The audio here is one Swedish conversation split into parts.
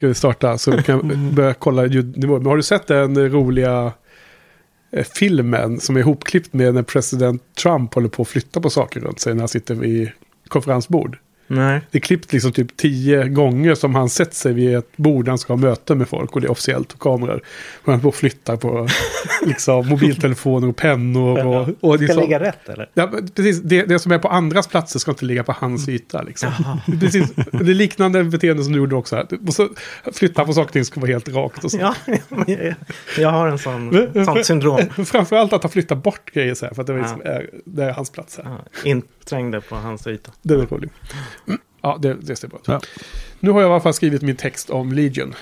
Ska vi starta så vi kan börja kolla ljudnivån. Men har du sett den roliga eh, filmen som är ihopklippt med när president Trump håller på att flytta på saker runt sig när han sitter vid konferensbord? Nej. Det är klippt liksom typ tio gånger som han sett sig vid ett bord han ska ha möte med folk och det är officiellt och kameror. Och han flyttar på liksom, mobiltelefoner och pennor. Och, och det Ska så- ligga rätt eller? Ja, precis. Det, det som är på andras platser ska inte ligga på hans yta. Liksom. Precis. Det är liknande beteende som du gjorde också här. Och så flytta på saker och ska vara helt rakt. Och så. Ja, jag, har en sån, sånt syndrom. Framförallt att han flyttar bort grejer så här. För att det, Ja. liksom, är, det är hans plats här. Ja, inträngde på hans yta. Det är roligt. Mm. Ja, det, det ser bra ut. Ja. Nu har jag i alla fall skrivit min text om Legion.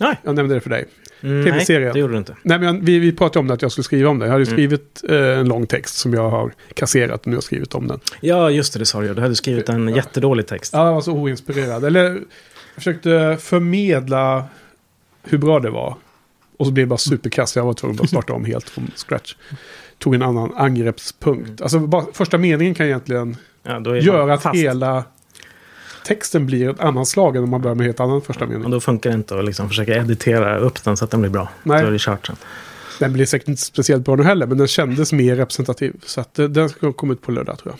Nej. Jag nämnde det för dig. Mm, TV-serien. Nej, det gjorde du inte. Nej, men vi, vi pratade om det, att jag skulle skriva om det. Jag hade Mm. skrivit eh, en lång text som jag har kasserat och nu har jag skrivit om den. Ja, just det, det sa du. Du hade skrivit en Ja. jättedålig text. Ja, jag var så oinspirerad. Eller jag försökte förmedla hur bra det var. Och så blev det bara superkass. Jag var tvungen att starta om helt från scratch. Tog en annan angreppspunkt. Alltså bara, första meningen kan egentligen Ja, göra att fast. hela texten blir ett annat slag än om man börjar med helt annan första Och mening. då funkar det inte att liksom försöka editera upp den så att den blir bra. Nej. Då är det kört sen. Den blir säkert inte speciellt bra nu heller, men den kändes mer representativ. Så att eh, den ska komma ut på lördag tror jag.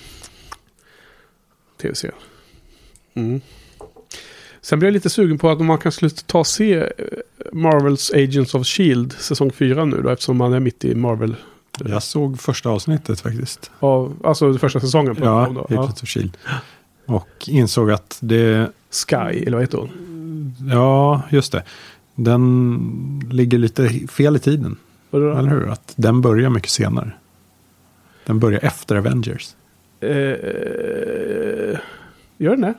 Tv-serien. Mm. Sen blev jag lite sugen på att man kan sluta ta och se eh, Marvels Agents of Shield säsong 4 nu då, eftersom man är mitt i Marvel. Jag såg första avsnittet faktiskt. Av, alltså första säsongen på Ja, då. ja. Of Shield. Och insåg att det, Sky, eller vad heter hon? ja just det. Den ligger lite fel i tiden. Eller hur? Att den börjar mycket senare. Den börjar efter Avengers. Eh, gör den det?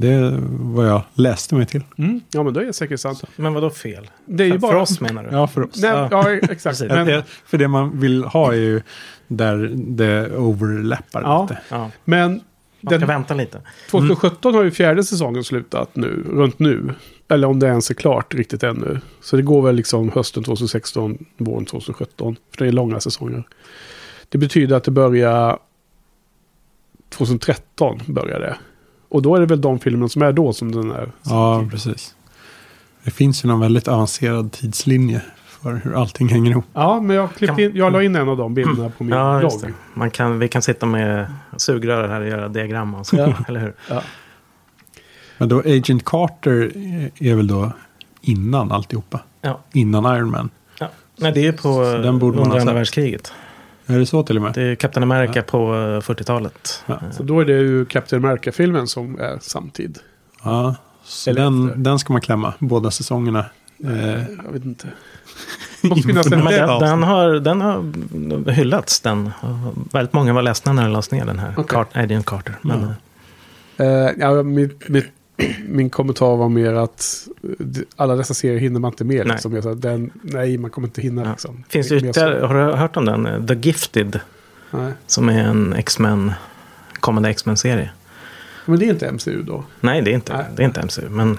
Det är vad jag läste mig till. Mm. Ja, men då är det säkert sant. Men vad då fel? Det är ju för, bara... för oss menar du? Ja, för oss. Nej, Ja. ja, exakt. Men, Det- För det man vill ha är ju där det overlappar Ja. lite. Ja, men man ska den, vänta lite. 2017 har ju fjärde säsongen slutat nu, runt nu. Eller om det ens är klart riktigt ännu. Så det går väl liksom hösten 2016, våren 2017. För det är långa säsonger. Det betyder att det börjar 2013 börjar det. Och då är det väl de filmerna som är då som den är. Ja, precis. Det finns ju någon väldigt avancerad tidslinje för hur allting hänger ihop. Ja, men jag, klippte in, jag la in en av de bilderna på min Ja, just blogg. det. Man kan, vi kan sitta med sugrör här och göra diagram och så. Ja. Eller hur? Ja. Men då Agent Carter är väl då innan alltihopa. Ja. Innan Iron Man. Ja. Nej, det är på under andra världskriget. Är det så till och med? Det är Captain America på eh, 40-talet. Ja. Eh, Så då är det ju Captain America-filmen som är samtid. Ja, så Eller den, efter. den ska man klämma. Båda säsongerna. Eh, Jag vet inte. Måste finnas en Men den, den, har, den har hyllats. Den. Väldigt många var ledsna när den lades ner, den här. Okej. Cart, Agent Carter. Men, Ja. eh, Eh, ja, mitt, mitt, min kommentar var mer att eh, alla dessa serier hinner man inte med. Nej. Liksom. Jag sa, den, nej, man kommer inte hinna. Ja. Liksom. Finns Det ytterligare, har du hört om den? Eh, The Gifted. Nej. Som är en X-Men, kommande X-Men-serie. Men det är inte MCU då. Nej, det är inte, Nej. det är inte MCU. Men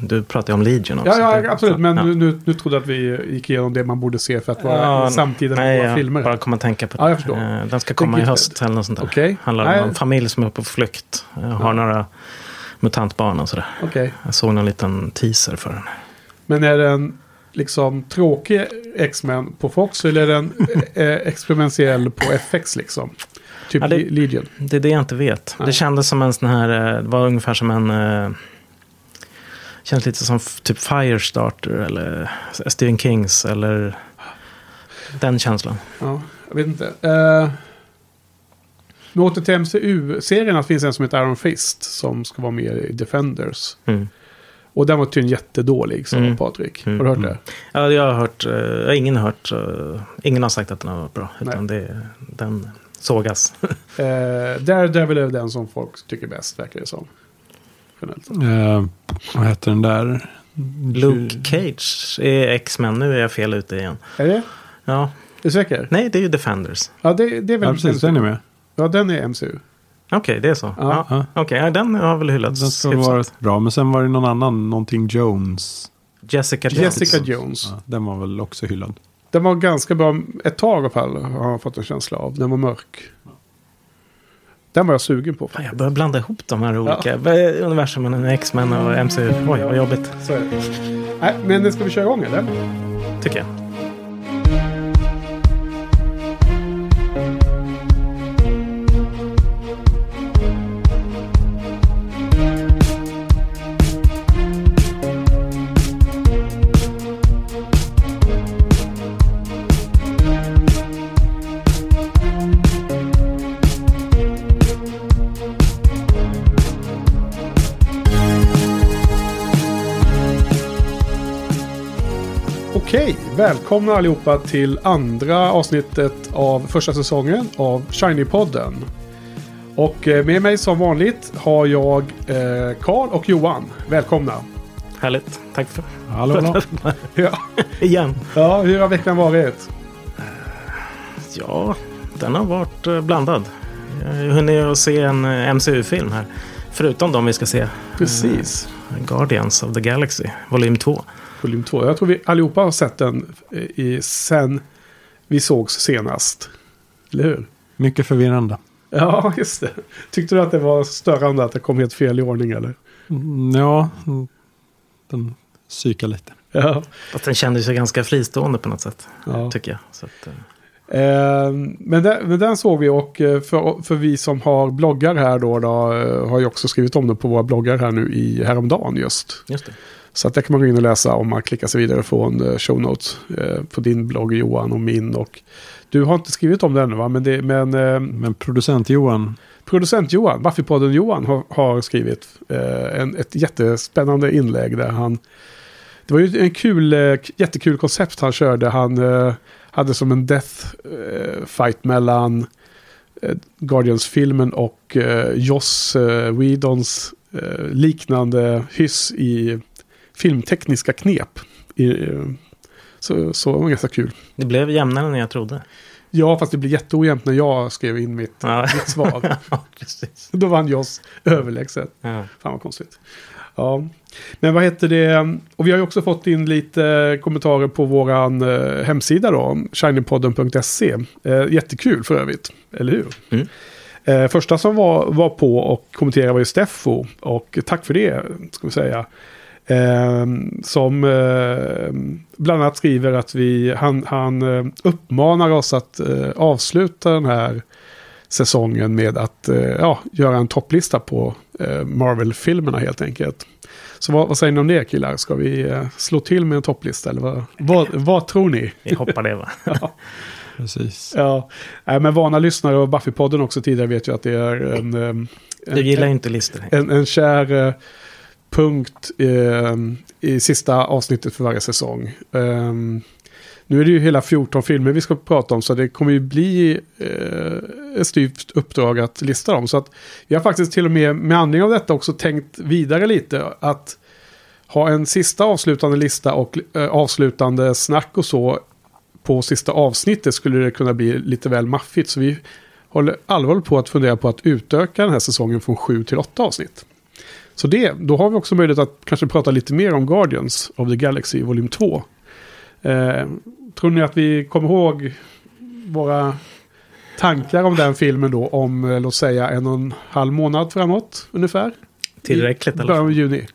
du pratar ju om Legion också. Ja, ja absolut. Men ja. nu, nu, trodde jag att vi gick igenom det man borde se för att vara Ja, samtiden Nej, med våra jag filmer. bara kom att tänka på det. Ja, jag förstår. Eh, Den ska komma i höst eller något sånt där. Okej. Handlar Nej. om en familj som är på flykt. eh, Har några mutantbarn och sådär. Okej. Jag såg någon liten teaser för den. Men är den liksom tråkig X-Men på Fox eller är den eh, experimentell på FX liksom? Typ Ja, det- Le- Legion. Det är det jag inte vet. Nej. Det kändes som en sån här, eh, det var ungefär som en, eh, känns lite som typ Firestarter eller Stephen Kings eller den känslan. Ja, jag vet inte. Uh, men åter till MCU-serierna finns en som heter Iron Fist som ska vara med i Defenders. Mm. Och den var tydligen jättedålig, sa Mm. Patrik. Mm. Har du hört Mm. det? Ja, jag har hört, eh, ingen har hört, eh, ingen har sagt att den har varit bra. Utan Nej. det, den sågas. Uh, Daredevil är den som folk tycker bäst, verkar det som. Eh, vad heter den där? Luke Cage är X-Men, nu är jag fel ute igen. Är det? Ja, Är du säker? nej det är ju Defenders. Ja, det, det är väl Ja, precis. Den är med. Ja, den är MCU. Okej, det är så. Ja. Ja. Okej, ja, den har väl hyllats. Den ska vara bra. Men sen var det någon annan, någonting Jones. Jessica Jones. Jessica Jones. Ja, den var väl också hyllad. Den var ganska bra ett tag i alla fall, har jag fått en känsla av. Den var mörk. Den var jag sugen på. Fan, jag börjar blanda ihop de här olika ja. universumen, X-Men och MCU. Oj, vad jobbigt. Så är det. Nej, men ska vi köra igång eller? Tycker jag. Välkomna allihopa till andra avsnittet av första säsongen av Shiny-podden. Och eh, med mig som vanligt har jag eh, Karl och Johan. Välkomna! Härligt, tack för Hallå, hallå. Ja. Igen. ja, hur har veckan varit? Ja, den har varit eh, blandad. Jag hunnit att se en MCU-film här. Förutom de vi ska se. Precis. Guardians of the Galaxy, volym 2. Volym 2. Jag tror vi allihopa har sett den eh, i, sen vi sågs senast. Eller hur? Mycket förvirrande. Ja, just det. Tyckte du att det var störande att det kom helt fel i ordning eller? Mm, Ja, mm, den psykar lite. Ja. Fast den kändes ju ganska fristående på något sätt. ja. Tycker jag. Så att, eh, Eh, men, den, men den såg vi och eh, för, för vi som har bloggar här då, då har ju också skrivit om det på våra bloggar här nu i häromdagen just. just det. Så att det kan man gå in och läsa om man klickar sig vidare från eh, show notes eh, på din blogg Johan och min. Och du har inte skrivit om det ännu va? Men, det, men eh, Men producent Johan, producent Johan, Buffypodden Johan har, har skrivit en, ett jättespännande inlägg där han... Det var ju en kul, jättekul koncept han körde. Han hade som en death fight mellan Guardians-filmen och Joss Whedons liknande hyss i filmtekniska knep. I, så, så det var ganska kul. Det blev jämnare än jag trodde. Ja, fast det blir jätteojämnt när jag skrev in mitt, Ja, mitt svar. ja precis. Då vann Joss överlägset. Ja. Fan vad konstigt. Ja, men vad heter det? Och vi har ju också fått in lite kommentarer på våran eh, hemsida då, shinypodden.se. Eh, jättekul för övrigt, eller hur? Mm. Eh, första som var, var på och kommenterade var ju Steffo. Och tack för det, ska vi säga. Eh, som eh, bland annat skriver att vi, han, han eh, uppmanar oss att eh, avsluta den här säsongen med att eh, ja, göra en topplista på eh, Marvel-filmerna helt enkelt. Så vad, vad säger ni om det killar? Ska vi eh, slå till med en topplista eller vad, vad, vad tror ni? Vi hoppar det va? precis. Ja, Nej, men vana lyssnare och Buffy-podden också tidigare vet ju att det är en, en, Du gillar ju inte listor. en, en kär eh, punkt eh, i sista avsnittet för varje säsong. Ehm, nu är det ju hela 14 filmer vi ska prata om så det kommer ju bli eh, ett styvt uppdrag att lista dem. Så att vi har faktiskt till och med med anledning av detta också tänkt vidare lite att ha en sista avslutande lista och eh, avslutande snack och så på sista avsnittet skulle det kunna bli lite väl maffigt. Så vi håller allvarligt på att fundera på att utöka den här säsongen från 7 till 8 avsnitt. Så det, då har vi också möjlighet att kanske prata lite mer om Guardians of the Galaxy volym 2. Eh, tror ni att vi kommer ihåg våra tankar om den filmen då om, eh, låt säga, en och en halv månad framåt ungefär? Tillräckligt i början av juni.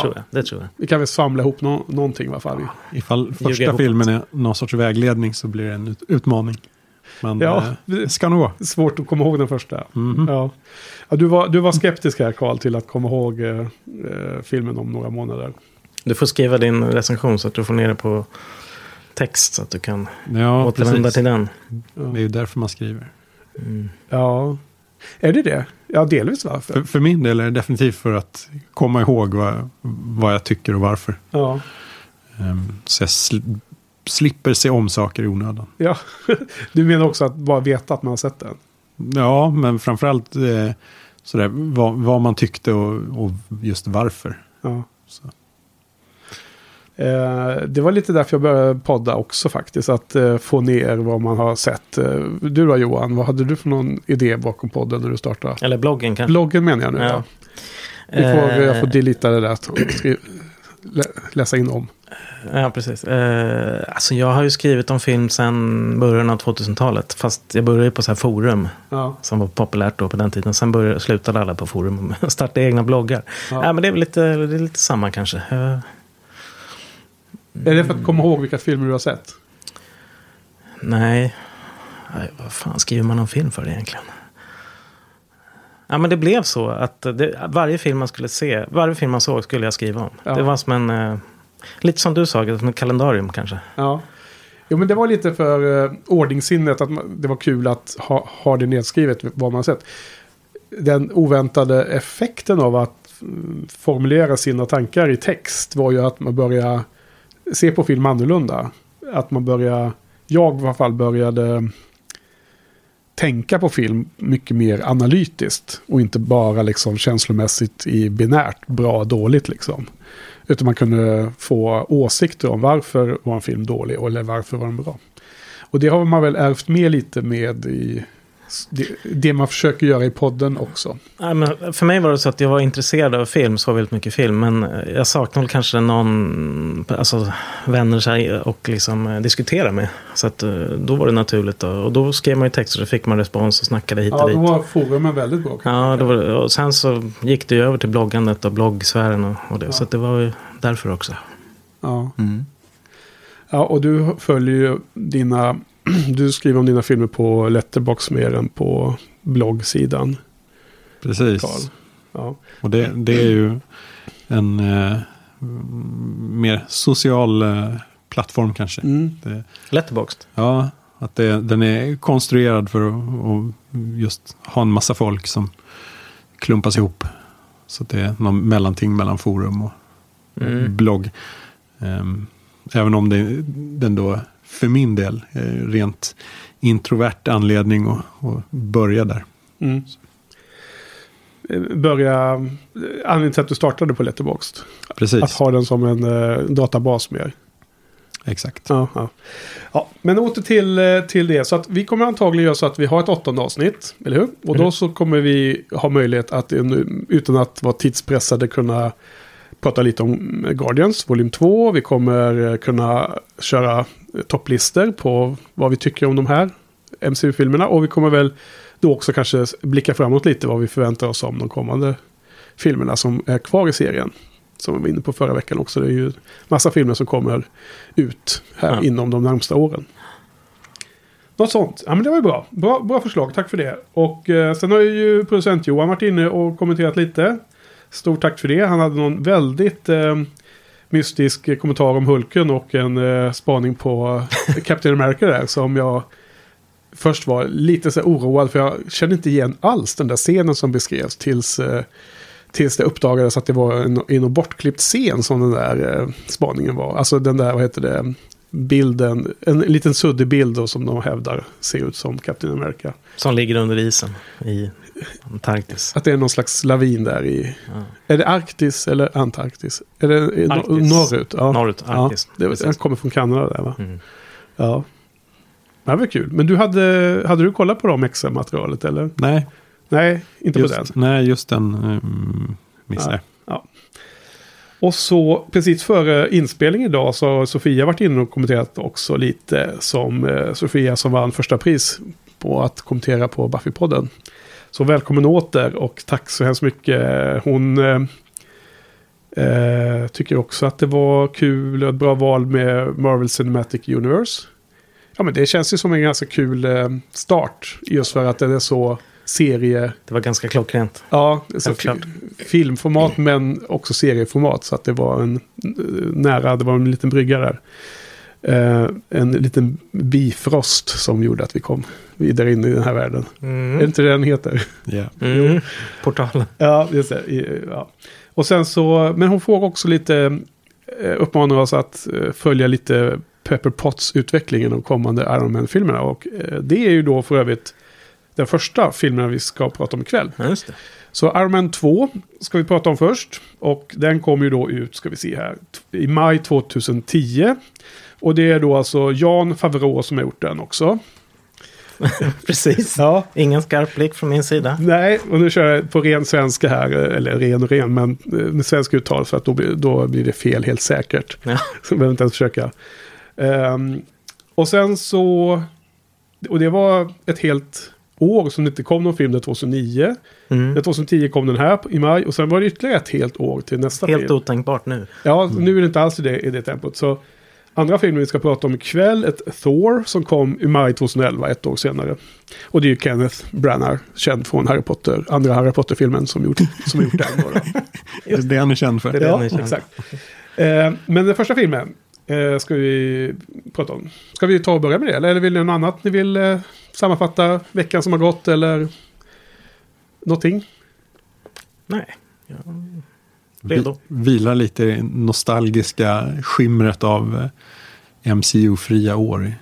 Tror jag. Det tror jag. Vi kan väl samla ihop nå- någonting i alla fall. Ifall Ljuga första filmen är någon sorts vägledning så blir det en ut- utmaning. Men Ja, eh, det ska nog gå. Svårt att komma ihåg den första. Mhm. Ja. Ja, du, var, du var skeptisk här Karl till att komma ihåg eh, eh, filmen om några månader. Du får skriva din recension så att du får ner det på text så att du kan Ja, återvända precis. till den. Det är ju därför man skriver. Mm. Ja, är det det? Ja, delvis varför. För, för min del är det definitivt för att komma ihåg vad, vad jag tycker och varför. Ja. Ehm, så jag sl- slipper se om saker i onödan. ja. Du menar också att bara veta att man har sett den? Ja, men framförallt eh, sådär, vad, vad man tyckte och, och just varför. Ja. Så. Eh, det var lite därför jag började podda också faktiskt. Att eh, få ner vad man har sett. Eh, du då Johan, vad hade du för någon idé bakom podden när du startade? Eller bloggen kanske. Bloggen menar jag nu. Ja. Ja. Vi får, Eh, jag får delita det där. Läsa in om. Ja, precis. Eh, alltså jag har ju skrivit om film sedan början av 2000-talet. Fast jag började på så här forum Ja. som var populärt då på den tiden. Sen började, slutade alla på forum och startade egna bloggar. Ja. Ja. men det är väl lite, det är lite samma kanske. Eh, Är det för att komma ihåg vilka filmer du har sett? nej. nej, vad fan skriver man om film för egentligen? Ja, men det blev så att det, varje film man skulle se, varje film man såg skulle jag skriva om. Ja. Det var som en, eh, lite som du sa, som ett kalendarium kanske. Ja. Jo, men det var lite för uh, ordningssinnet att man, det var kul att ha, ha det nedskrivet vad man sett. Den oväntade effekten av att mm, formulera sina tankar i text var ju att man började se på film annorlunda. Att man började, jag i alla fall började tänka på film mycket mer analytiskt. Och inte bara liksom känslomässigt i binärt, bra, dåligt liksom. Utan man kunde få åsikter om varför var en film dålig eller varför var den bra. Och det har man väl ärvt med lite med i det, det man försöker göra i podden också. Ja, men för mig var det så att jag var intresserad av film, så väldigt mycket film. Men eh, jag saknade kanske någon, alltså vänner här, och liksom eh, diskutera med. Så att eh, då var det naturligt. Då. Och då skrev man ju texter så fick man respons och snackade hit och Ja, dit. då var forumen väldigt bra. Ja, det var, och sen så gick det ju över till bloggandet och bloggsfären och, och det. Ja. Så att det var ju därför också. ja. Mm. ja, och du följer ju dina... Du skriver om dina filmer på Letterbox mer än på bloggsidan. Precis. Carl. Ja. Och det, det är ju en eh, mer social eh, plattform kanske. Mm. Det, Letterboxd. ja, att det, den är konstruerad för att, just ha en massa folk som klumpas ihop. Så att det är någon mellanting mellan forum och Mm. blogg. Ehm, även om det, den då för min del är rent introvert anledning att, börja där. Mm. Eh, Börja... Anledningen till att du startade på Letterboxd. Precis, Att ha den som en eh, databas mer. exakt. Ja, ja. ja, men åter till, eh, till det. Så att vi kommer antagligen göra så att vi har ett åttonde avsnitt. Eller hur? Och då Mm. så kommer vi ha möjlighet att eh, utan att vara tidspressade kunna prata lite om Guardians volym 2. Vi kommer eh, kunna köra eh, topplistor på vad vi tycker om de här MCU-filmerna. Och vi kommer väl då också kanske blicka framåt lite vad vi förväntar oss om de kommande filmerna som är kvar i serien. Som vi var inne på förra veckan också. Det är ju massa filmer som kommer ut här Ja. inom de närmsta åren. Något sånt. Ja men det var ju bra. Bra, bra förslag, tack för det. Och eh, sen har ju producent Johan varit inne och kommenterat lite. Stort tack för det. Han hade någon väldigt eh, mystisk kommentar om Hulken och en eh, spaning på eh, Captain America där. Som jag först var lite så oroad för jag kände inte igen alls den där scenen som beskrevs tills, eh, tills det uppdagades att det var en, en bortklippt scen som den där eh, spaningen var. Alltså den där, vad heter det, bilden, en liten suddig bild då, som de hävdar ser ut som Captain America. Som ligger under isen i Antarktis. Att det är någon slags lavin där i, Ja. är det Arktis eller Antarktis? Är det Arktis. norrut? Ja. Norrut, Arktis. Ja, det, den kommer från Kanada där va? Mm. Ja. Det var kul. Men du hade, hade du kollat på dem extra-materialet eller? Nej, Nej, inte på den. just, nej, just den um, missade jag. Och så precis före inspelning idag så har Sofia varit inne och kommenterat också lite som eh, Sofia som vann första pris på att kommentera på Buffy-podden. Så välkommen åter och tack så hemskt mycket. Hon eh, eh, tycker också att det var kul och ett bra val med Marvel Cinematic Universe. Ja men det känns ju som en ganska kul eh, start just för att den är så serie... Det var ganska klockrent. Ja, så filmformat men också serieformat. Så att det var en eh, nära, det var en liten brygga där. Eh, en liten bifrost som gjorde att vi kom vidare in i den här världen. Är det Mm. inte det den heter? Ja. Mm. Portalen. Ja, just det. Ja. Och sen så, men hon får också lite, eh, uppmanar oss att eh, följa lite Pepper Potts utveckling i de kommande Iron Man-filmerna. Och eh, det är ju då för övrigt den första filmen vi ska prata om ikväll. Ja, just det. Så Iron Man 2 ska vi prata om först. Och den kommer ju då ut, ska vi se här, i maj 2010. Och det är då alltså Jan Favreau som har gjort den också. Precis. Ja, Ingen skarp blick från min sida. nej, och nu kör jag på ren svenska här, eller ren och ren, men eh, med svensk uttal för att då blir, då blir det fel helt säkert. Ja. Så behöver inte ens försöka. Ehm, och sen så, och det var ett helt år som det inte kom någon film, det 2009. Mm. Det 2010 kom den här i maj och sen var det ytterligare ett helt år till nästa Helt film. otänkbart nu. Ja, nu är det inte alls i det, i det tempot. Så andra filmen vi ska prata om ikväll, ett Thor som kom i maj 2011, ett år senare. Och det är ju Kenneth Branagh, känd från Harry Potter, andra Harry Potter-filmen som gjort, som gjort den. Då, då. Det är det han är känd för. Det är det ja, han är känd. exakt. Eh, men den första filmen eh, ska vi prata om. Ska vi ta och börja med det? Eller vill ni något annat ni vill eh, sammanfatta veckan som har gått eller någonting? Nej. Ja. Redo. Vi, vilar lite i nostalgiska skimret av eh, MCU-fria år i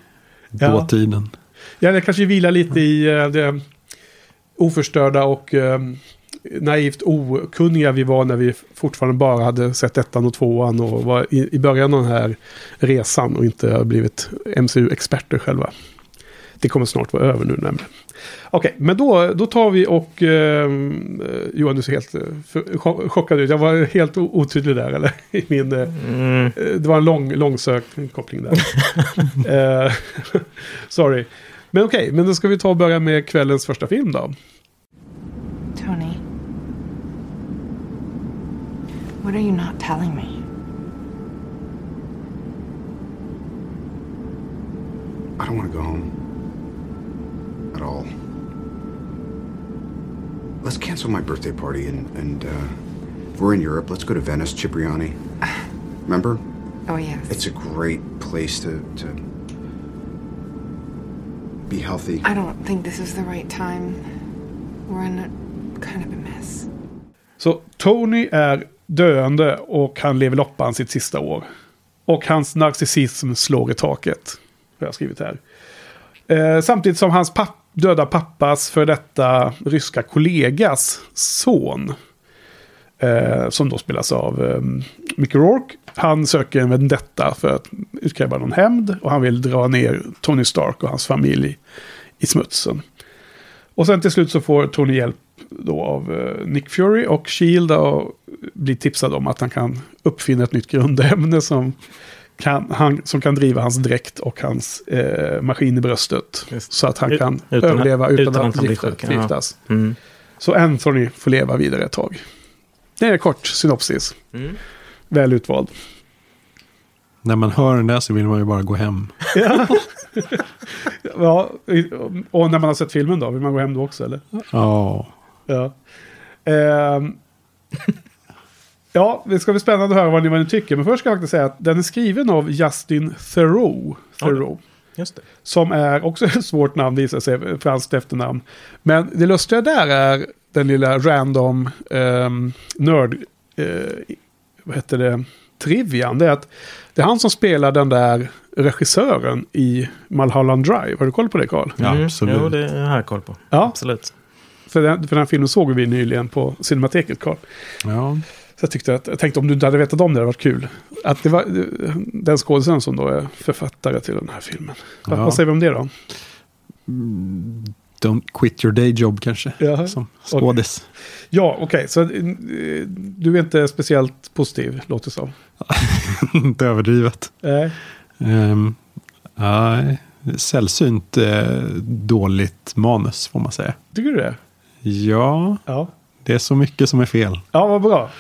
Ja. dåtiden. Ja, det kanske vilar lite i eh, det oförstörda och eh, naivt okunniga vi var när vi fortfarande bara hade sett ettan och tvåan och var i, i början av den här resan och inte har blivit MCU-experter själva. Det kommer snart vara över nu nämligen. Okej, men då, då tar vi och... Eh, Johan, du ser helt eh, för, cho- chockad ut. Jag var helt otydlig där, eller? I min... Eh, Mm. Eh, Det var en lång, långsökt koppling där. Eh, sorry. Men okej, men då ska vi ta och börja med kvällens första film då. Tony. What are you not telling me? I don't want to go home. At all. Let's cancel my birthday party and, and uh, if we're in Europe, let's go to Venice, Cipriani. Remember? Oh, yes. It's a great place to, to be healthy. I don't think this is the right time. We're in a kind of a mess. Så Tony är döende och han lever loppan sitt sista år. Och hans narcissism slår i taket. Har jag skrivit här. Eh, samtidigt som hans papp, döda pappas för detta ryska kollegas son. Eh, som då spelas av eh, Mickey Rourke. Han söker en vendetta för att utkräva någon hämnd. Och han vill dra ner Tony Stark och hans familj i smutsen. Och sen till slut så får Tony hjälp då av eh, Nick Fury och Shield och blir tipsad om att han kan uppfinna ett nytt grundämne som kan, han, som kan driva hans dräkt och hans eh, maskin i bröstet. Just. Så att han kan utan- överleva utan, utan att, att gifta, sjuk, ja. förgiftas. Mm. Så Anthony får leva vidare ett tag. Det är en kort synopsis. Mm. Väl utvald. När man hör den där så vill man ju bara gå hem. Ja, och när man har sett filmen då, vill man gå hem då också eller? Ja, Ja. Ehm. Ja, det ska bli spännande att höra vad ni, vad ni tycker. Men först ska jag faktiskt säga att den är skriven av Justin Theroux. Theroux Just det. som är också ett svårt namn visar sig, franskt efternamn. Men det lustiga där är den lilla random um, nörd, eh, vad heter det, trivian. Det är att det är han som spelar den där regissören i Mulholland Drive. Har du koll på det Carl? ja Mm. absolut. Jo, det har jag koll på. Ja, Absolut. för den, för den här filmen såg vi nyligen på Cinemateket Carl. Ja. Så jag, tyckte att, jag tänkte om du inte hade vetat om det, det hade varit kul. Att det var den skådespelaren som då är författare till den här filmen. Vad- Ja. Vad säger vi om det då? Don't quit your day job kanske. Ja. Som skådis. Ja, okej. Så eh, du är inte speciellt positiv, låter det som. Inte överdrivet. Nej. Um, nej, sällsynt eh, dåligt manus får man säga. Tycker du det? Ja, Ja. Det är så mycket som är fel. Ja, vad bra.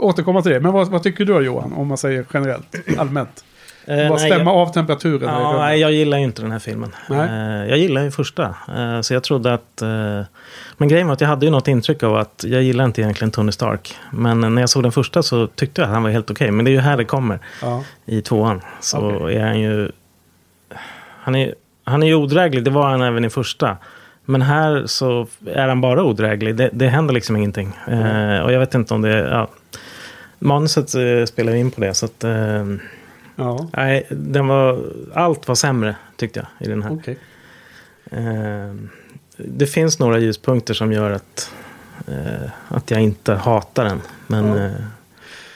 Återkomma till det. Men vad, vad tycker du då Johan? Om man säger generellt, allmänt. Eh, Bara stämma jag, av temperaturen. ja, nej, jag gillar ju inte den här filmen. Nej. Eh, jag gillar ju första. Eh, så jag trodde att... Eh, men grejen var att jag hade ju något intryck av att jag gillar inte egentligen Tony Stark. Men när jag såg den första så tyckte jag att han var helt okej. Men det är ju här det kommer. Ja. I tvåan. Så Okej. är han ju... Han är, han är ju odräglig. Det var han även i första. Men här så är han bara odräglig. Det, det händer liksom ingenting. Eh, och jag vet inte om det... Ja, manuset eh, spelar in på det. Så att... Eh, Ja, Nej, den var, allt var sämre tyckte jag i den här. okej. Eh, det finns några ljuspunkter som gör att, eh, att jag inte hatar den. Men Ja.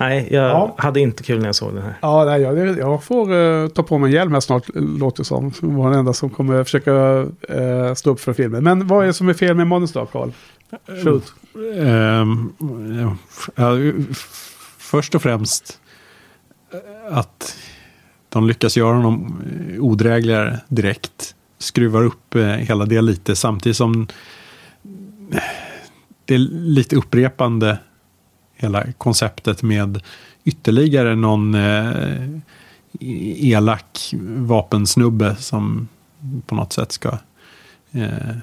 Nej, jag Ja. hade inte kul när jag såg den här. Ja, nej, jag, jag får eh, ta på mig en hjälm här snart, låter det som. Som var den enda som kommer försöka uh, stå upp för filmen. Men vad är det som är fel med manus då, Carl? Shoot. Ehm, ja, f- först och främst eh, att de lyckas göra honom odrägligare direkt. Skruvar upp hela det lite samtidigt som det är lite upprepande hela konceptet med ytterligare någon eh, elak vapensnubbe som på något sätt ska eh,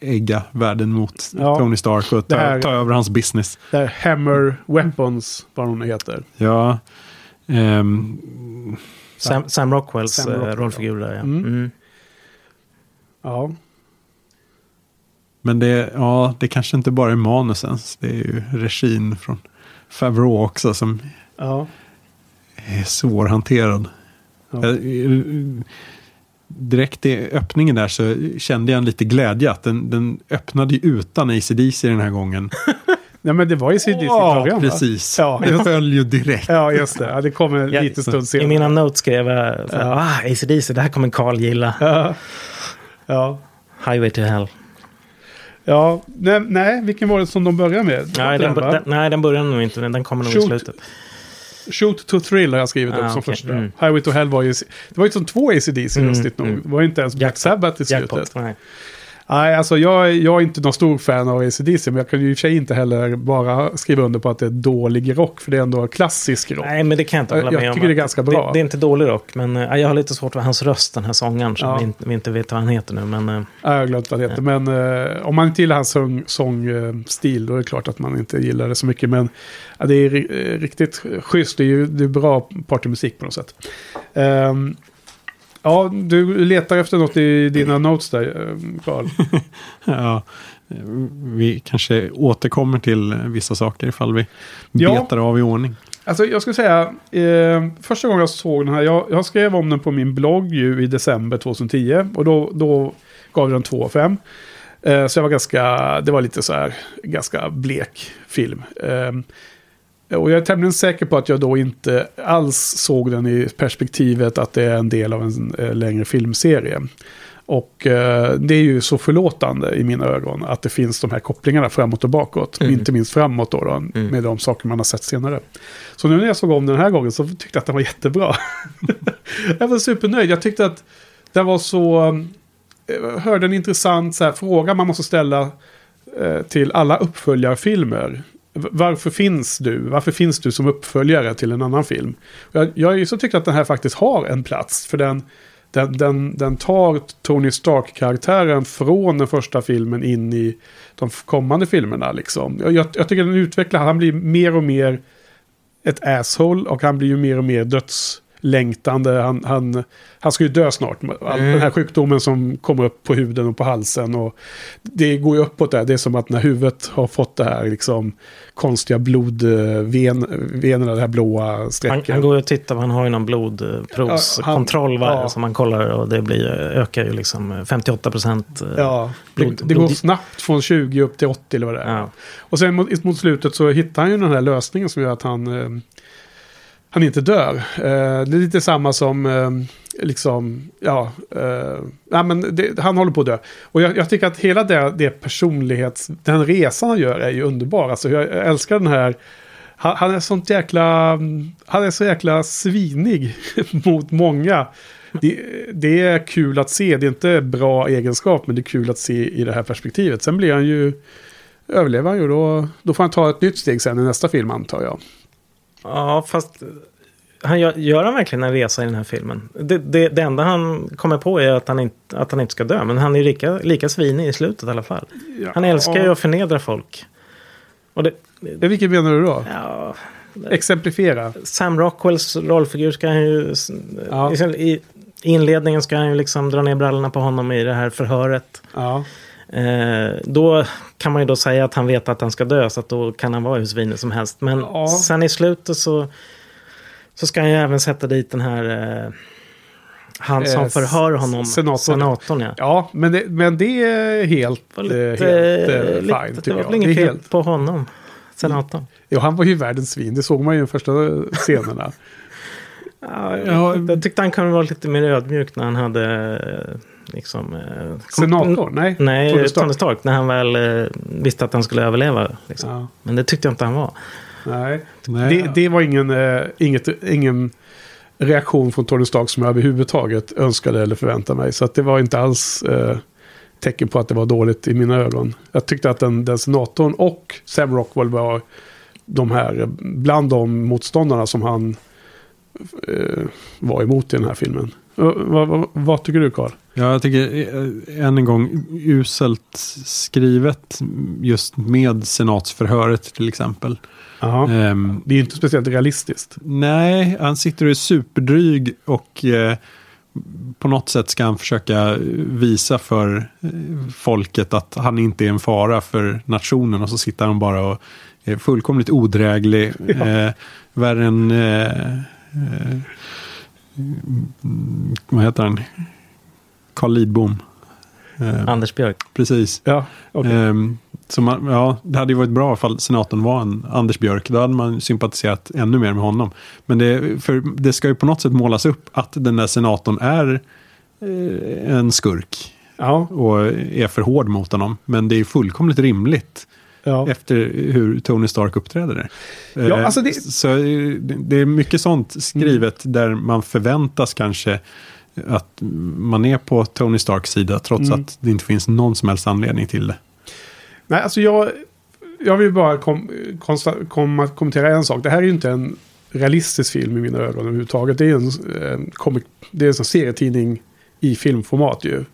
ägga världen mot Ja. Tony Stark och ta, här- ta över hans business. Det här Hammer Weapons, vad hon heter. Ja. ehm, Sam, Sam Rockwells Sam eh, Rockwell, rollfigur där, ja. Mm. Mm. Ja, men det, ja, det kanske inte bara är manusen. Det är ju regin från Favreau också som ja. är svårhanterad. Ja. Jag, eh, direkt i öppningen där så kände jag en lite glädje att den, den öppnade ju utan ACDC den här gången. Nej, men det var ju CDC i Ja, början, precis. Ja, det föll ju direkt. ja, just det. Ja, det kommer en Ja, liten stund senare. I mina notes skrev jag ah, ACDC, det här kommer Carl gilla. Ja. Ja. Highway to Hell. Ja, nej, nej, vilken var det som de började med? Nej, den, va? den, nej, den börjar nog inte. Den kommer nog i slutet. Shoot to thrill har jag skrivit upp Ah, som okej. första. Mm. Highway to hell var ju... Det var ju som två ACDC Mm, lustigt nog. mm. Det var ju inte ens Black. Sabbath i slutet. Jackpot. Nej. Alltså jag, jag är inte någon stor fan av ACDC, men jag kan ju i och för sig inte heller bara skriva under på att det är dålig rock, för det är ändå klassisk rock. Nej, men det kan jag inte hålla Jag med om. tycker det är ganska bra. Det, det är inte dålig rock, men eh, jag har lite svårt för hans röst, den här sångaren, som Ja. vi, inte, vi inte vet vad han heter nu. Men, eh, Ja, Jag har glömt vad det heter, men eh, om man inte gillar hans sång- sångstil, då är det klart att man inte gillar det så mycket. Men det är ri- eh, riktigt schysst, det är ju det är bra partymusik på något sätt. Ehm, ja, du letar efter något i dina notes där, eh, Carl. Ja, vi kanske återkommer till vissa saker ifall vi Ja. betar av i ordning. Alltså jag skulle säga, eh, första gången jag såg den här, jag, jag skrev om den på min blogg ju i december 2010. Och då, då gav den 2 av 5. Eh, så jag var ganska, det var lite så här, ganska blek film. Eh, och jag är tämligen säker på att jag då inte alls såg den i perspektivet att det är en del av en eh, längre filmserie. Och eh, det är ju så förlåtande i mina ögon att det finns de här kopplingarna framåt och bakåt. Mm. Inte minst framåt då, då med de saker man har sett senare. Så nu när jag såg om den här gången så tyckte jag att den var jättebra. jag var supernöjd. Jag tyckte att den var så... Jag hörde en intressant så här, fråga man måste ställa eh, till alla uppföljarfilmer. Varför finns du? Varför finns du som uppföljare till en annan film? Jag, jag är ju så tycker att den här faktiskt har en plats. För den, den, den, den tar Tony Stark-karaktären från den första filmen in i de kommande filmerna. Liksom. Jag, jag, jag tycker den utvecklar, han blir mer och mer ett asshole och han blir ju mer och mer döds dödslängtande. Han, han, han ska ju dö snart. All, Mm. Den här sjukdomen som kommer upp på huden och på halsen. Och det går ju uppåt där. Det är som att när huvudet har fått det här liksom konstiga blodvenerna, det här blåa han, strecket. han går ju och tittar, han har ju någon blodprovskontroll Ja, han- ja. som han kollar och det blir, ökar ju liksom 58 procent. Ja, det, blod- det går blod- snabbt från 20 upp till 80 eller vad det är. Ja. Och sen mot, mot slutet så hittar han ju den här lösningen som gör att han, eh, han inte dör. Eh, det är lite samma som, eh, liksom, ja, eh, men det, han håller på att dö. Och jag, jag tycker att hela det, det personlighets, den resan han gör är ju underbar. Alltså jag älskar den här, han, han är sånt jäkla, han är så jäkla svinig mot många. Det, det är kul att se, det är inte bra egenskap, men det är kul att se i det här perspektivet. Sen blir han ju, överlever han ju, då, då får han ta ett nytt steg sen i nästa film antar jag. Ja, fast han gör, gör han verkligen en resa i den här filmen? Det, det, det enda han kommer på är att han, inte, att han inte ska dö. Men han är lika, lika svinig i slutet i alla fall. Han älskar ju att förnedra folk. Och det, Ja, vilket menar du då? ja, Exemplifiera. Sam Rockwells rollfigur ska han ju... Ja. I, I inledningen ska han ju liksom dra ner brallorna på honom i det här förhöret. Ja. Eh, då kan man ju då säga att han vet att han ska dö, så att då kan han vara hur svinig som helst. Men Ja. sen i slutet så, så ska han ju även sätta dit den här... Eh, han som Eh, förhör honom, senatorn. senatorn ja. Ja, men det, men det är helt, var eh, lite, helt eh, lite, fine det tycker var jag. väl inget fel helt, på honom. Senatorn. Ja, han var ju världens svin. Det såg man ju i de första scenerna. Ja, Ja. jag, jag tyckte han kunde vara lite mer ödmjuk när han hade eh, liksom... eh, Senator? Nej, Nej, Tony Tony Stark. Stark. När han väl eh, visste att han skulle överleva. Liksom. Ja, Men det tyckte jag inte han var. nej. Nej, Det, det var ingen, eh, inget, ingen reaktion från Tony Stark som jag överhuvudtaget önskade eller förväntade mig. Så att det var inte alls eh, tecken på att det var dåligt i mina ögon. Jag tyckte att den, den senatorn och Sam Rockwell var de här, eh, bland de motståndarna som han eh, var emot i den här filmen. Vad, vad, vad tycker du Carl? Ja, jag tycker eh, än en gång uselt skrivet just med senatsförhöret till exempel. Ehm, Det är inte speciellt realistiskt. nej, han sitter och är superdryg och eh, på något sätt ska han försöka visa för eh, folket att han inte är en fara för nationen och så sitter han bara och är fullkomligt odräglig. Eh, värre än... Eh, eh, vad heter han? Carl Lidbom. Eh, Anders Björk. precis. Ja, okej. Ehm, så man, ja, det hade ju varit bra ifall senatorn var en Anders Björk. Då hade man sympatiserat ännu mer med honom. Men det, för det ska ju på något sätt målas upp att den där senatorn är eh, en skurk. ja, Och är för hård mot honom. Men det är fullkomligt rimligt ja. efter hur Tony Stark uppträder där. Ja, Eh, alltså det- Så eh, det är mycket sånt skrivet där man förväntas kanske att man är på Tony Starks sida trots Mm. att det inte finns någon som helst anledning till det. Nej, alltså jag, jag vill bara kom, konsta, komma, kommentera en sak. Det här är ju inte en realistisk film i mina ögon överhuvudtaget. Det är en, en, comic, det är en serietidning i filmformat ju.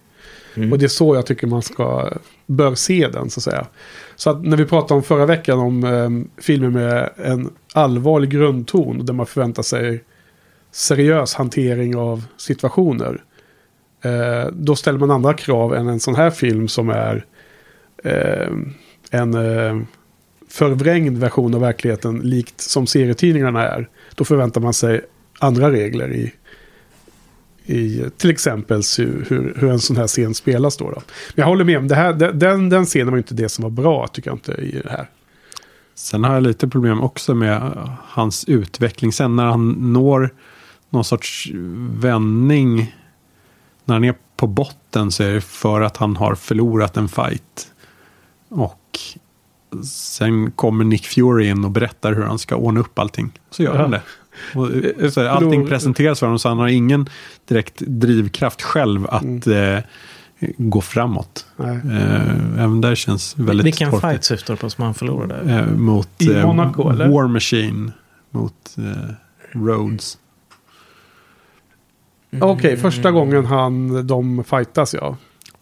Mm. Och det är så jag tycker man ska, bör se den så att säga. Så att när vi pratade om förra veckan om eh, filmer med en allvarlig grundton där man förväntar sig seriös hantering av situationer. Eh, då ställer man andra krav än en sån här film som är eh, en eh, förvrängd version av verkligheten likt som serietidningarna är. Då förväntar man sig andra regler i, i till exempel hur, hur, en sån här scen spelas då. då. Men jag håller med om det här, den, den scenen var inte det som var bra tycker jag inte i det här. Sen har jag lite problem också med eh, hans utveckling. Sen när han når någon sorts vändning. När han är på botten så är det för att han har förlorat en fight. Och sen kommer Nick Fury in och berättar hur han ska ordna upp allting. Så gör Ja. han det. Och, eh, så allting Förlor- presenteras för honom så han har ingen direkt drivkraft själv att eh, gå framåt. Nej. Eh, även där känns väldigt Vilken torftigt. fight syftar du på som han förlorade? Eh, mot I eh, Monaco, eller? War Machine. Mot eh, Rhodes. Okej, första gången han, de fightas ja.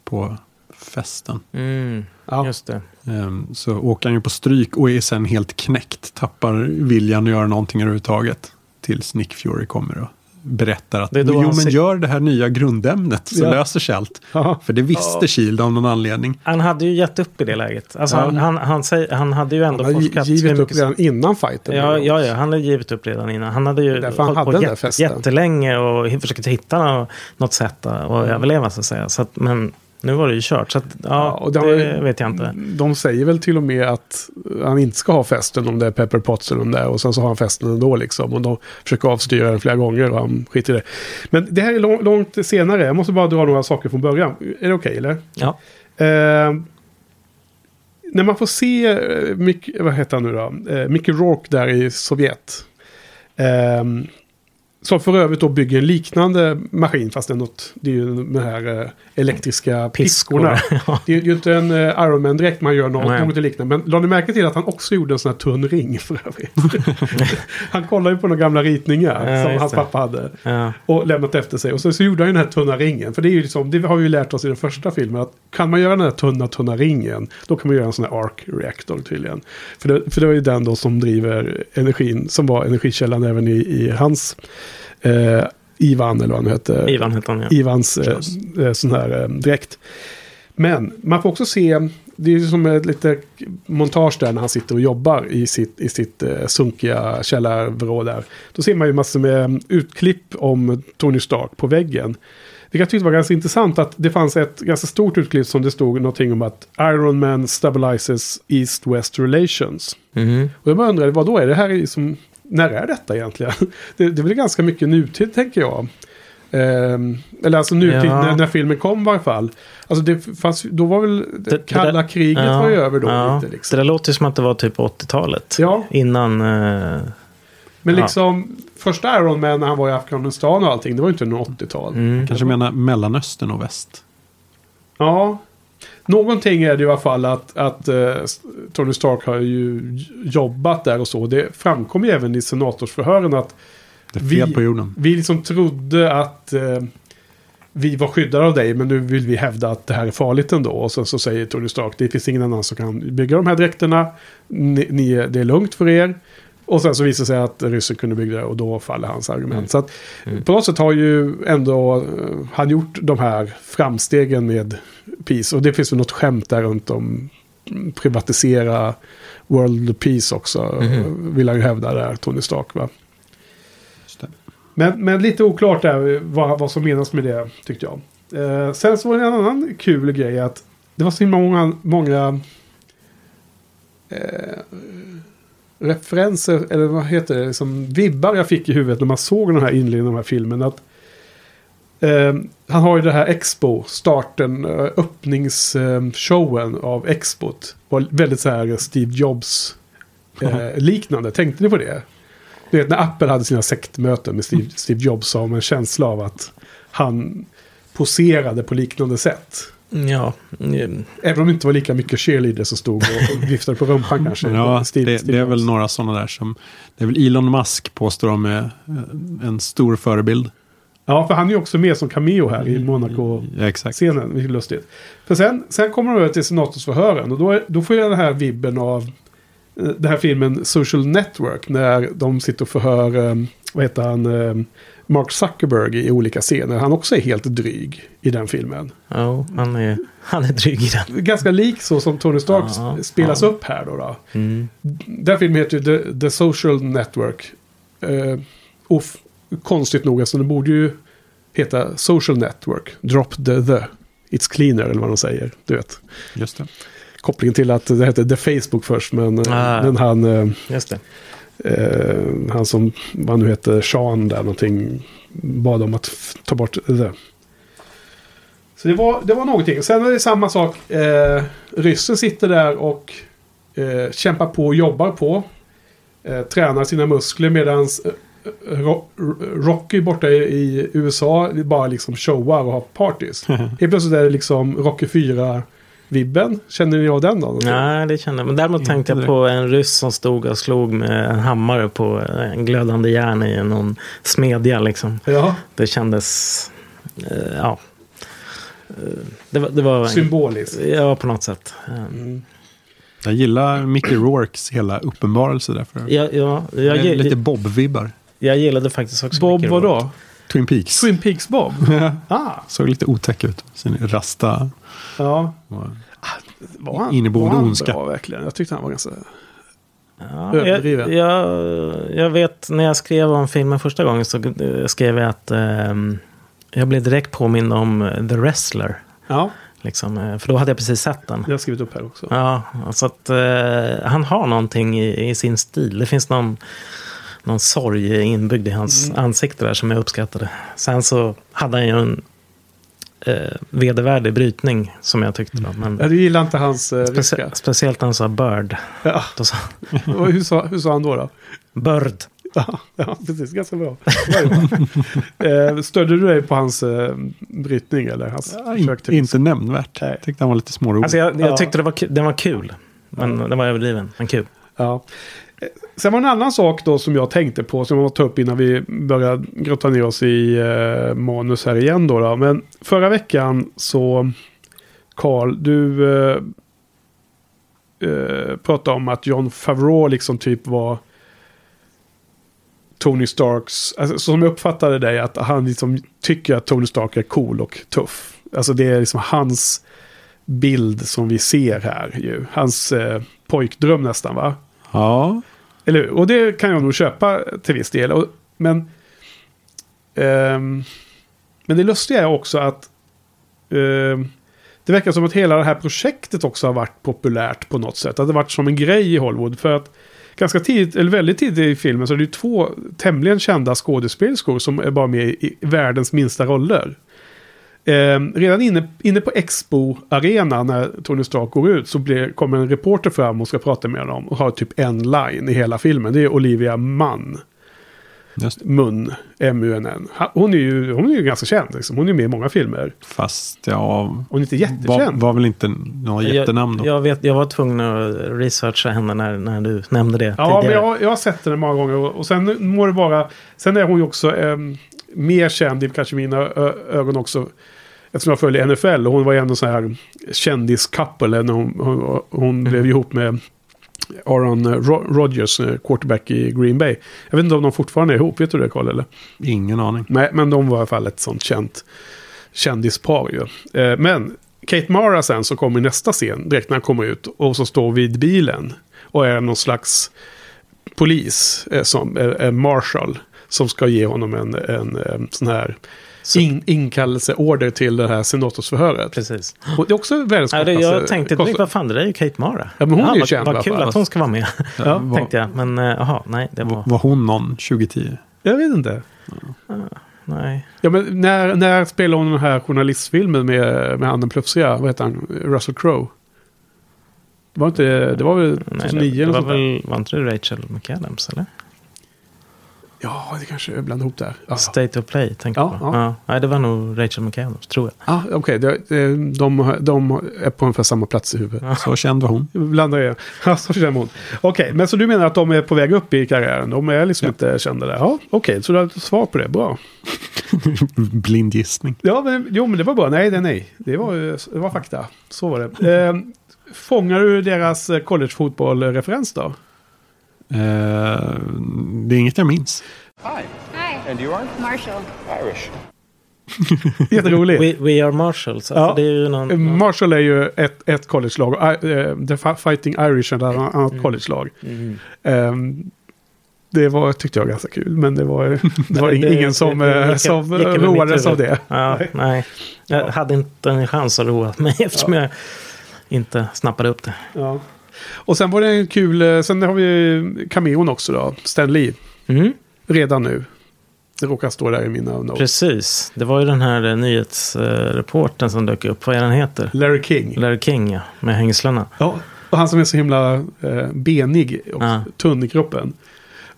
På festen. Mm, ja. just det. Ehm, så åker han ju på stryk och är sen helt knäckt. Tappar viljan att göra någonting överhuvudtaget. Tills Nick Fury kommer och berättar att jo men gör det här nya grundämnet så Ja. löser sig allt. Ja. För det visste Shield av någon anledning. Han hade ju gett upp i det läget. Alltså Ja. han, han, han, säger, han hade ju ändå Han har forskat. gi- givit upp mycket- redan innan fighten. Ja, ja, ja, han hade givit upp redan innan. Han hade ju Därför han hållit hade på festen. jättelänge och försökt hitta nå- något sätt att att överleva så att säga. Så att, men nu var det ju kört. Så att, ja, och det, har- vet jag inte. De säger väl till och med att han inte ska ha festen om det är Pepper Potts eller om det är. Och sen så har han festen ändå liksom. Och de försöker avstyra den flera gånger och han skiter i det. Men det här är lång, långt senare. Jag måste bara dra några saker från början. Är det okej eller? Ja. Eh, när man får se, eh, Mick, vad heter han nu då? Eh, Mickey Rourke där i Sovjet. Eh, som för övrigt då bygger en liknande maskin fast det är något, det är ju de här eh, elektriska piskorna. ja. Det är ju inte en uh, Iron Man direkt man gör något, något liknande. Men la ni märke till att han också gjorde en sån här tunn ring för övrigt? han kollade ju på några gamla ritningar Ja, som hans pappa hade. Ja. Och lämnat efter sig. Och så, så gjorde han ju den här tunna ringen. För det är ju liksom, det har vi ju lärt oss i den första filmen. Att kan man göra den här tunna, tunna ringen. Då kan man göra en sån här arc reactor tydligen. För det, för det var ju den då som driver energin. Som var energikällan även i, i hans... Eh, Ivan eller vad han hette. Ivan hette han ja. Ivans eh, eh, sån här eh, dräkt. Men man får också se det är som ett lite montage där när han sitter och jobbar i sitt, i sitt eh, sunkiga källarvrå där. Då ser man ju massor med utklipp om Tony Stark på väggen. Det jag tyckte var ganska intressant att det fanns ett ganska stort utklipp som det stod någonting om att Iron Man stabilizes East-West relations. Mhm. Och jag bara undrade, vad då är det här liksom, när är detta egentligen? Det, det väl ganska mycket nutid tänker jag. Ehm, eller alltså nutid Ja. när, när filmen kom i varje fall. Alltså det fanns, då var väl det, Det- det kalla där- kriget Ja, var ju över då ja. lite Det liksom. där låter som att det var typ 80-talet. Ja, Innan... eh, men Ja. liksom första Iron Man när han var i Afghanistan och allting, det var ju inte någon 80-tal. mm. Kanske menar Mellanöstern och väst. Ja. Någonting är det i alla fall att, att eh, Tony Stark har ju jobbat där och så. Det framkom ju även i senatorsförhören att Vi- vi liksom trodde att eh, vi var skyddade av dig men nu vill vi hävda att det här är farligt ändå. Och sen så säger Tony Stark det finns ingen annan som kan bygga de här dräkterna. Ni, ni, det är lugnt för er. Och sen så visar det sig att ryssen kunde bygga det och då faller hans argument. Mm. Så att Mm. på något sätt har ju ändå eh, han gjort de här framstegen med Peace. Och det finns väl något skämt där runt om mm, privatisera World Peace också. Mhm. Vill han ju hävda där, Tony Stark. Va? Men, men lite oklart där vad, vad som menas med det tyckte jag. Eh, sen så var det en annan kul grej att det var så himla många, många eh, referenser, eller vad heter det, liksom vibbar jag fick i huvudet när man såg den här inledningen av den här filmen. Att, eh, han har ju det här Expo, starten, eh, öppningsshowen av Expot. Var väldigt så här Steve Jobs eh, liknande. Tänkte ni på det? Du vet när Apple hade sina sektmöten med Steve, Steve Jobs så har man en känsla av att han poserade på liknande sätt. Ja. mm. Även om det inte var lika mycket cheerleaders som stod och viftade på rumpan kanske. Ja, Steve- det, Steve det är väl några sådana där som... Det är väl Elon Musk påstår de är eh, en stor förebild. Ja, för han är ju också med som cameo här i Monaco-scenen. Ja. Vilket är lustigt. För sen, sen kommer de över till senatorsförhören. Och då, är, då får jag den här vibben av eh, den här filmen Social Network. När de sitter och förhör, eh, vad heter han, Mark Zuckerberg i olika scener. Han också är helt dryg i den filmen. Ja, han är, han är dryg i den. Ganska lik så som Tony Stark Ja, spelas ja. upp här då. då. Mm. Den filmen heter ju The, The Social Network. Eh, och konstigt nog, alltså den borde ju heta Social Network. Drop the the. It's cleaner eller vad de säger. Du vet. Just det. Kopplingen till att det hette The Facebook först. Men, eh, Ah. men han, eh, Just det. Eh, han som, vad nu heter, Sean där någonting. Bad om att ta bort the. Så det var, det var någonting. Sen är det samma sak. Eh, ryssen sitter där och eh, kämpar på och jobbar på. Eh, tränar sina muskler medan Ro Rocky borta i, USA bara liksom showar och har parties. Helt plötsligt är det liksom Rocky 4-vibben. Känner ni av den då? Nej, det kände jag. Men däremot Inte tänkte jag på en ryss som stod och slog med en hammare på en glödande järn i någon smedja. Liksom. Ja, Det kändes... eh, ja. Eh, det var... Det var symboliskt. ja, på något sätt. Mm. Jag gillar Mickey Rourkes hela uppenbarelse därför. Ja, ja, jag, lite Bob-vibbar. jag gillade faktiskt också Bob Mickey vadå? Twin Peaks. Twin Peaks Bob? ah, Såg lite otäck ut. Sin rasta. ja. och- Var han, Inneboende var han ondska. bra verkligen? Jag tyckte han var ganska... Ja, jag, Överdriven. jag, jag vet när jag skrev om filmen första gången så eh, skrev jag att ehm, jag blev direkt påmind om eh, The Wrestler. Ja, Liksom, eh, för då hade jag precis sett den. det har jag skrivit upp här också. Ja, så att eh, han har någonting i, i sin stil. Det finns någon, någon sorg inbyggd i hans Mm. ansikte där som jag uppskattade. Sen så hade han ju en eh, vedervärdig brytning som jag tyckte. Då, men Ja, du gillar inte hans eh, specie- väska? speciellt när han sa bird. Ja. Då sa, Och hur, sa, hur sa han då? då? bird. Ja, ja, precis. Ganska bra. Eh, stödde du dig på hans eh, brytning eller hans Ja, in, inte nämnvärt. Nej. Tyckte han var lite smårolig. Alltså jag, jag Ja. tyckte det var, den var kul. Men den var överdriven. Men kul. Ja. Sen var det en annan sak då som jag tänkte på som jag måste ta upp innan vi börjar grotta ner oss i eh, manus här igen då, då. Men förra veckan så Carl, du eh, eh, pratade om att John Favreau liksom typ var Tony Starks, alltså, som jag uppfattade dig, att han liksom tycker att Tony Stark är cool och tuff. Alltså det är liksom hans bild som vi ser här ju. Hans eh, pojkdröm nästan va? Ja, eller hur? Och det kan jag nog köpa till viss del. Och, men, um, men det lustiga är också att um, det verkar som att hela det här projektet också har varit populärt på något sätt. Att det har varit som en grej i Hollywood. För att ganska tidigt, eller väldigt tidigt i filmen så är det ju två tämligen kända skådespelerskor som är bara med i världens minsta roller. Eh, redan inne, inne på Expo-arena när Tony Stark går ut så blir, kommer en reporter fram och ska prata med honom och har typ en line i hela filmen. Det är Olivia Munn. just det. Munn, Hon är ju, hon är ju ganska känd. Liksom. Hon är med i många filmer. Fast ja, Hon är inte var, jättekänd. var väl inte några jättenamn då. Jag, jag, vet, jag var tvungen att researcha henne när, när du nämnde det Ja, men tidigare. jag, jag har sett henne många gånger. Och, och sen må det vara... Sen är hon ju också ehm, mer känd i kanske mina ögon också. Eftersom jag följer NFL. Och hon var ju ändå så här kändis-couple. När hon, hon, hon blev ihop med Aaron Ro- Rodgers, eh, quarterback i Green Bay. Jag vet inte om de fortfarande är ihop. Vet du det, Carl? Eller? Ingen aning. Nej, men de var i alla fall ett sånt känt kändispar ju. Eh, men Kate Mara sen så kommer i nästa scen, direkt när han kommer ut, och så står vid bilen. Och är någon slags polis, eh, som eh, marshal, som ska ge honom en, en, eh, sån här in, inkallelseorder till det här senatorsförhöret. Precis. Och det är också världens Ja, det, jag tänkte direkt, vad fan, det där är ju Kate Mara. Ja, men hon är ju vad, känd Vad kul att hon ska vara med, Ja, var, tänkte jag. Men eh, jaha, nej, det var... var hon någon 2010? Jag vet inte. Nej. Ja, men när, när spelade hon den här journalistfilmen med, med han den plufsiga, vad heter han, Russell Crowe? Det var, inte, det var väl nej 2009 det, det eller var väl, var inte det Rachel McAdams eller? Ja, det kanske jag blandade ihop där. Ja, State of Play tänkte Ja, jag på. ja. Ja. Nej, det var nog Rachel McAdams, tror jag. ah, okej. det- det- de, de är på ungefär samma plats i huvudet. Så känd var hon. Jag Blandar er. Ja, så känner hon. Okej, men så du menar att de är på väg upp i karriären? De är liksom Ja. inte kända där? Ja, okej. så du har ett svar på det. Bra. Blind gissning. Ja, men, jo, men det var bra. Nej, det är nej. Det var, det var fakta. Så var det. Eh, fångar du deras eh, collegefotbollreferens då? Eh, det är inget jag minns. Hi. Hi, And you are? Marshall. Irish. Jätteroligt. We, we are Marshalls. Alltså, Ja. Det är ju någon... Marshall är ju ett, ett collegelag. äh, The Fighting Irish är ett annat Mm. collegelag. Ehm, det var, tyckte jag ganska kul, men det var, det var Det- ingen som, det- eh, som roades av det. Ja, nej. Jag hade inte en chans att roa mig eftersom jag inte snappade upp det. Ja. Och sen var det en kul, eh, sen har vi cameon också då, Stan Lee, Mm, redan nu. Det råkar stå där i mina notes. precis. Det var ju den här eh, nyhetsreporten som dök upp. Vad är den heter? Larry King. Larry King, ja. Med hängslena. Ja, och han som är så himla eh, benig och Ja. tunn i kroppen.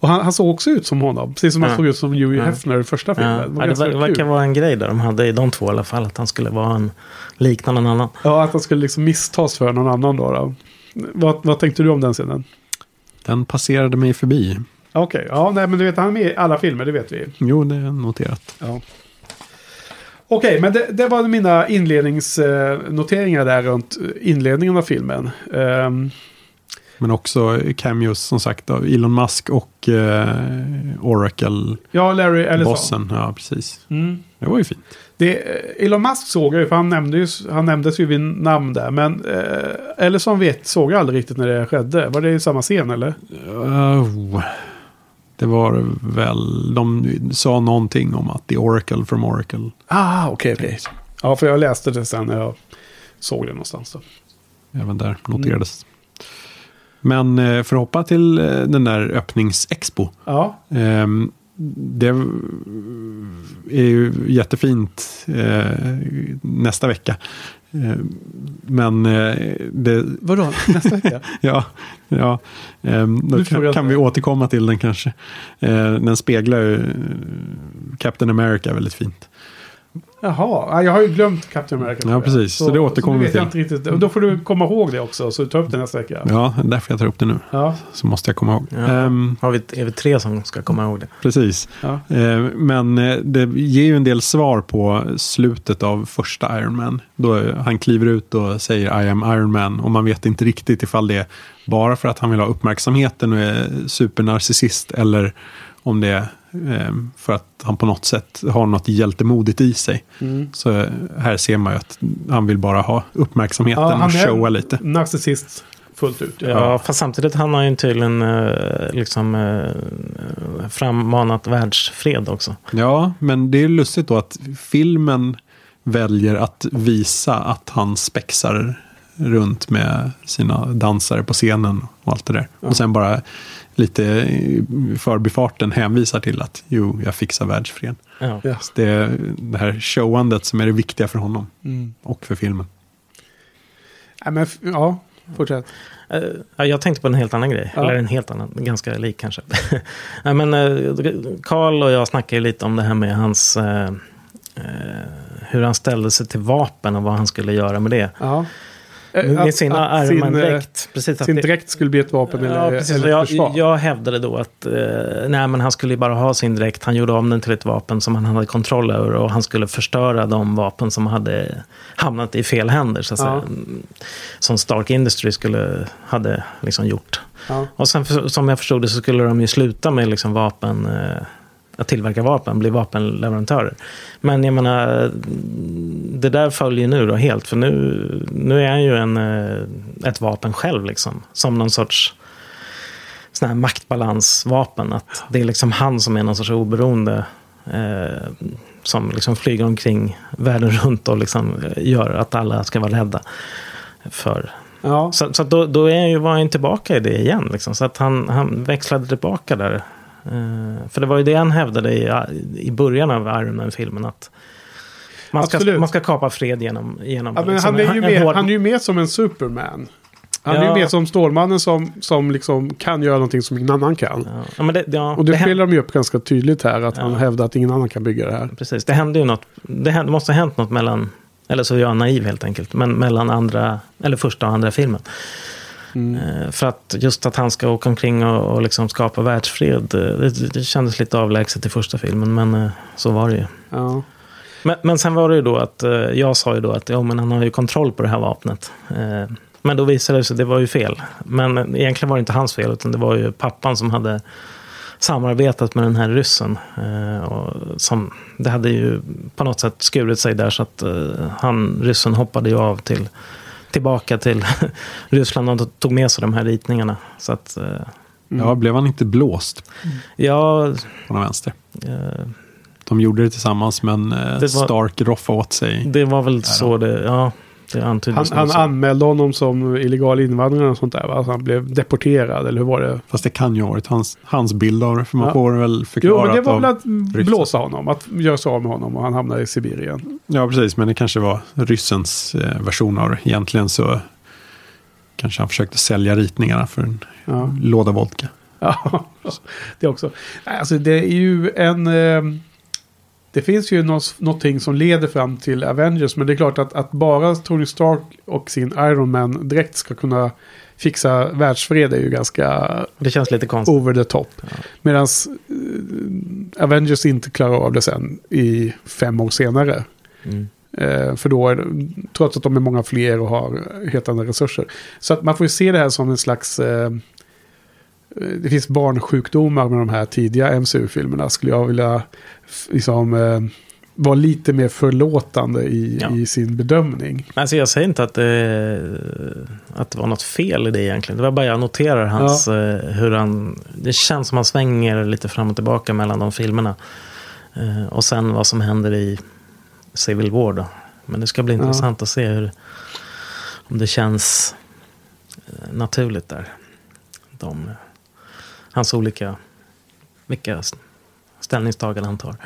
Och han, han såg också ut som honom, precis som han Ja. såg ut som Hugh Ja. Hefner i första filmen. Ja, Det var det verkar vara en grej där de hade i de två i alla fall. Att han skulle vara en liknande någon annan. Ja, att han skulle liksom misstas för någon annan då. då. Vad, vad tänkte du om den scenen? Den passerade mig förbi. Okej, ja, nej, men du vet, han är med i alla filmer, det vet vi. Jo, det är noterat. Ja. Okej, men det, det var mina inledningsnoteringar där runt inledningen av filmen. Ehm, Men också cameos som sagt av Elon Musk och eh, Oracle-bossen. ja, Larry Ellison. Ja, precis. Mm. Det var ju fint. Det, Elon Musk såg jag ju, för han, nämnde ju, han nämndes ju vid namn där. Men eh, Ellison vet, såg jag aldrig riktigt när det skedde. Var det i samma scen eller? Oh, det var väl, de sa någonting om att det är Oracle from Oracle. Ah, okej, okej. Ja, för jag läste det sen när jag såg det någonstans. Då. Även där noterades. Men eh, för att hoppa till eh, den där öppningsexpo. Ja, Ehm, det är ju jättefint eh, nästa vecka. Ehm, men eh, det, vadå? Nästa vecka? ja, ja ehm, då kan, kan vi återkomma till den kanske. Eh, den speglar ju eh, Captain America väldigt fint. Jaha, ja, jag har ju glömt Captain America. Ja, precis. Så det återkommer så vi till. inte riktigt. Och Då får du komma ihåg det också, så ta upp det nästa vecka. Ja, därför jag tar upp det nu. Ja, Så måste jag komma ihåg. Ja. Ehm, Har vi, är vi tre som ska komma ihåg det? precis. ja. Eh, Men eh, det ger ju en del svar på slutet av första Iron Man. Då eh, han kliver ut och säger I am Iron Man. Och man vet inte riktigt ifall det är bara för att han vill ha uppmärksamheten och är supernarcissist. Eller om det är eh, för att han på något sätt har något hjältemodigt i sig. Mm. Så eh, här ser man ju att han vill bara ha uppmärksamheten Ja, han och är- showa lite. Narcissist fullt ut. Ja, fast samtidigt han har ju tydligen eh, liksom frammanat världsfred också. Ja, men det är lustigt då att filmen väljer att visa att han spexar runt med sina dansare på scenen och allt det där. Och sen bara lite i förbifarten hänvisar till att jo, jag fixar världsfred. Ja. Ja. Det är det här showandet som är det viktiga för honom Mm. och för filmen. Nej, men, ja, fortsätt. Eh, ja, jag tänkte på en helt annan grej. Ja. Eller en helt annan, ganska lik kanske. Nej, men eh, Carl och jag snackade lite om det här med hans... eh, eh, hur han ställde sig till vapen och vad han skulle göra med det. Ja. Eh, Med sin att Iron sin, eh, Sin dräkt skulle bli ett vapen eller, Ja, precis. eller jag, ett försvar. jag hävdade då att eh, nej, men han skulle bara ha sin dräkt. Han gjorde om den till ett vapen som han hade kontroll över. Och han skulle förstöra de vapen som hade hamnat i fel händer. Så att Ja. säga. Som Stark Industry skulle, hade liksom gjort. Ja. Och sen som jag förstod det så skulle de ju sluta med liksom vapen, eh, att tillverka vapen, bli vapenleverantörer. Men jag menar, det där följer nu då helt. För nu, nu är han ju en, eh, ett vapen själv liksom. Som någon sorts sån här maktbalansvapen. Att det är liksom han som är någon sorts oberoende. Eh, som liksom flyger omkring världen runt och liksom gör att alla ska vara rädda för Ja. så, så då, då är han ju, var han tillbaka i det igen. Liksom. Så att han, han växlade tillbaka där. Eh, för det var ju det han hävdade i, i början av Iron Man-filmen. Att man ska, Absolut. man ska kapa fred genom, genom Ja, liksom han, är ju med, hård- han är ju med som en Superman. Han är Ja. ju med som Stålmannen som, som liksom kan göra någonting som ingen annan kan. Ja, det, Och det, det, spelar de ju upp ganska tydligt här, att han hävdar att ingen annan kan bygga det här. Precis, det hände ju något. Det, hände, det måste ha hänt något mellan, eller så är jag naiv helt enkelt, men mellan andra, eller första och andra filmen. Mm. Eh, För att just att han ska åka omkring och, och liksom skapa världsfred, eh, det, det kändes lite avlägset i första filmen, men eh, så var det ju. Ja. Men, men sen var det ju då att jag sa ju då att ja, men han har ju kontroll på det här vapnet. Men då visade det sig att det var ju fel. Men egentligen var det inte hans fel, utan det var ju pappan som hade samarbetat med den här ryssen. Och som, det hade ju på något sätt skurit sig där så att han, ryssen hoppade ju av till, tillbaka till Ryssland och tog med sig de här ritningarna. Så att, eh, Ja, blev han inte blåst ja, på den vänster? eh, De gjorde det tillsammans men eh, Det var- Stark roffade åt sig. det var väl så det, ja, Han, han anmälde honom som illegal invandrare och sånt där. Va? Alltså han blev deporterad, eller hur var det? Fast det kan ju ha varit hans, hans bild av det. För man Ja. får väl Jo, förklarat men det var väl att ryssen. blåsa honom, att göra sig av med honom och han hamnade i Sibirien. Ja, precis. Men det kanske var ryssens eh, version av det. Egentligen så kanske han försökte sälja ritningarna för en Ja. låda vodka. Ja, det också. Nej, Alltså det är ju en... Eh, det finns ju något, någonting som leder fram till Avengers. Men det är klart att, att bara Tony Stark och sin Iron Man direkt ska kunna fixa världsfred är ju ganska Det känns lite konstigt. over the top. Medan Avengers inte klarar av det sen i fem år senare. Mm. Eh, för då är det, trots att de är många fler och har helt andra resurser. Så att man får ju se det här som en slags... Eh, det finns barnsjukdomar med de här tidiga MCU-filmerna. Skulle jag vilja liksom, eh, vara lite mer förlåtande i, Ja. i sin bedömning. Alltså jag säger inte att det, att det var något fel i det egentligen. Det var bara jag noterar hans, eh, hur han... Det känns som han svänger lite fram och tillbaka mellan de filmerna. Eh, och sen vad som händer i Civil War då. Men det ska bli Ja. intressant att se hur, om det känns eh, naturligt där. De, hans olika, vilka ställningstaganden han tar.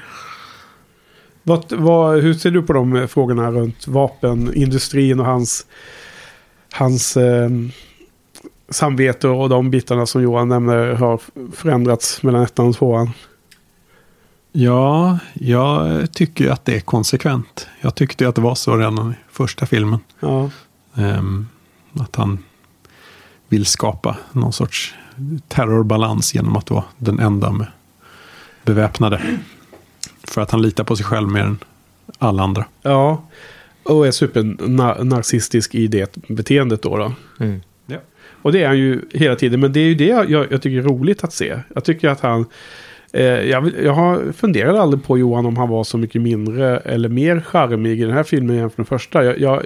Vad, vad, hur ser du på de frågorna runt vapenindustrin och hans, hans eh, samvete och de bitarna som Johan nämner har förändrats mellan ettan och tvåan? Ja, jag tycker att det är konsekvent. Jag tyckte att det var så redan i första filmen. Ja, Ehm, att han vill skapa någon sorts terrorbalans genom att vara den enda med beväpnade. För att han litar på sig själv mer än alla andra. ja. och är supernarcissistisk i det beteendet då. då. Mm. Och det är han ju hela tiden. Men det är ju det jag, jag tycker är roligt att se. Jag tycker att han... Eh, jag, jag har funderat aldrig på Johan om han var så mycket mindre eller mer charmig i den här filmen jämfört med den första. Jag, jag,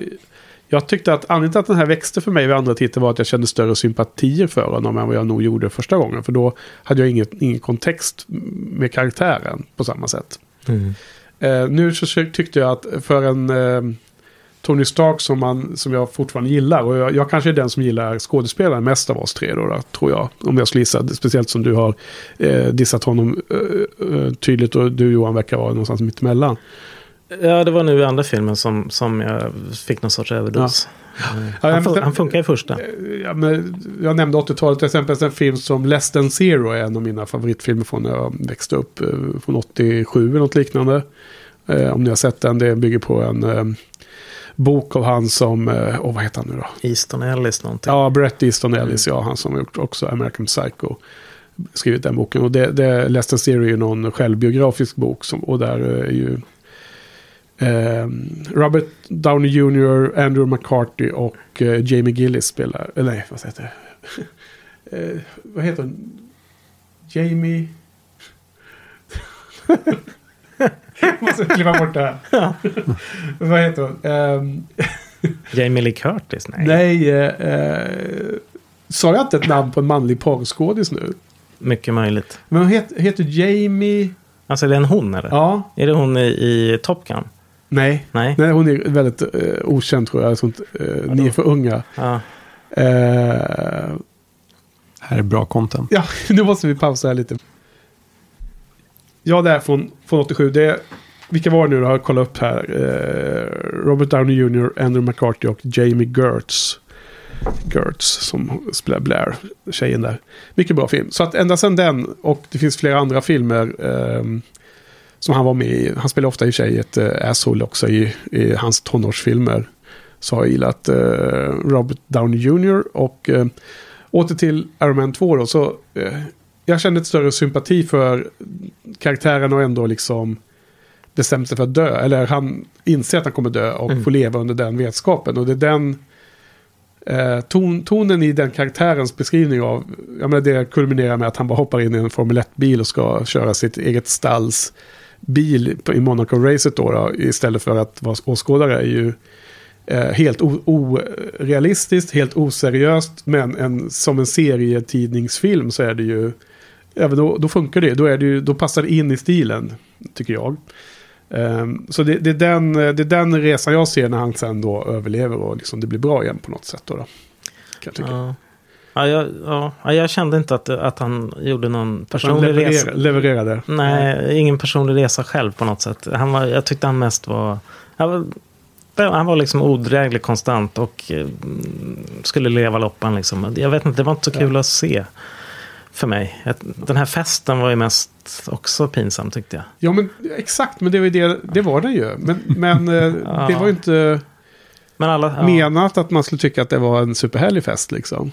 jag tyckte att anledningen till att den här växte för mig vid andra titeln var att jag kände större sympatier för honom än vad jag nog gjorde första gången. För då hade jag inget, ingen kontext med karaktären på samma sätt. Mm. Eh, nu så tyckte jag att för en eh, Tony Stark som, man, som jag fortfarande gillar. Och jag, jag kanske är den som gillar skådespelaren mest av oss tre då, då tror jag. Om jag skulle gissa. Speciellt som du har eh, dissat honom eh, eh, tydligt och du Johan verkar vara någonstans mittemellan. Ja, det var nu i andra filmen som, som jag fick någon sorts överdos. Ja, Han, men- fun- han funkar i första. Ja, men jag nämnde 80-talet till exempel. En film som Less than Zero är en av mina favoritfilmer från när jag växte upp. eh, Från 87 eller något liknande. Eh, om ni har sett den. Det bygger på en eh, bok av han som, åh vad heter han nu då? Easton Ellis någonting. Ja, Brett Easton Ellis, ja. Han som har gjort också American Psycho. Skrivit den boken. Och det, det than Zero är ju någon självbiografisk bok. Som, och där är ju Robert Downey Jr., Andrew McCarthy och eh, Jamie Gillis spelar. Eller nej, vad heter det? eh, vad heter hon? Jamie... Jag måste klippa bort det här. vad heter hon? Ehm, Jamie Lee Curtis? Nej. Nej, eh, eh, sa jag inte ett namn på en manlig porrskådis nu? Mycket möjligt. Men hon het, heter Jamie... Alltså är det en hon eller? Ja, Är det hon i, i Top Gun? Nej. Nej. Nej, hon är väldigt eh, okänd tror jag. Sånt, eh, ni är för unga. Ja. Eh, Här är bra content. ja, nu måste vi pausa här lite. Ja, det är från, från 87. Det är, vilka var det nu då? Jag kollat upp här. Eh, Robert Downey Jr., Andrew McCarthy och Jamie Gertz. Gertz som spelar Blair, tjejen där. Mycket bra film. Så att ända sedan den, och det finns flera andra filmer ehm, som han var med i. Han spelar ofta i sig ett uh, asshole också i, i hans tonårsfilmer. Så har jag gillat eh, Robert Downey Jr. och uh, åter till Iron Man 2 då. Så jag kände ett större sympati för karaktären och ändå liksom bestämt sig för att dö. Eller han inser att han kommer dö och Mm. får leva under den vetskapen. Och det är den eh, ton, tonen i den karaktärens beskrivning av, jag menar det kulminerar med att han bara hoppar in i en Formel 1-bil och ska köra sitt eget stalls bil i Monaco-racet då, då istället för att vara åskådare är ju eh, helt orealistiskt, helt oseriöst, men en, som en serietidningsfilm så är det ju, även då, då funkar det, då, är det ju, då passar det in i stilen, tycker jag. Eh, så det, det, är den, det är den resan jag ser när han sen då överlever och liksom det blir bra igen på något sätt. Då, då. Kan jag tycka. Ja. Ja, jag, ja, ja, jag kände inte att, att han gjorde någon personlig levererar, resa. levererade. Nej, ingen personlig resa själv på något sätt. Han var, jag tyckte han mest var... Han var, han var liksom odräglig konstant och eh, skulle leva loppan liksom. Jag vet inte, det var inte så kul att se för mig. Den här festen var ju mest också pinsam tyckte jag. Ja, men exakt, men det var, ju det, det, var det ju. Men, men eh, Ja. det var ju inte Men alla... Ja, menat att man skulle tycka att det var en superhärlig fest liksom.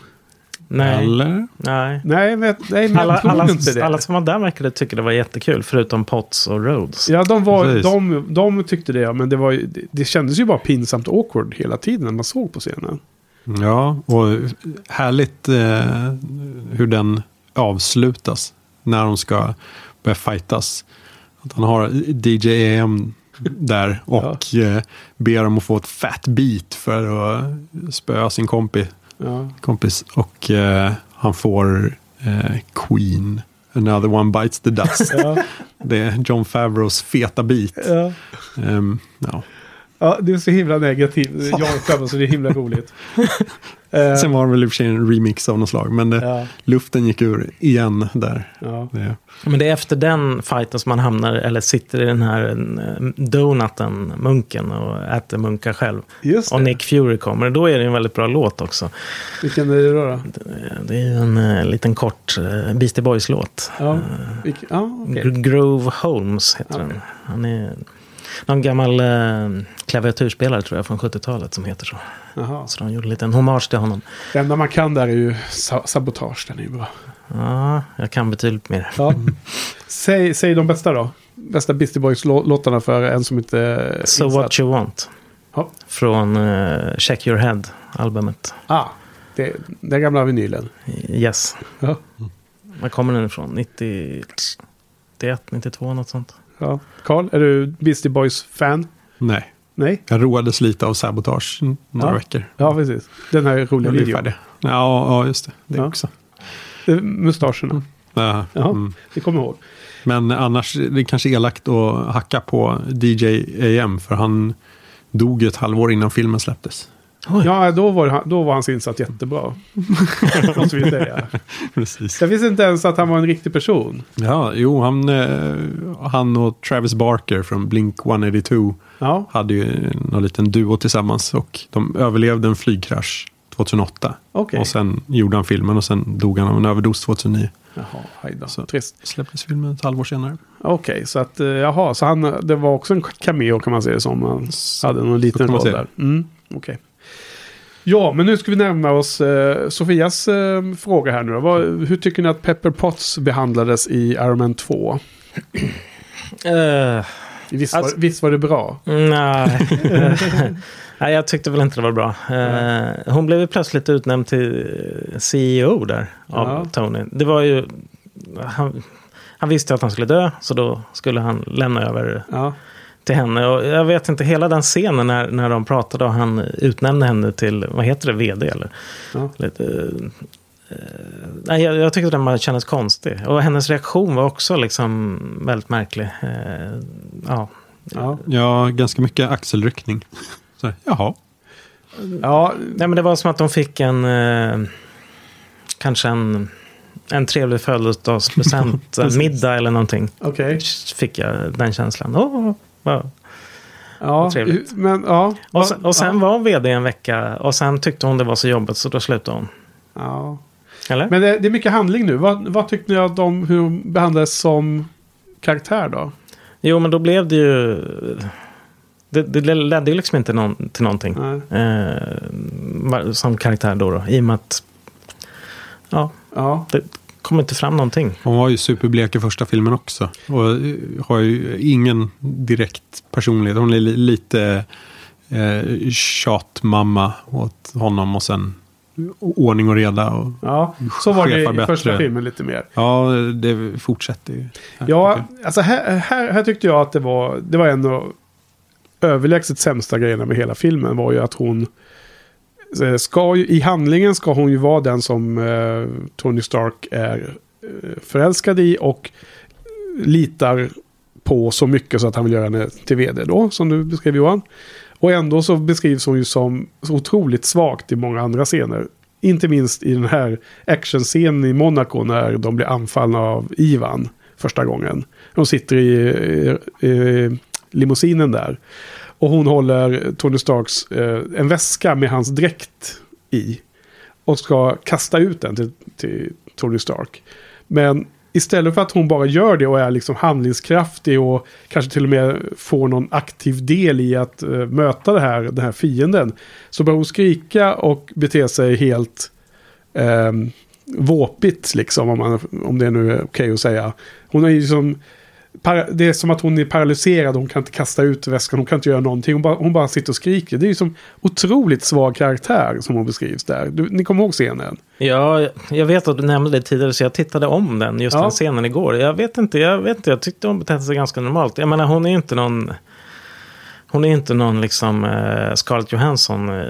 Nej, Eller? nej. Nej, men, nej, men Alla, alla, alla som var där verkade tycka det var jättekul, förutom Potts och Rhodes. Ja, de, var, Precis. de, de tyckte det, men det, var, det, det kändes ju bara pinsamt awkward hela tiden när man såg på scenen. Ja, och härligt eh, hur den avslutas när de ska börja fightas. Att han har DJ AM där och eh, ber dem att få ett fat beat för att spöa sin kompi, Ja. kompis. Och eh, han får eh, Queen, Another One Bites the Dust. Ja. Det är John Favreaus feta beat. Ja. Ehm, ja. Ja, det är så himla negativt. Jag själv, så det är himla roligt. Eh, Sen var det väl i och för sig en remix av något slag, men det, ja, luften gick ur igen där. ja. Det, Men det är efter den fighten som man hamnar, eller sitter i den här eh, donuten, munken, och äter munkar själv. Just Och. Nick Fury kommer. Då är det en väldigt bra låt också. Vilken är det då? då? Det är en eh, liten kort Beastie Boys-låt. Ja, ja. Gr- Grove Holmes heter Okej. den. Han är någon gammal eh, klaviaturspelare tror jag från 70-talet som heter så. Jaha. Så de gjorde en liten hommage till honom. Det enda man kan där är ju sa sabotage. Den är ju bra. Ja, jag kan betydligt mer. Ja. säg, säg de bästa då. Bästa Beastie Boys-låtarna för en som inte So insatt. What You Want. Ja. Från eh, Check Your Head-albumet. Ah, det, den gamla vinylen. Yes. Ja. Var kommer den ifrån? 90... 91, 92, något sånt. Ja. Carl, är du Beastie Boys-fan? Nej, Nej? jag roades lite av Sabotage några Ja. veckor. Ja, precis. Den här roliga videon. Ja, ja, just det. Det Ja. också. Mustascherna. Ja, Ja, mm. det kommer jag ihåg. Men annars, det är kanske elakt att hacka på DJ AM för han dog ett halvår innan filmen släpptes. Ja, då var, han- då var hans insats jättebra. Måste vi säga. Precis. Jag visste inte ens att han var en riktig person. Ja, jo, han, eh, han och Travis Barker från Blink 182 Ja, hade ju någon liten duo tillsammans och de överlevde en flygkrasch 2008. okej. Och sen gjorde han filmen och sen dog han av en överdos 2009. Jaha, hej då. Så. Trist. Släpptes filmen ett halvår senare. Okej, så att, eh, jaha, så han, det var också en cameo kan man säga det som. Han hade någon liten roll där. Mm, okej. Ja, men nu ska vi närma oss eh, Sofias eh, fråga här nu. Vad, hur tycker ni att Pepper Potts behandlades i Iron Man 2? Eh, Visst, Alltså- var, visst var det bra? nej. nej, jag tyckte väl inte det var bra. Eh, hon blev ju plötsligt utnämnd till CEO där av Ja. Tony. Det var ju... Han, han visste att han skulle dö, så då skulle han lämna över Ja, till henne. Och jag vet inte, hela den scenen när, när de pratade och han utnämnde henne till, vad heter det, vd eller? Ja. Lite, eh, nej, jag, jag tyckte den bara kändes konstig. Och hennes reaktion var också liksom väldigt märklig. Eh, ja. ja. Ja, ganska mycket axelryckning. Så, här, jaha. ja Nej, men det var som att de fick en, eh, kanske en, en trevlig födelsedagspresent, en middag eller någonting. okej. Fick jag den känslan. Åh, vad- Ja, trevligt. men ja. Och sen, och sen ja. var vd en vecka och sen tyckte hon det var så jobbigt så då slutade hon. Ja. Eller? Men det, det är mycket handling nu. Vad, vad tyckte ni att de, hur hon behandlades som karaktär då? Jo, men då blev det ju... Det, det ledde ju liksom inte någon, till någonting. Eh, som karaktär då, då. I och med att... Ja, Ja, det kom inte fram någonting. Hon var ju superblek i första filmen också. Och eh, har ju ingen direkt personlighet. Hon är li- lite eh, tjatmamma åt honom och sen ordning och reda. Och, ja. så var det i bättre. första filmen lite mer. ja, det fortsätter ju. här, Ja, alltså här, här, här tyckte jag att det var, det var en av överlägset sämsta grejerna med hela filmen var ju att hon Eh, ska ju, i handlingen ska hon ju vara den som eh, Tony Stark är eh, förälskad i och litar på så mycket så att han vill göra henne till vd då, som du beskrev Johan. Och ändå så beskrivs hon ju som så otroligt svagt i många andra scener. Inte minst i den här actionscenen i Monaco när de blir anfallna av Ivan första gången. De sitter i, i, i limousinen där. Och hon håller Tony Starks eh, en väska med hans dräkt i. Och ska kasta ut den till, till Tony Stark. Men istället för att hon bara gör det och är liksom handlingskraftig och kanske till och med får någon aktiv del i att eh, möta det här, den här fienden. Så börjar hon skrika och bete sig helt eh, våpigt liksom, om, man, om det nu är okej att säga. Hon är ju som... liksom det är som att hon är paralyserad, hon kan inte kasta ut väskan, hon kan inte göra någonting. Hon bara, hon bara sitter och skriker. Det är ju som otroligt svag karaktär som hon beskrivs där. Du, ni kommer ihåg scenen? Ja, jag vet att du nämnde det tidigare så jag tittade om den, just Ja. den scenen igår. Jag vet inte, jag vet inte, jag tyckte hon betedde sig ganska normalt. Jag menar hon är inte någon... Hon är inte någon liksom eh, Scarlett Johansson eh,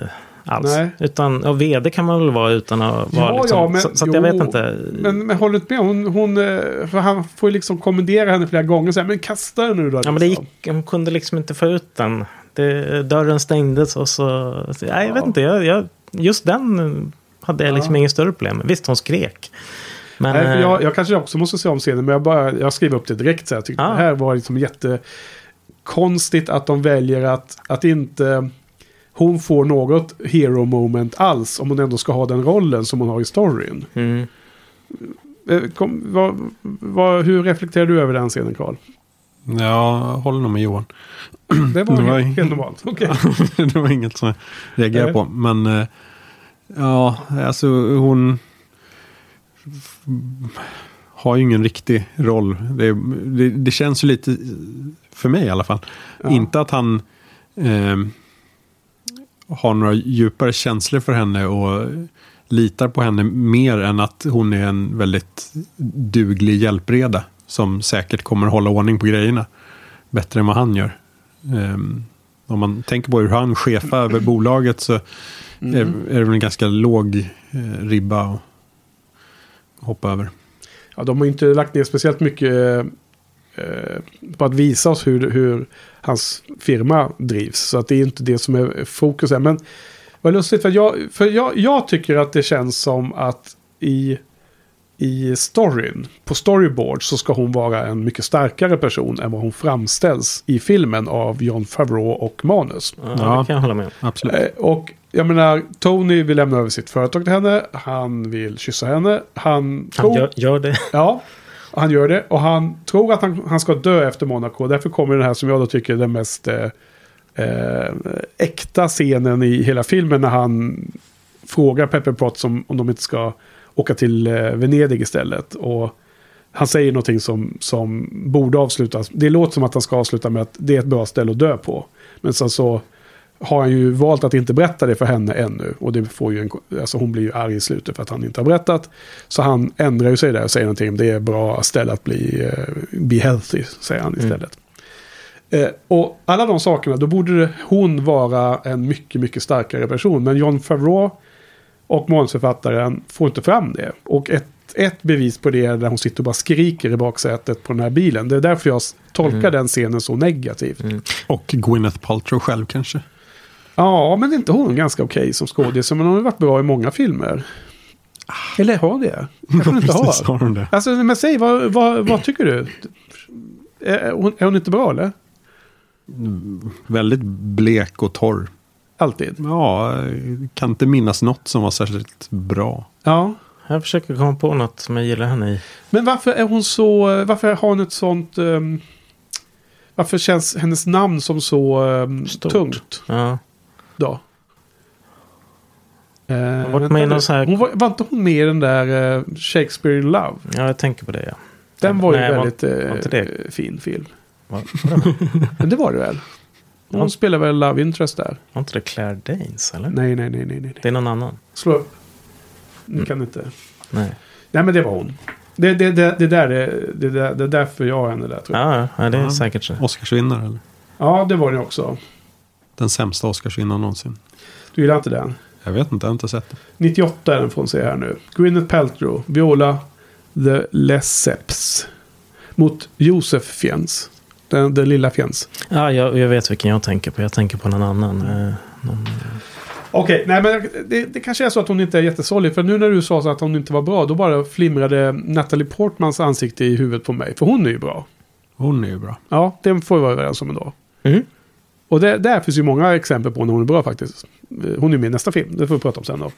alls. Nej. Utan, och vd kan man väl vara utan att vara liksom, så, så att jag jo, vet inte. Men, men håller inte med? Hon, hon, eh, för han får ju liksom kommendera henne flera gånger. och säga, men kasta den nu då. Ja, men det liksom. gick, hon kunde liksom inte få ut den. Det, dörren stängdes och så... så nej, jag vet Ja. inte. Jag, jag, just den hade jag liksom Ja. inget större problem med. Visst, hon skrek. Men, Nej, för eh, jag, jag kanske också måste se om scenen, men jag, bara, jag skriver upp det direkt. Så jag tyckte Ja. det här var liksom jättekonstigt att de väljer att, att inte hon får något hero moment alls. Om hon ändå ska ha den rollen som hon har i storyn. mm. Eh, Kom, vad, vad, hur reflekterar du över den scenen, Karl? Ja, jag håller nog med Johan. Det var, Det var helt, helt normalt. Okej. det var inget som jag reagerade Nej. på. Men eh, ja, alltså hon har ju ingen riktig roll. Det, det, det känns ju lite, för mig i alla fall, Ja. inte att han eh, har några djupare känslor för henne och litar på henne mer än att hon är en väldigt duglig hjälpreda som säkert kommer hålla ordning på grejerna bättre än vad han gör. Ehm, om man tänker på hur han chefar över bolaget så är, är det väl en ganska låg eh, ribba att hoppa över. Ja, de har inte lagt ner speciellt mycket eh, på att visa oss hur, hur hans firma drivs. Så att det är inte det som är fokus här. Men vad lustigt, för, jag, för jag, jag tycker att det känns som att i, i storyn, på storyboard, så ska hon vara en mycket starkare person än vad hon framställs i filmen av John Favreau och manus. Ja, Ja. Det kan jag hålla med om. Absolut. Eh, Och jag menar, Tony vill lämna över sitt företag till henne. Han vill kyssa henne. Han, Han tror, gör, gör det. Ja, han gör det. Och han tror att han, han ska dö efter Monaco. Därför kommer den här som jag då tycker är den mest eh, eh, äkta scenen i hela filmen. När han frågar Pepper Potts om, om de inte ska åka till eh, Venedig istället. Och han säger någonting som, som borde avslutas. Det låter som att han ska avsluta med att det är ett bra ställe att dö på. Men sen så har han ju valt att inte berätta det för henne ännu. Och det får ju en, alltså hon blir ju arg i slutet för att han inte har berättat. Så han ändrar ju sig där och säger någonting om det är ett bra ställe att bli eh, be healthy, säger han istället. Eh, och alla de sakerna, då borde hon vara en mycket, mycket starkare person. Men John Favreau och manusförfattaren får inte fram det. Och ett, ett bevis på det är när hon sitter och bara skriker i baksätet på den här bilen. Det är därför jag tolkar den scenen så negativt. Och Gwyneth Paltrow själv kanske. Ja, men är inte hon ganska okej som skådis? Men hon har varit bra i många filmer. Eller har det? Kanske hon inte Precis, har. har hon det. Alltså, men säg, vad, vad, vad tycker du? Är hon, är hon inte bra eller? Väldigt blek och torr. Alltid. Ja, jag kan inte minnas något som var särskilt bra. Ja. Jag försöker komma på något som jag gillar henne i. Men varför är hon så... Varför har hon ett sånt... ehm, varför känns hennes namn som så um, tungt Ja. Då? Eh, med i nu. någon sån här- hon var, var inte hon med i den där eh, Shakespeare in Love? ja, jag tänker på det. Ja. Den var ju Nej, var- väldigt var inte eh, det- fin film. Var, var, det, Men det var det väl? Hon Ja. spelar väl Love Interest där? var inte det Claire Danes? Eller? Nej, nej, nej, nej. nej. Det är någon annan. Slå upp. Ni kan inte. Nej. Nej, men det var hon. Det, det, det, det, där, det, det, där, det är därför jag har henne där tror jag. Ja, ja, det är Ja. säkert så. Oscarsvinnare eller? Ja, det var det också. Den sämsta Oscarsvinnaren någonsin. Du gillar inte den? Jag vet inte, jag har inte sett den. 98 är den får hon se här nu. Gwyneth Paltrow, Viola The Lesseps. Mot Josef Fiennes. Den, den lilla Fiennes. Ja, jag, jag vet vilken jag tänker på. Jag tänker på någon annan. Eh, någon, Okej, nej men det, det kanske är så att hon inte är jättesålig. För nu när du sa så att hon inte var bra, då bara flimrade Natalie Portmans ansikte i huvudet på mig. För hon är ju bra. Hon är ju bra. Ja, det får vi vara överens om ändå. Mm. Och det, där finns ju många exempel på när hon är bra faktiskt. Hon är med i nästa film, det får vi prata om sen då.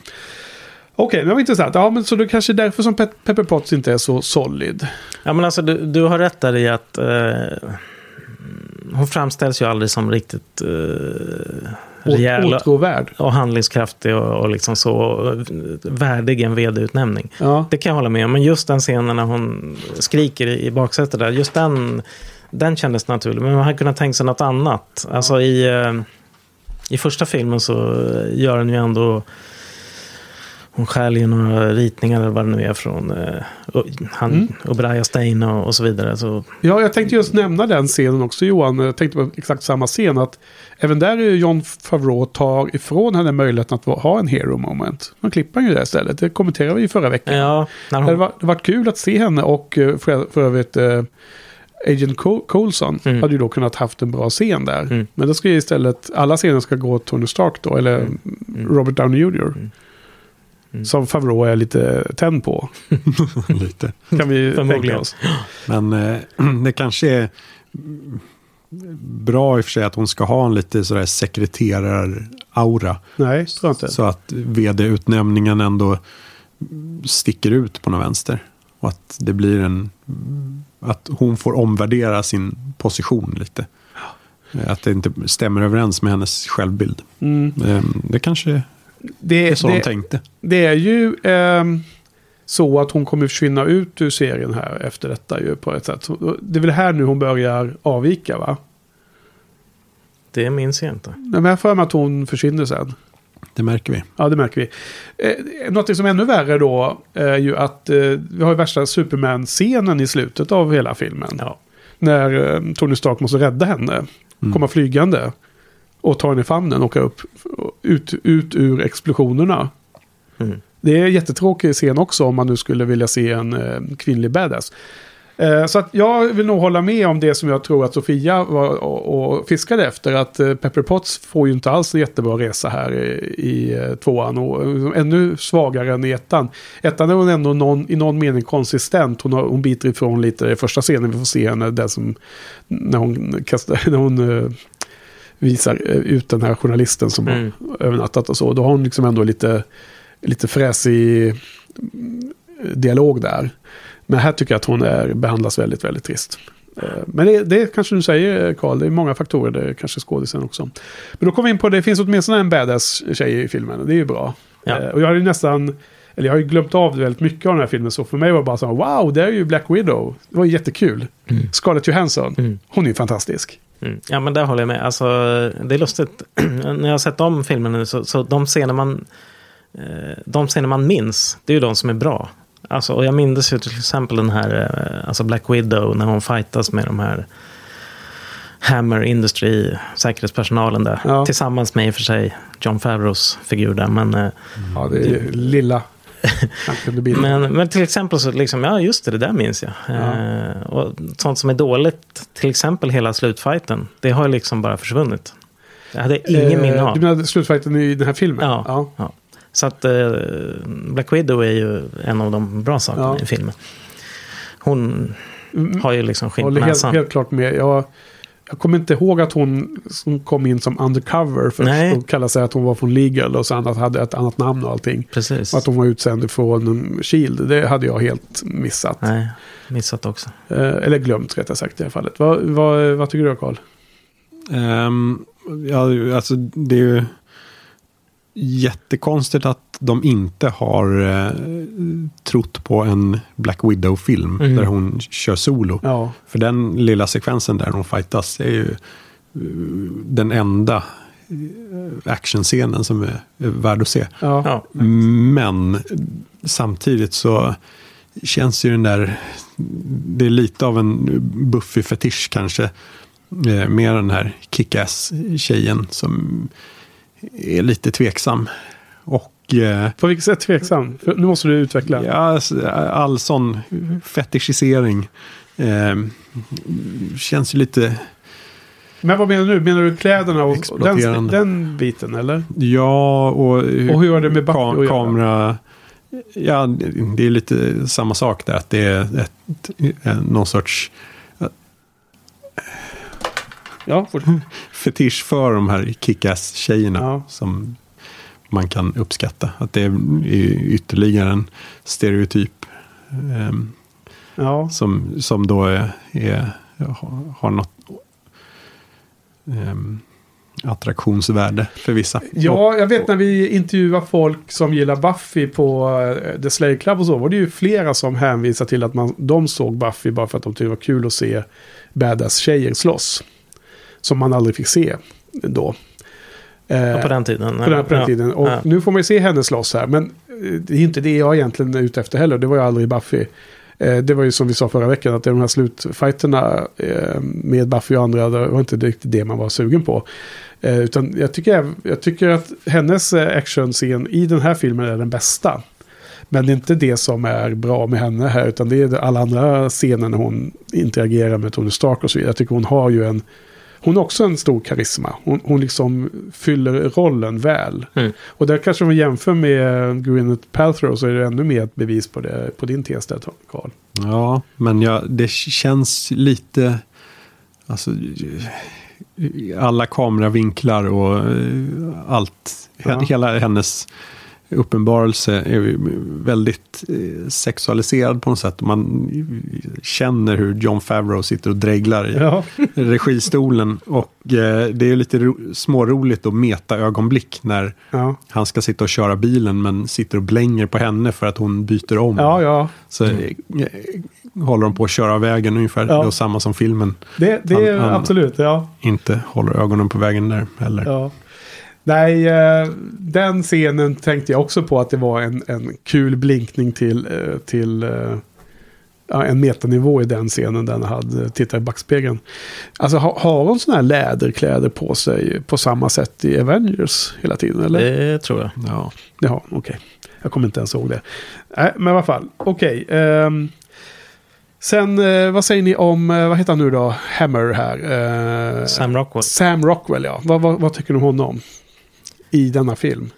Okej, det var intressant. Ja, men så det kanske är därför som Pe- Pepper Potts inte är så solid. Ja, men alltså du, du har rätt där i att eh, hon framställs ju aldrig som riktigt eh, rejäl Åtråvärd. och handlingskraftig och, och liksom så eh, värdig en vd-utnämning. Ja. Det kan jag hålla med om. Men just den scenen när hon skriker i, i baksätet där, just den, den kändes naturlig. Men man hade kunnat tänka sig något annat. Alltså i, eh, i första filmen så gör den ju ändå... Hon stjäl ju några ritningar eller vad det nu är från och han, Mm. O'Brien Stein och, och så vidare. Så, ja, jag tänkte just nämna den scenen också Johan. Jag tänkte på exakt samma scen. Att även där är ju John Favreau tar ifrån henne möjligheten att ha en hero moment. Man klipper ju det istället. Det kommenterade vi ju förra veckan. ja, Det hon, det var kul att se henne och eh, för, för övrigt eh, Agent Col- Coulson Mm. hade ju då kunnat haft en bra scen där. Mm. Men då ska ju istället, alla scener ska gå Tony Stark då, eller Mm. Robert Downey Jr. Mm. Mm. Som Favreau är lite tänd på, Lite. kan vi tänka oss. Men eh, det kanske är mm, bra i och för sig att hon ska ha en lite sådär sekreterar-aura. Nej, tror jag inte. Så att vd-utnämningen ändå sticker ut på något vänster. Och att det blir en... Att hon får omvärdera sin position lite. Att det inte stämmer överens med hennes självbild. Mm. Eh, Det kanske Det, är så de det, tänkte. det är ju ehm, så att hon kommer försvinna ut ur serien här efter detta ju på ett sätt. Det är väl här nu hon börjar avvika va? det minns jag inte. Nej, men jag har för mig att hon försvinner sen. Det märker vi. Ja, det märker vi. Eh, något som är ännu värre då är ju att eh, vi har ju värsta Superman-scenen i slutet av hela filmen. Ja. När eh, Tony Stark måste rädda henne. Komma flygande. Och ta henne i famnen och åka upp. Ut, ut ur explosionerna. Mm. Det är en jättetråkig scen också om man nu skulle vilja se en eh, kvinnlig badass. Eh, så att jag vill nog hålla med om det som jag tror att Sofia var och, fiskade efter. Att eh, Pepper Potts får ju inte alls en jättebra resa här i, eh, tvåan. Och ännu svagare än i ettan. Ettan är hon ändå någon, i någon mening konsistent. Hon, har, hon biter ifrån lite i första scenen. Vi får se henne där som när hon, kastar, när hon visar ut den här journalisten som Mm. har övernattat och så. Då har hon liksom ändå lite, lite fräsig mm, dialog där. Men här tycker jag att hon är, behandlas väldigt, väldigt trist. Eh, Men det, det kanske du säger Karl, det är många faktorer, det är kanske skådisen också. Men då kommer vi in på, det finns åtminstone en badass tjej i filmen, och det är ju bra. Ja. Eh, Och jag har ju nästan, eller jag har ju glömt av väldigt mycket av den här filmen, så för mig var det bara så här, wow, det är ju Black Widow. Det var jättekul. Scarlett Johansson, Mm. hon är ju fantastisk. Mm. Ja, men där håller jag med. Alltså, det är lustigt. När jag har sett om filmen nu så, så de scener man eh, de scener man minns, det är ju de som är bra. Alltså, och jag minns ju till exempel den här eh, alltså Black Widow när hon fightas med de här Hammer Industry, säkerhetspersonalen där. Ja. Tillsammans med i och för sig John Favreaus figur där. Men, eh, Ja, det är ju lilla. Kunde bli men, men till exempel så liksom, ja just det, det där minns jag. Eh, och sånt som är dåligt, till exempel hela slutfighten, det har liksom bara försvunnit. Jag hade ingen minne av. Eh, Du menar slutfighten i den här filmen? Ja. ja. Ja. Så att eh, Black Widow är ju en av de bra sakerna Ja. i filmen. Hon har ju liksom skinn på näsan. helt klart med. Jag, jag kommer inte ihåg att hon som kom in som undercover först. Nej. Och kallade sig att hon var från Legal och sen att hade ett annat namn och allting. Precis. Och att hon var utsänd från um, Shield. Det hade jag helt missat. Nej, missat också. Eh, eller glömt rättare sagt i det här fallet. Vad, vad, vad tycker du Karl? Ehm, ja, alltså det är ju jättekonstigt att de inte har eh, trott på en Black Widow-film Mm. där hon kör solo. Ja, För den lilla sekvensen där hon fightas är ju eh, den enda eh, actionscenen som är, är värd att se. ja. Men samtidigt så känns ju den där, det är lite av en Buffy-fetisch kanske. Eh, med den här Kick-Ass-tjejen som är lite tveksam. Och eh, På vilket sätt tveksam? För nu måste du utveckla. ja, all sån fetischisering eh, känns ju lite, Men vad menar du? Menar du kläderna och den, den biten eller? ja och, Och hur har det med göra? kamera. Ja, det är lite samma sak där. Att det är ett, någon sorts Ja, fetisch för de här kickass-tjejerna. Ja. Som man kan uppskatta. Att det är ytterligare en stereotyp. ehm, ja. som, som då är, är, har något ehm, attraktionsvärde för vissa. Ja, jag vet när vi intervjuar folk som gillar Buffy på eh, The Slay Club och så. Var det ju flera som hänvisade till att man, de såg Buffy bara för att de tyckte det var kul att se badass tjejer slåss. Som man aldrig fick se då. Eh, Ja, på den tiden. på den, på den Ja. tiden. Och Ja. nu får man ju se henne slåss här. Men eh, det är inte det jag egentligen är ute efter heller. Det var ju aldrig Buffy. Eh, Det var ju som vi sa förra veckan. Att de här slutfighterna eh, med Buffy och andra. Det var inte riktigt det man var sugen på. Eh, Utan jag tycker, jag tycker att hennes eh, actionscen i den här filmen är den bästa. Men det är inte det som är bra med henne här. Utan det är alla andra scener när hon interagerar med Tony Stark och så vidare. Jag tycker hon har ju en... Hon har också en stor karisma. Hon, hon liksom fyller rollen väl. Mm. Och där kanske vi jämför med Gwyneth Paltrow så är det ännu mer ett bevis på, det, på din tes där, Carl. Ja, men jag, det känns lite... Alltså, alla kameravinklar och eh, allt. Ja. Hela hennes uppenbarelse är väldigt eh, sexualiserad på något sätt. Man känner hur John Favreau sitter och dreglar i Ja, registolen. Och eh, det är lite ro- småroligt och meta-ögonblick när ja, han ska sitta och köra bilen men sitter och blänger på henne för att hon byter om. ja. Så eh, håller de på att köra vägen ungefär. Det är samma som filmen. Det, det är Han- han- absolut, ja. Inte håller ögonen på vägen där heller. Ja. Nej, eh, den scenen tänkte jag också på att det var en, en kul blinkning till, eh, till eh, ja, en metanivå i den scenen där han hade tittat i backspegeln. Alltså ha, har hon sådana här läderkläder på sig på samma sätt i Avengers hela tiden? Eller? Det tror jag. Ja. Jaha, okej. Jag kommer inte ens ihåg det. Nej, men i alla fall. Okej. ehm, sen, eh, vad säger ni om, eh, vad heter han nu då? Hammer här. Eh, Sam Rockwell. Sam Rockwell, ja. Vad, vad, vad tycker du om honom? I denna film.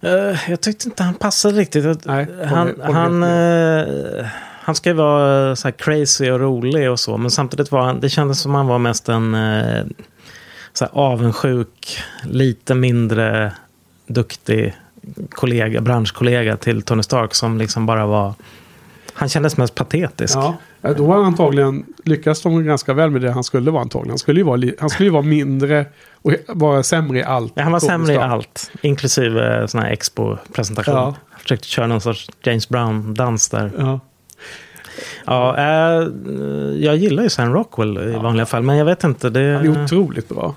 Eh, jag tyckte inte han passade riktigt. Nej, han, håller han, helt eh, han ska ju vara så här crazy och rolig och så. Men samtidigt var han, det kändes som han var mest en eh, så här avundsjuk, lite mindre duktig kollega, branschkollega till Tony Stark som liksom bara var... Han kändes mest patetisk. Ja, eh, då har han antagligen lyckats de ganska väl med det han skulle vara antagligen. Han skulle ju vara, han skulle ju vara mindre och vara sämre i allt. Ja, han var sämre i allt, inklusive sån här expo-presentation. Ja. Han försökte köra någon sorts James Brown-dans där. Ja. Ja, eh, jag gillar ju Sam Rockwell i vanliga fall, men jag vet inte. Det, Han är otroligt bra.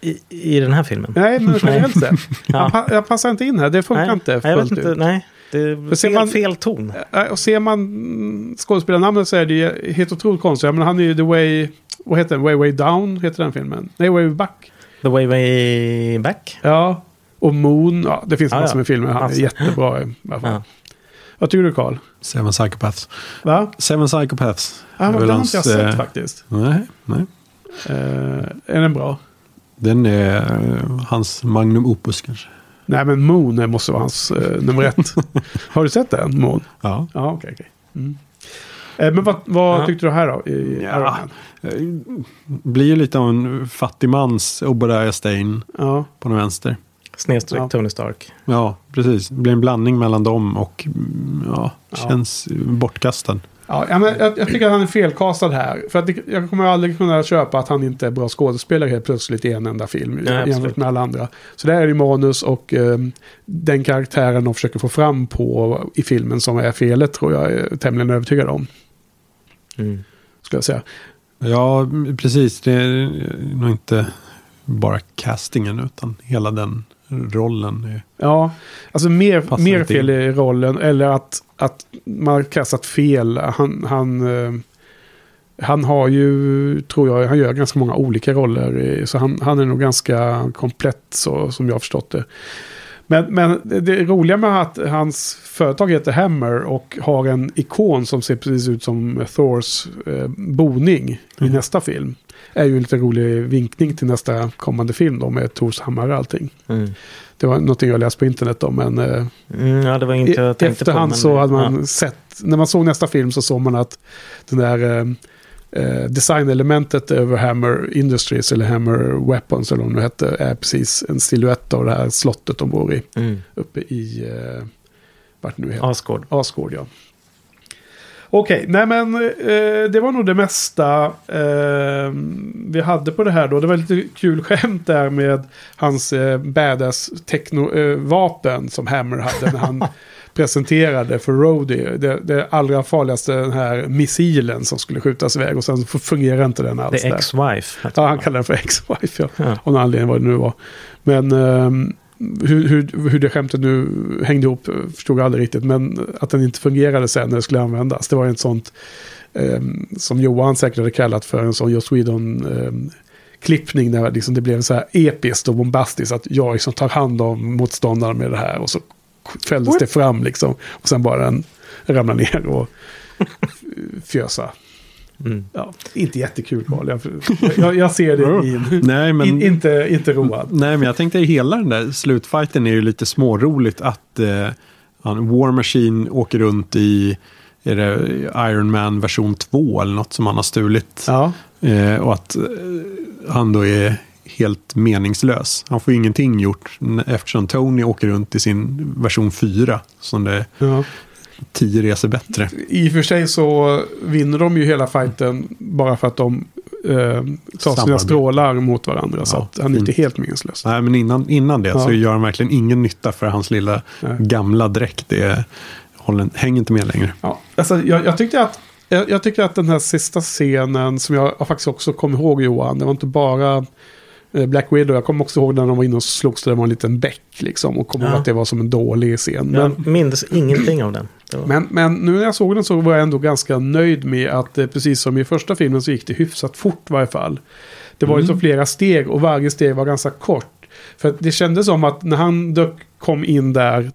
i, I den här filmen. Nej, men generellt sett. Ja. Han pa- Jag passar inte in här. Det funkar inte nej, jag vet fullt inte. ut. Nej, det är ser fel, man- fel ton. Eh, Och ser man skådespelarnamnet så är det ju helt otroligt konstigt. Men han är ju The Way... Vad heter den? Way Way Down heter den filmen. Nej, Way Way Back. The way way back. Ja. Och Moon. Ja, det finns Ja, massor ja. med filmer. Han är Massor. jättebra i alla fall. Ja. Vad tycker du Carl? Seven Psychopaths. Va? Seven Psychopaths. Ja, är men den har inte jag sett eh, faktiskt. Nej, nej. Eh, är den bra? Den är eh, hans magnum opus kanske. Nej, men Moon måste vara hans eh, nummer ett. Har du sett den, Moon? Ja. Ja, okej. okej. Mm. Eh, men vad, vad Ja. tyckte du här då? I Ja. Iron Man? Eh, Blir ju lite av en fattig mans Obadiah Stane Ja. på den vänster. Snedstreck Ja. Tony Stark. Ja, precis. Det blir en blandning mellan dem och mm, Ja. känns bortkastad. Ja, men jag, jag tycker att han är felkastad här. För att det, jag kommer aldrig kunna köpa att han inte är bra skådespelare helt plötsligt i en enda film. Nej, jämfört absolut. med alla andra. Så det är ju manus och eh, den karaktären de försöker få fram på i filmen som är felet tror jag är tämligen övertygad om. Mm. Ska jag säga. Ja, precis. Det är nog inte bara castingen utan hela den rollen. är- Ja, alltså mer, mer fel i rollen eller att, att man har kastat fel. Han, han, eh, han har ju, tror jag, han gör ganska många olika roller. i- Så han, han är nog ganska komplett så, som jag har förstått det. Men, men det, roliga med att hans företag heter Hammer och har en ikon som ser precis ut som Thors eh, boning i Mm. nästa film. Är ju en lite rolig vinkning till nästa kommande film då med Thors hammare och allting. Mm. Det var någonting jag läste på internet om. Men eh, Mm, ja, det var i inte jag tänkte efterhand på. så hade man ja. sett, när man såg nästa film så såg man att den där eh, eh, designelementet över Hammer Industries eller Hammer Weapons eller vad det nu hette är precis en silhuett av det här slottet de bor i. Mm. Uppe i, eh, vart nu heter Asgård. Asgård, ja. Okej, nej men eh, det var nog det mesta eh, vi hade på det här då. Det var lite kul skämt där med hans eh, badass techno-vapen som Hammer hade när han presenterade för Rhodey. Det, det allra farligaste, den här missilen som skulle skjutas iväg och sen fungerar inte den alls. Där. ex-wife. heter Ja, han kallar den för ex-wife, ja. Ja. Av någon anledning vad det nu var. Men ehm, hur, hur, hur det skämtet nu hängde ihop eh, förstod jag aldrig riktigt. Men att den inte fungerade sen när det skulle användas. Det var ett sånt ehm, som Johan säkert hade kallat för en sån Joss Whedon ehm, klippning där liksom det blev så här episkt och bombastiskt att jag liksom tar hand om motståndarna med det här och så fälldes det fram liksom och sen bara den ramlar ner och fjösa. Mm. Ja, inte jättekul Carl. Jag, jag, jag ser det i Nej, men, in, inte, inte road. nej, men jag tänkte hela den där slutfighten är ju lite småroligt att eh, War Machine åker runt i är det Iron Man version 2 eller något som han har stulit. Ja, Eh, och att eh, han då är helt meningslös. Han får ingenting gjort eftersom Tony åker runt i sin version 4. Som det ja. Tio resor bättre. I och för sig så vinner de ju hela fighten bara för att de eh, tar sina Samarbete. strålar mot varandra. så Ja, att han är inte helt meningslös. Nej, men innan, innan det Ja. så gör han verkligen ingen nytta för hans lilla Nej. gamla dräkt. Det håller, hänger inte med längre. Ja, alltså, jag, jag, tyckte att, jag, jag tyckte att den här sista scenen som jag faktiskt också kom ihåg Johan. Det var inte bara Black Widow, jag kommer också ihåg när de var inne och slogs där det var en liten bäck liksom. Och kom ihåg Ja. att det var som en dålig scen. Men, Jag minns ingenting av den. Var... men, men nu när jag såg den så var jag ändå ganska nöjd med att eh, precis som i första filmen så gick det hyfsat fort i varje fall. Det var ju så flera steg och varje steg var ganska kort. För det kändes som att när han dök, kom in där,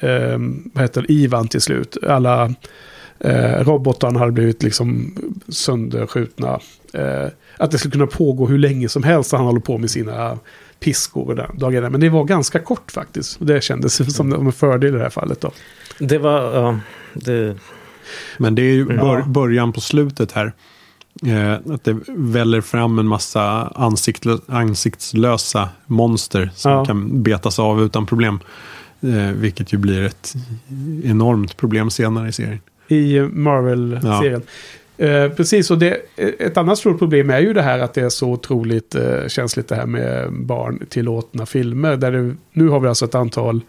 eh, vad heter det, Ivan till slut, alla eh, robotarna hade blivit liksom sönderskjutna. Eh, att det skulle kunna pågå hur länge som helst han håller på med sina piskor dagarna. Men det var ganska kort faktiskt. Och det kändes som en fördel i det här fallet då. Det var, ja, det, Men det är ju bör, Ja. början på slutet här. Eh, att det väller fram en massa ansiktlö, ansiktslösa monster som Ja. kan betas av utan problem. Eh, vilket ju blir ett enormt problem senare i serien. i Marvel-serien. Eh, precis, och det, ett annat stort problem är ju det här att det är så otroligt eh, känsligt det här med barntillåtna filmer. Där det, nu har vi alltså ett antal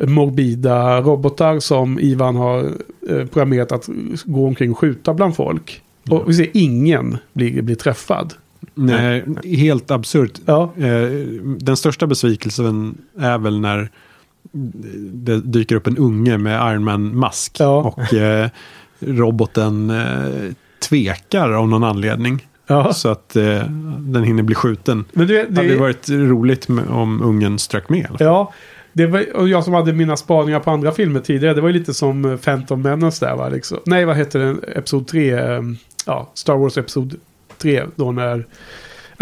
morbida robotar som Ivan har eh, programmerat att gå omkring och skjuta bland folk. Och vi ser ingen blir, blir träffad. Nej, helt absurt. Ja, Eh, den största besvikelsen är väl när det dyker upp en unge med Iron Man-mask. Ja. Och eh, roboten eh, tvekar av någon anledning. ja. Så att eh, den hinner bli skjuten. Men du, vet, Det hade det, varit roligt med, om ungen strök med. Ja, det var, och jag som hade mina spaningar på andra filmer tidigare. Det var ju lite som eh, Phantom Menace där va? Liksom. Nej, vad heter den? Episod 3. eh, Ja, Star Wars Episod 3. Då när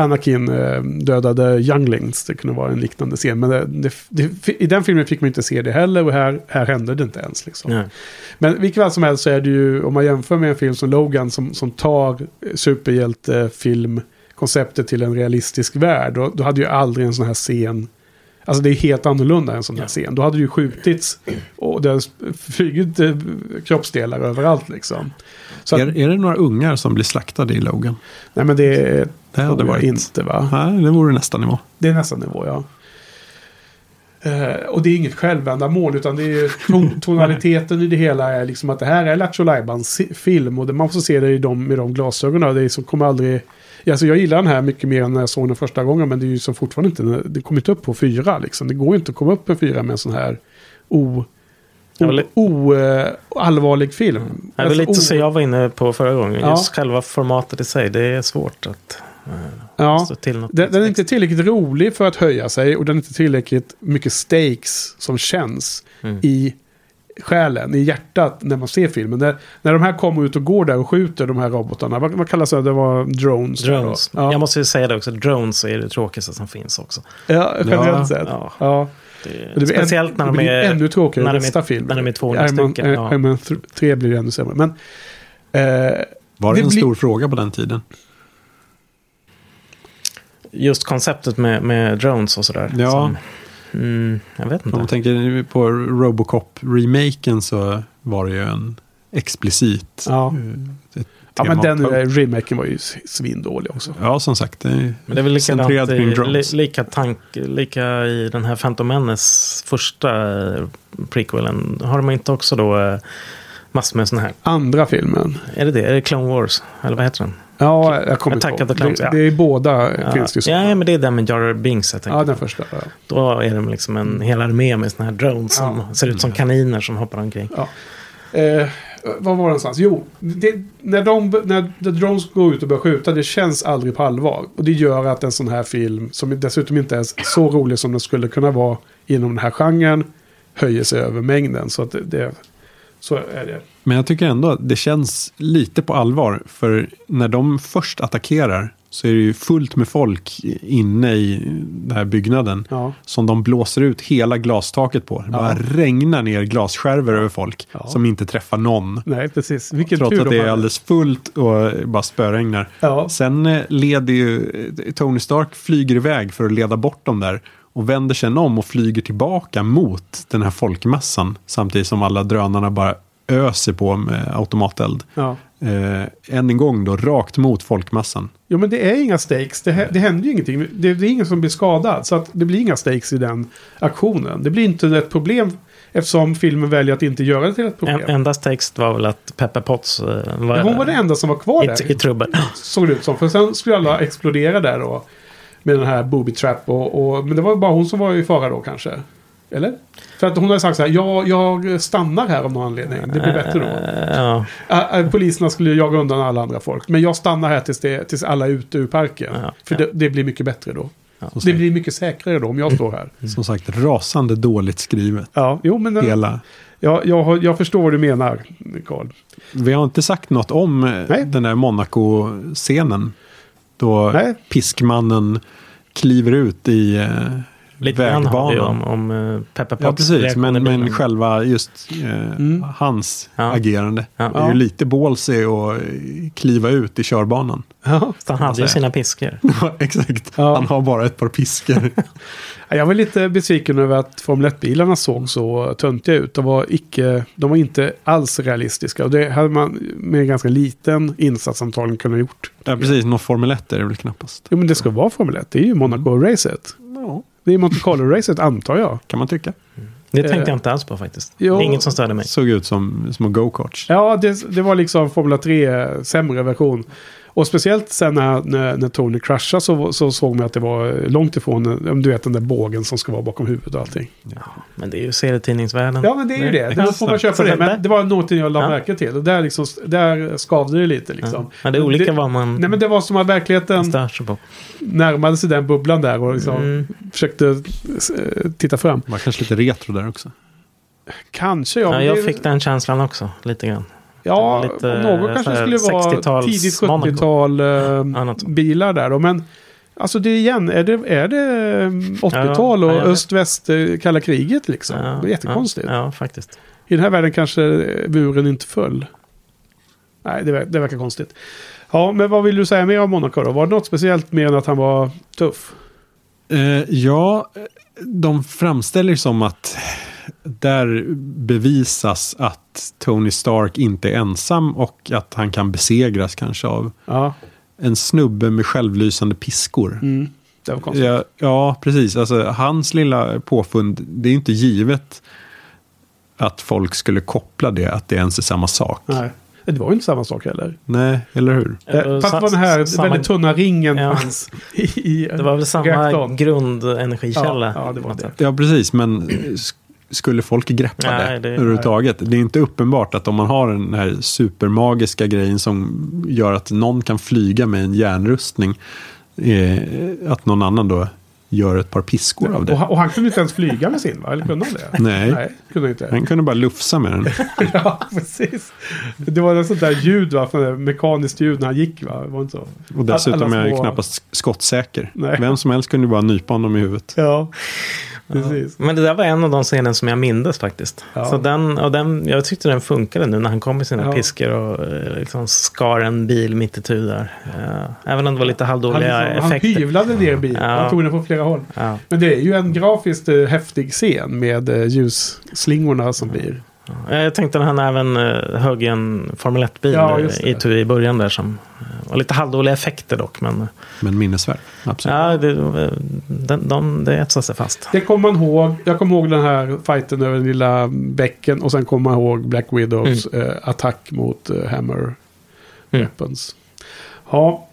Anakin eh, dödade Younglings. Det kunde vara en liknande scen. Men det, det, det, i den filmen fick man inte se det heller. Och här, här hände det inte ens. Liksom. nej. Men vilket fall som helst så är det ju, om man jämför med en film som Logan som, som tar superhjältefilmkonceptet till en realistisk värld. Då, då hade ju aldrig en sån här scen, alltså det är helt annorlunda en sån här scen. Då hade det ju skjutits och det har flugit eh, kroppsdelar överallt liksom. Så Är, är det några ungar som blir slaktade i Logan? nej men det, Det hade varit... inte va? Nej, det vore nästa nivå. Det är nästan nivå, ja. Eh, och det är inget självändamål utan det är ton tonaliteten i det hela är liksom att det här är Lattjo Lajbans film och det, man får se det i de, med de glasögonen. Det är som kommer aldrig... Alltså jag gillar den här mycket mer än när jag såg den första gången men det är ju som fortfarande inte... Det kommer inte upp på fyra liksom. Det går inte att komma upp på fyra med en sån här o... Jag vill- o, o eh, allvarlig film. Det är väl lite så jag var inne på förra gången. Ja. Just själva formatet i sig. Det är svårt att ja. till något. Den, den är inte tillräckligt rolig för att höja sig och den är inte tillräckligt mycket stakes som känns Mm. i själen, i hjärtat när man ser filmen. När, när de här kommer ut och går där och skjuter de här robotarna, vad, vad kallas det? Det var drones. Drones. Ja, Jag måste ju säga det också. Drones är det tråkigaste som finns också. ja generellt Ja. sett. Ja. Ja. Blir speciellt än, när de blir är... ännu tråkigare när i de är- nästa film. när de är 200 Iron Man- stycken, ja. Iron Man 3 blir ännu sämre. Men, eh, Var det, Det en blir- stor fråga på den tiden? Just konceptet med, med drones och sådär. Ja. Som, mm, jag vet Om man inte. tänker på Robocop-remaken så var det ju en explicit Ja. eh, ett ja, men den eh, remaken var ju svindålig också. Ja, som sagt. Det är Men det är väl likadant i, li, lika, tank, lika i den här Phantom Menace första eh, prequelen. Har de inte också då eh, massor med sådana här? Andra filmen. Är det det? Är det Clone Wars? Eller vad heter den? Ja, jag kommer inte ihåg. det, ja. det är båda Ja, finns det ja, men det är den med Jar Jar Binks. Jag tänker. Ja, den första. Ja. Då är det liksom en hel armé med såna här drones som Ja. ser ut som kaniner som hoppar omkring. Ja. Eh, var var det någonstans? Jo, det, när, de, när The Drones går ut och börjar skjuta, det känns aldrig på allvar. Och det gör att en sån här film, som dessutom inte är så rolig som den skulle kunna vara inom den här genren, höjer sig över mängden. Så att det, det så är det. Men jag tycker ändå att det känns lite på allvar. För när de först attackerar så är det ju fullt med folk inne i den här byggnaden. Ja. Som de blåser ut hela glastaket på. Det bara regnar ner glasskärvor över folk. Ja. Som inte träffar någon. Nej, precis. Vilken Trots tur att de det är alldeles fullt och bara spöregnar. Sen eh, leder ju eh, Tony Stark flyger iväg för att leda bort dem där. Och vänder sen om och flyger tillbaka mot den här folkmassan. Samtidigt som alla drönarna bara öser på med automateld. Ja. Eh, än en gång då, rakt mot folkmassan. Jo, men det är inga stakes. Det, det händer ju ingenting. Det, det är ingen som blir skadad. Så att det blir inga stakes i den aktionen. Det blir inte ett problem eftersom filmen väljer att inte göra det till ett problem. En, endast text var väl att Pepper Potts eh, var, Men hon var det enda som var kvar där. i, i trubbel. Såg det ut som. För sen skulle alla explodera där och, Med den här booby trap och, och... Men det var bara hon som var i fara då kanske. Eller? För att hon hade sagt så här, jag, jag stannar här av någon anledning. Det blir bättre då. Eh, Ja, Poliserna skulle jaga undan alla andra folk. Men jag stannar här tills, det, tills alla är ute ur parken. Ja, För ja. Det, det blir mycket bättre då. Som Det blir mycket säkrare då om jag står här. som sagt, rasande dåligt skrivet. Ja, jo men Hela. jag, jag, har- jag förstår vad du menar, Carl. Vi har inte sagt något om eh, Nej. den där Monaco-scenen. Då Nej. piskmannen kliver ut i lite grann har vi ju vägbanan. om, om eh, Pepper Ja, precis. Men, men själva just eh, Mm. hans Ja. agerande. Ja. Det är ju lite ballsy att eh, kliva ut i körbanan. Ja. Han hade ju säga. sina piskor. Exakt. Ja. Han har bara ett par piskor. Jag var lite besviken över att Formel 1-bilarna såg så töntiga ut. De var, icke, de var inte alls realistiska. Och det hade man med ganska liten insats antagligen kunnat gjort. ja, precis. Någon Formel 1 är det väl knappast. Jo, men det ska vara Formel 1. Det är ju Monaco-racet. Det är Monte Carlo-racet antar jag. kan man tycka. Det tänkte Eh, jag inte alls på faktiskt. jo. Det är inget som störde mig. Såg ut som små go-karts. Ja, det, det var liksom Formula 3 sämre version. Och speciellt sen när, när, när Tony kraschade så, så såg man att det var långt ifrån om du vet den där bågen som ska vara bakom huvudet och allting. Men det är ju serietidningsvärlden. Ja, men det är ju det. Nej, Där får man köpa det. Men det var någonting jag lade Ja. märke till. Och där, liksom, där skavde det lite liksom. Ja. Men det är olika det, vad man Nej, men det var som att verkligheten på. närmade sig den bubblan där och liksom Mm. försökte eh, titta fram. Det var kanske lite retro där också. Kanske, ja. Ja, jag det- fick den känslan också, lite grann. Ja, lite, något kanske skulle vara 60-tals tidigt Monaco. 70-tal eh, bilar där då. Men alltså det igen, är det, är det eh, 80-tal och Ja, öst-väst, eh, kalla kriget liksom? Ja, det är jättekonstigt. Ja, ja, faktiskt. I den här världen kanske eh, muren inte föll. Nej, det, det verkar konstigt. Ja, men vad vill du säga mer om Monaco då? Var det något speciellt mer än att han var tuff? Eh, ja, de framställer som att där bevisas att Tony Stark inte är ensam och att han kan besegras kanske av Ja, en snubbe med självlysande piskor. mm, det var konstigt. Ja, ja, precis. Alltså, hans lilla påfund, det är inte givet att folk skulle koppla det, att det ens är samma sak. Nej, det var ju inte samma sak heller. Nej, eller hur? Eh, Fast det var den här samma- väldigt tunna ringen Ja. fanns i, i Det var väl samma reaktorn. grundenergikälla. Ja, ja, det var det. Ja, precis. Men skulle folk greppa Nej, det, det- överhuvudtaget? Det är inte uppenbart att om man har den här supermagiska grejen som gör att någon kan flyga med en järnrustning, eh, att någon annan då gör ett par piskor av Och det. han, och han kunde inte ens flyga med sin, va? Eller kunde han det? Nej. Nej, kunde han inte. Han kunde bara lufsa med den. ja, precis. Det var ett sånt där ljud, va? Mekaniskt ljud när han gick, va? Det var inte så? Och dessutom Alla är han ju små- knappast skottsäker. Nej. Vem som helst kunde ju bara nypa honom i huvudet. Ja, precis. Men det där var en av de scener som jag mindes faktiskt. Ja. Så den, och den, jag tyckte den funkade nu när han kom med sina Ja. piskor och eh, liksom skar en bil mitt i tu där. Ja. Även om det var lite Han, halvdåliga liksom, han effekter. hyvlade ner bilen. Han tog den från flera håll. Men det är ju en grafiskt eh, häftig scen med eh, ljusslingorna som blir. Ja, Jag tänkte när han även uh, högg i en Formel 1-bil Ja, det. i, i början där som eh, var lite halvdåliga effekter dock. Men Men minnesvärd. Absolut. ja, det, eh, de, de, det etsade sig fast. Det kommer man ihåg. Jag kommer ihåg den här fighten över den lilla bäcken. Och sen kommer man ihåg Black Widows eh, attack mot eh, Hammer Mm. Weapons. Ja,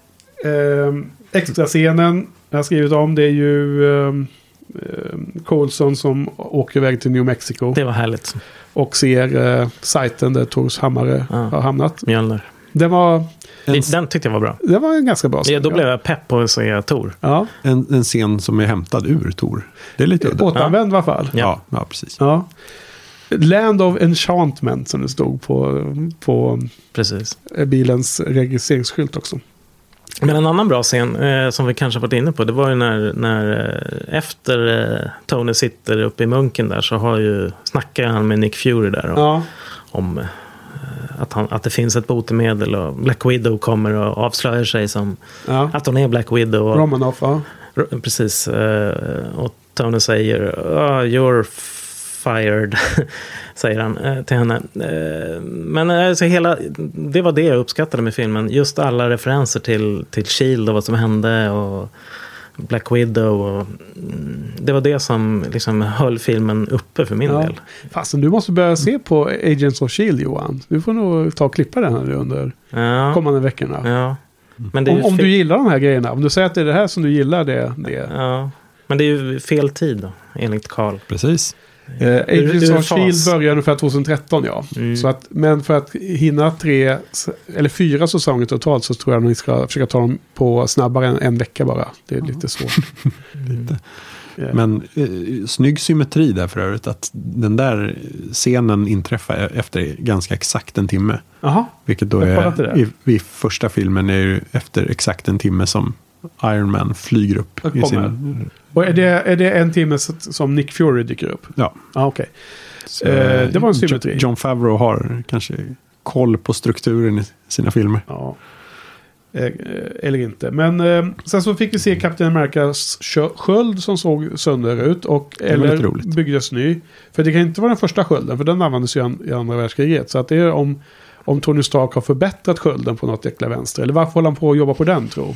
eh, extra scenen jag har skrivit om det är ju eh, eh, Coulson som åker iväg till New Mexico. Det var härligt. Och ser eh, sajten där Tors Hammare Ja. har hamnat. Mjölner. Den var, Det- Den tyckte jag var bra. det var en ganska bra scen. Ja, då blev jag pepp på att se Tor. Ja, En, en scen som är hämtad ur Tor. Det är lite udda. återanvänd i alla fall. Ja, ja, precis. Ja. Land of Enchantment som det stod på, på Precis. eh, bilens registreringsskylt också. Men en annan bra scen eh, som vi kanske varit inne på. Det var ju när, när eh, efter eh, Tony sitter uppe i munken där så har ju, snackar han med Nick Fury där. Och, Ja, om eh, att, han, att det finns ett botemedel och Black Widow kommer och avslöjar sig som ja. att hon är Black Widow. Och, Romanoff, ja. Precis. eh, Och Tony säger oh, “You're fired”, säger han eh, till henne. Eh, Men alltså hela, det var det jag uppskattade med filmen. Just alla referenser till, till Shield och vad som hände och Black Widow. Och, mm, det var det som liksom höll filmen uppe för min ja. del. Fasen, du måste börja se på Agents of Shield Johan. Du får nog ta och klippa den här under Ja, kommande veckorna. ja. Men det är Om, om du gillar de här grejerna, om du säger att det är det här som du gillar, det... det. Ja. Men det är ju fel tid då, enligt Karl. Precis. Eh, Agents of. Shield började ungefär 2013 ja. Mm. Så att, men för att hinna tre, eller fyra säsonger totalt så tror jag nog ni ska försöka ta dem på snabbare än en vecka bara. Det är lite svårt. Lite. Eh, Men eh, snygg symmetri där för övrigt. Att den där scenen inträffar efter ganska exakt en timme. Jaha, Vilket då är, i, i första filmen är ju efter exakt en timme som Iron Man flyger upp. I sin, och är det, är det en timme som Nick Fury dyker upp? ja. Ja, okej. Så, Eh, det var en symmetri. John Favreau har kanske koll på strukturen i sina filmer. Ja. Eh, eh, Eller inte. Men eh, sen så fick vi se Captain Americas kö- sköld som såg sönder ut. Och, eller byggdes ny. För det kan inte vara den första skölden. För den användes ju an- i andra världskriget. Så att det är om, om Tony Stark har förbättrat skölden på något jäkla vänster. Eller varför håller han på att jobba på den tro?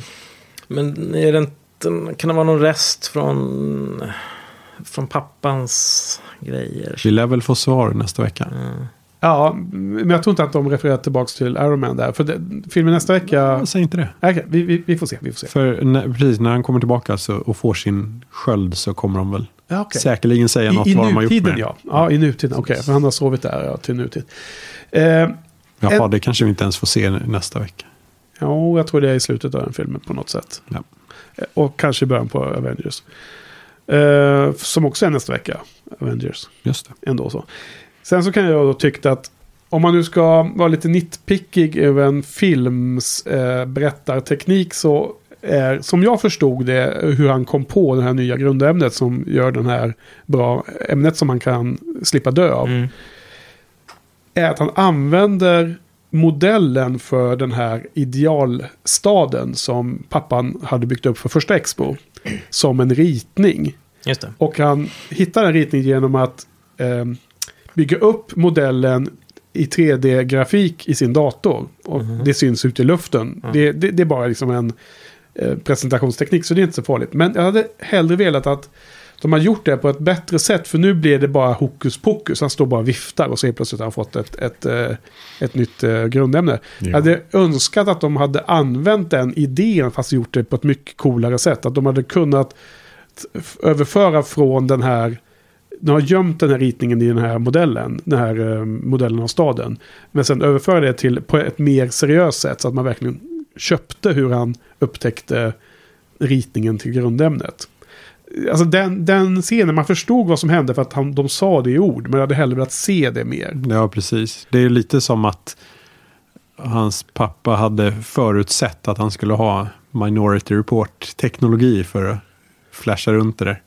Men är det inte, kan det vara någon rest från, från pappans grejer? Vi lär väl få svar nästa vecka. Mm. Ja, men jag tror inte att de refererar tillbaka till Iron Man där. För det, filmen nästa vecka... Säg inte det. Okej, vi, vi, vi får se. Vi får se. För när, precis när han kommer tillbaka så, och får sin sköld så kommer de väl Ja, okej. säkerligen säga något I, I vad de har gjort nutiden med ja. Ja, i nutiden. Okej, för han har sovit där ja, till nutid. Eh, Jaha, En- det kanske vi inte ens får se nästa vecka. Ja, jag tror det är i slutet av den filmen på något sätt. Ja. Och kanske i början på Avengers. Eh, som också är nästa vecka. Avengers. Just det. Ändå så. Sen så kan jag då tycka att om man nu ska vara lite nitpickig över en films eh, berättarteknik så är, som jag förstod det, hur han kom på det här nya grundämnet som gör den här bra ämnet som man kan slippa dö av Mm. är att han använder modellen för den här idealstaden som pappan hade byggt upp för första Expo som en ritning. Och han hittar en ritning genom att eh, bygga upp modellen i 3D-grafik i sin dator. Och det syns ut i luften. Det, det, det är bara liksom en eh, presentationsteknik så det är inte så farligt. Men jag hade hellre velat att de har gjort det på ett bättre sätt. För nu blir det bara hokus pokus. Han står bara och viftar och så helt plötsligt har han fått ett, ett, eh, ett nytt eh, grundämne. Jag hade önskat att de hade använt den idén fast gjort det på ett mycket coolare sätt. Att de hade kunnat överföra från den här de har gömt den här ritningen i den här modellen, den här eh, modellen av staden. Men sen överföra det till på ett mer seriöst sätt så att man verkligen köpte hur han upptäckte ritningen till grundämnet. Alltså den, den scenen, man förstod vad som hände för att han, de sa det i ord, men jag hade hellre velat se det mer. Ja, precis. Det är lite som att hans pappa hade förutsett att han skulle ha Minority Report-teknologi för att flasha runt det där.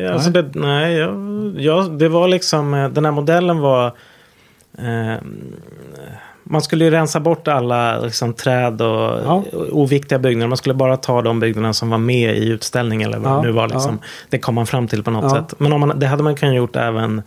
Ja, alltså det, nej, jag, jag, det var liksom, eh, den här modellen var... Eh, man skulle ju rensa bort alla liksom, träd och Ja. oviktiga byggnader. Man skulle bara ta de byggnaderna som var med i utställningen. Eller vad Ja, det nu var. Liksom. Det kom man fram till på något Ja. sätt. Men om man, det hade man kunnat gjort även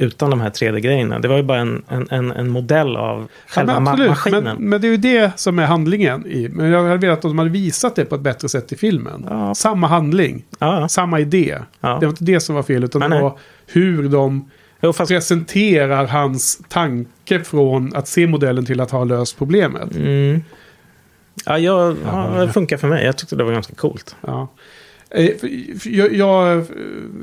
utan de här 3D-grejerna. Det var ju bara en, en, en, modell av Ja, själva men ma- absolut, maskinen. men, men det är ju det som är handlingen i. Men jag hade velat att de hade visat det på ett bättre sätt i filmen. Ja. Samma handling, ja, samma idé. Ja. Det var inte det som var fel, utan Nej, det nej. var hur de jo, fast, presenterar hans tanke från att se modellen till att ha löst problemet. mm, ja, jag, ja, det funkar för mig. Jag tyckte det var ganska coolt. Ja. Eh, Jag, jag eh,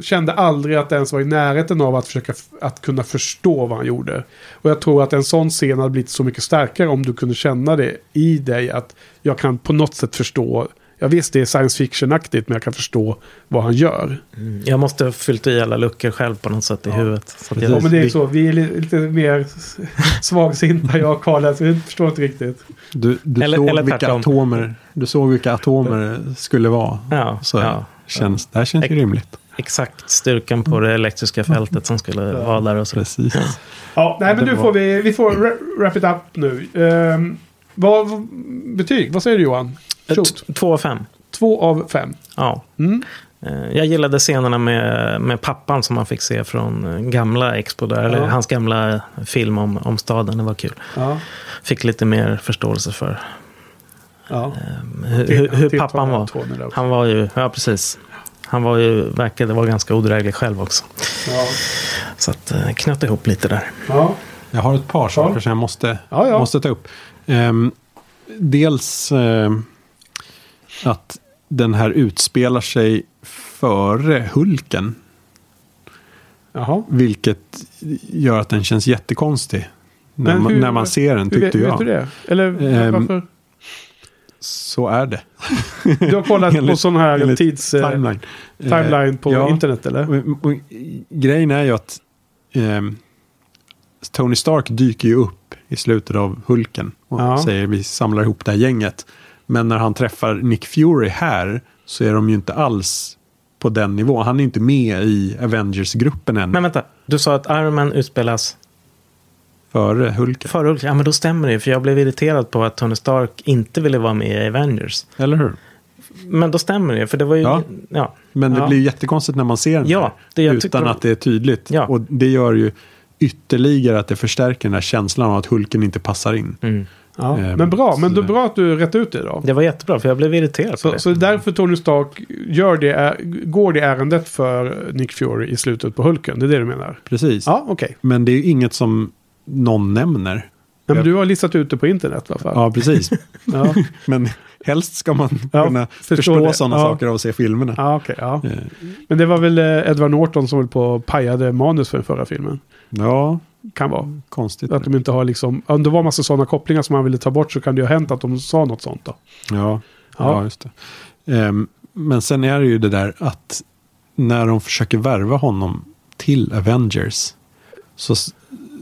kände aldrig att det ens var i närheten av att försöka att kunna förstå vad han gjorde. Och jag tror att en sån scen hade blivit så mycket starkare om du kunde känna det i dig. Att jag kan på något sätt förstå. Jag visst det är science fiction-aktigt men jag kan förstå vad han gör. Jag måste ha fyllt i alla luckor själv på något sätt i huvudet. Så att Ja, men det är så, vi är li- lite mer svagsinta jag och Karl. Så vi förstår inte riktigt. Du, du, Eller- såg eller vilka tvärtom. atomer, du såg vilka atomer skulle vara. ja, Så ja, känns, det här känns ju rimligt. exakt styrkan på det elektriska fältet som skulle vara där och så. Precis. Ja, nej men nu får vi, vi får wra- wrap it up nu. Um, vad, vad- betyg, vad säger du Johan? Två av fem. Två av fem. Ja. Mm. Eh, Jag gillade scenerna med, med pappan som man fick se från eh, gamla Expo där. Eller Ja. hans gamla film om, om staden. Det var kul. Ja. Fick lite mer förståelse för ja. eh, hur, hur, hur pappan var. Han var ju, ja precis. Han var ju, verkade vara ganska odräglig själv också. Ja. Så att knöt ihop lite där. Ja. Jag har ett par saker som jag måste, Ja, ja. måste ta upp. Ehm, dels eh, att den här utspelar sig före Hulken. Jaha. Vilket gör att den känns jättekonstig. När, Men man, hur- när man ser den Hur vet, tyckte vet du jag. det? Eller Ehm, varför? Så är det. Du har kollat på enligt- sån här tids... eh, Timeline. timeline på Eh, ja. internet eller? Och, och, grejen är ju att ehm, Tony Stark dyker ju upp i slutet av Hulken och Ja. säger vi samlar ihop det här gänget. Men när han träffar Nick Fury här så är de ju inte alls på den nivån. Han är inte med i Avengers-gruppen än Men vänta, du sa att Iron Man utspelas före Hulken. före Hulk. Ja, men då stämmer det ju, För jag blev irriterad på att Tony Stark inte ville vara med i Avengers. Eller hur? Men då stämmer det för det var ju... Ja. ja. Men det Ja. blir ju jättekonstigt när man ser den Ja, här, det utan att det är tydligt. Ja. Och det gör ju ytterligare att det förstärker den här känslan av att Hulken inte passar in. Mm. Ja. Ehm, Men bra, men det- bra att du rätt ut det då. Det var jättebra, för jag blev irriterad på Så, det. så därför Tony Stark gör det, är- går det ärendet för Nick Fury i slutet på Hulken. Det är det du menar? Precis. Ja, okej. Men det är ju inget som någon nämner. Men du har listat ut det på internet i alla fall. Ja, precis. Ja, Men helst ska man Ja, kunna förstå sådana Ja. saker av att se filmerna. ja okej. ja. Eh, Men det var väl eh, Edward Norton som höll på och pajade manus för den förra filmen. Ja, Kan vara. konstigt. Att de inte har liksom, om det var massa sådana kopplingar som man ville ta bort så kan det ju ha hänt att de sa något sånt då. Ja, ja. Just det. Ehm, men sen är det ju det där att när de försöker värva honom till Avengers så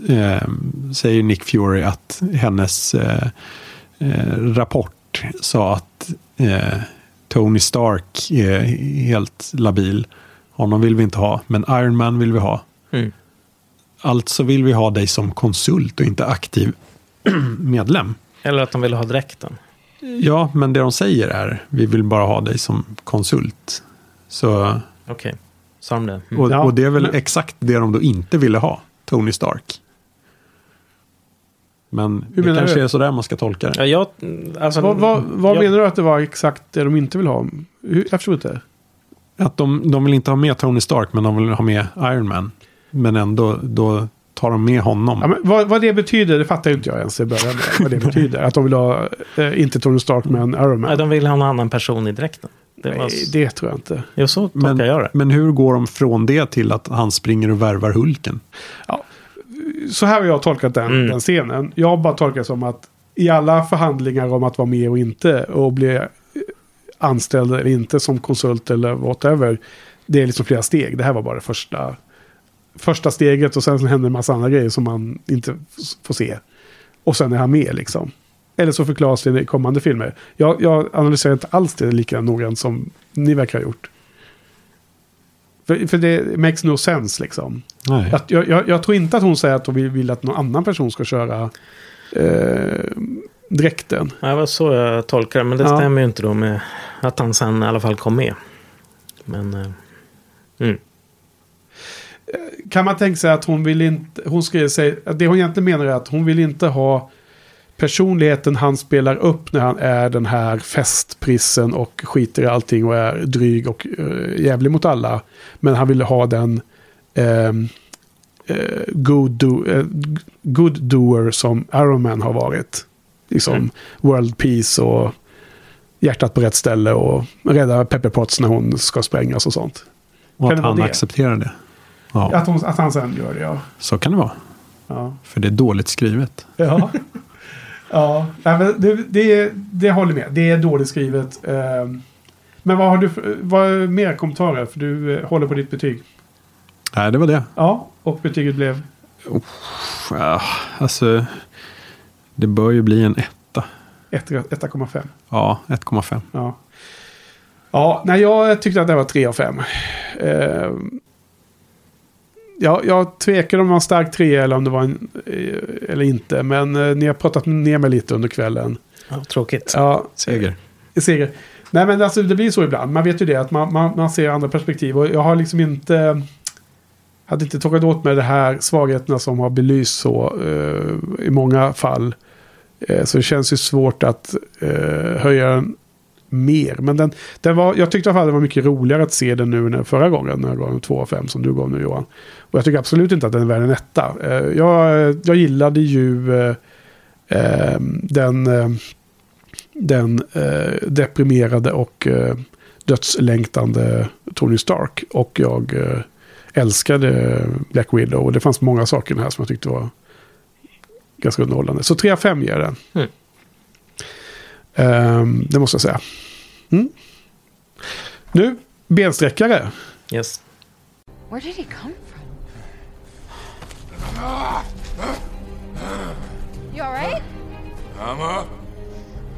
ehm, säger Nick Fury att hennes eh, eh, rapport sa att eh, Tony Stark är helt labil. Honom vill vi inte ha, men Iron Man vill vi ha. Mm. Alltså vill vi ha dig som konsult och inte aktiv medlem. Eller att de ville ha dräkten. Ja, men det de säger är vi vill bara ha dig som konsult. Så, Okej, sa de det? Mm. och, Ja, och det är väl men- exakt det de då inte ville ha, Tony Stark. Men Hur det menar kanske du? är sådär man ska tolka det. Ja, jag, alltså, vad vad, vad jag, menar du att det var exakt det de inte vill ha? Hur, jag förstår inte. Att de, de vill inte ha med Tony Stark, men de vill ha med Iron Man. Men ändå, då tar de med honom. Ja, men vad, vad det betyder, det fattar inte jag ens i början. Vad det betyder. Att de vill ha, eh, inte Tony Stark men Iron Man. Nej, de ville ha en annan person i dräkten. Det var, Nej, det tror jag inte. Jo, så tolkar men, jag det. men hur går de från det till att han springer och värvar Hulken? Så här har jag tolkat den, Mm. den scenen. Jag har bara tolkat det som att i alla förhandlingar om att vara med och inte och bli anställd eller inte som konsult eller whatever. Det är liksom flera steg. Det här var bara det första, första steget och sen så händer en massa andra grejer som man inte får se. Och sen är han med liksom. Eller så förklaras det i kommande filmer. Jag, jag analyserar inte alls det lika noggrant som ni verkar ha gjort. För, för det makes no sense liksom. Nej. Jag, jag, jag, jag tror inte att hon säger att hon vill, vill att någon annan person ska köra eh, dräkten. Ja, det var så jag tolkar det. Men det Ja. stämmer ju inte då med att han sen i alla fall kom med. Men... eh, Mm. Kan man tänka sig att hon vill inte, hon säga, att det hon egentligen menar är att hon vill inte ha personligheten han spelar upp när han är den här festprissen och skiter i allting och är dryg och uh, jävlig mot alla. Men han vill ha den eh, good, do, eh, good doer som Iron Man har varit. Liksom Mm. world peace och hjärtat på rätt ställe och rädda Pepper Potts när hon ska sprängas och sånt. Och kan att han det? accepterar det. Ja, Att, hon, att han sen gör det, ja. så kan det vara. Ja. För det är dåligt skrivet. Ja. ja. Nej, det, det, det håller med. Det är dåligt skrivet. Ehm, Men vad har du vad är mer kommentarer? För du eh, håller på ditt betyg. Nej, det var det. Ja, och betyget blev? Ja, alltså, det bör ju bli en etta. 1 1,5. Ja, 1,5. Ja. Ja, nej, jag tyckte att det var 3 av 5. Ehm, ja, jag tvekade om det var en stark 3 eller om det var en... eh, Eller inte. Men eh, ni har pratat ner mig lite under kvällen. Ja, tråkigt. Ja, Seger. seger. Nej men alltså det blir så ibland. Man vet ju det att man, man, man ser andra perspektiv. Och jag har liksom inte... Hade inte tagit åt mig de här svagheterna som har belysts så eh, i många fall. Eh, så det känns ju svårt att eh, höja den mer. Men den, den var, jag tyckte i alla fall det var mycket roligare att se den nu än förra gången. När jag gav den 2 av 5 som du gav nu Johan. Och jag tycker absolut inte att den är värd en etta. Eh, jag, jag gillade ju eh, eh, den... Eh, den eh, deprimerade och eh, dödslängtande Tony Stark. Och jag eh, älskade Black Widow. Och det fanns många saker i den här som jag tyckte var ganska underhållande. Så 3 av 5 ger jag den. Mm. Ehm, det måste jag säga. Mm. Nu, bensträckare. Yes. Where did he come from? You alright? Hammer?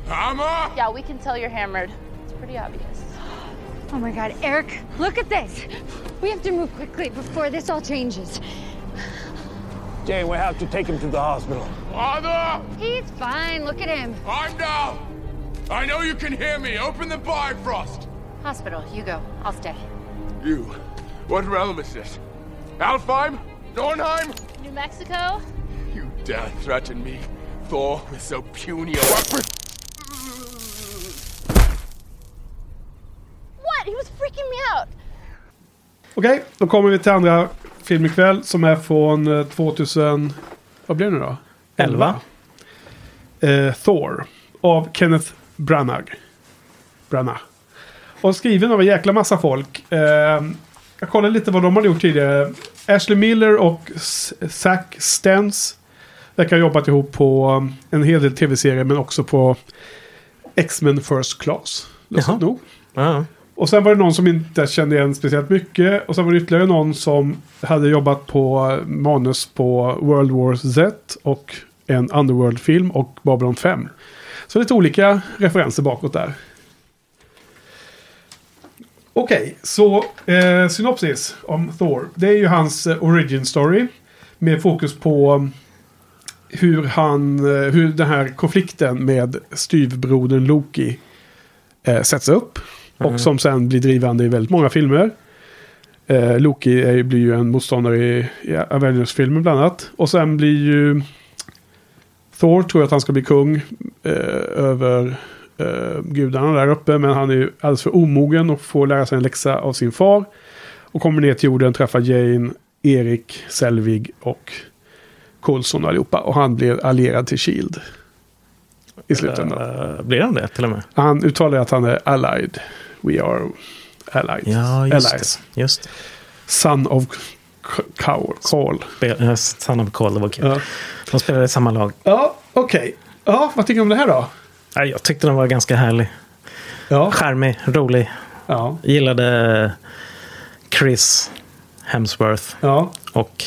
Hammer? Yeah, we can tell you're hammered. It's pretty obvious. Oh my god, Eric, look at this! We have to move quickly before this all changes. Jay, we have to take him to the hospital. Father! He's fine, look at him. I'm down! I know you can hear me. Open the Bifrost! Hospital, you go. I'll stay. You. What realm is this? Alfheim? Dornheim? New Mexico? You dare threaten me, Thor, with so puny a weapon? What? He was freaking me out. Okej, då kommer vi till andra film ikväll som är från eh, 2000... Vad blir det nu då? 11. Eh, Thor av Kenneth Branagh. Branagh. Och skriven av en jäkla massa folk. Eh, jag kollade lite vad de hade gjort tidigare. Ashley Miller och Zack Stens verkar ha jobbat ihop på um, en hel del tv-serier men också på X-Men First Class. Lustigt Jaha. nog. Ja. Och sen var det någon som inte kände igen speciellt mycket. Och sen var det ytterligare någon som hade jobbat på manus på World War Z och en Underworld-film och Babylon 5. Så lite olika referenser bakåt där. Okej, så eh, synopsis om Thor. Det är ju hans eh, origin story. Med fokus på um, hur, han, eh, hur den här konflikten med styvbrodern Loki eh, sätts upp. Och som sen blir drivande i väldigt många filmer. Eh, Loki är, blir ju en motståndare i, i Avengers-filmen bland annat. Och sen blir ju Thor tror att han ska bli kung eh, över eh, gudarna där uppe. Men han är ju alldeles för omogen och får lära sig en läxa av sin far. Och kommer ner till jorden, träffar Jane, Erik, Selvig och Coulson och allihopa. Och han blir allierad till Shield. I slutändan. Eh, blir han det till och med? Han uttalar att han är allied. We are allied. Ja, just allies. det. Just det. Son of. Call. Spel- eh, Son of Call, det var kul. Ja, De spelade i samma lag. ja okej. Ja, vad tycker du om det här då? Jag tyckte den var ganska härlig. Ja. Charmig, rolig. Ja. Gillade Chris Hemsworth Ja. och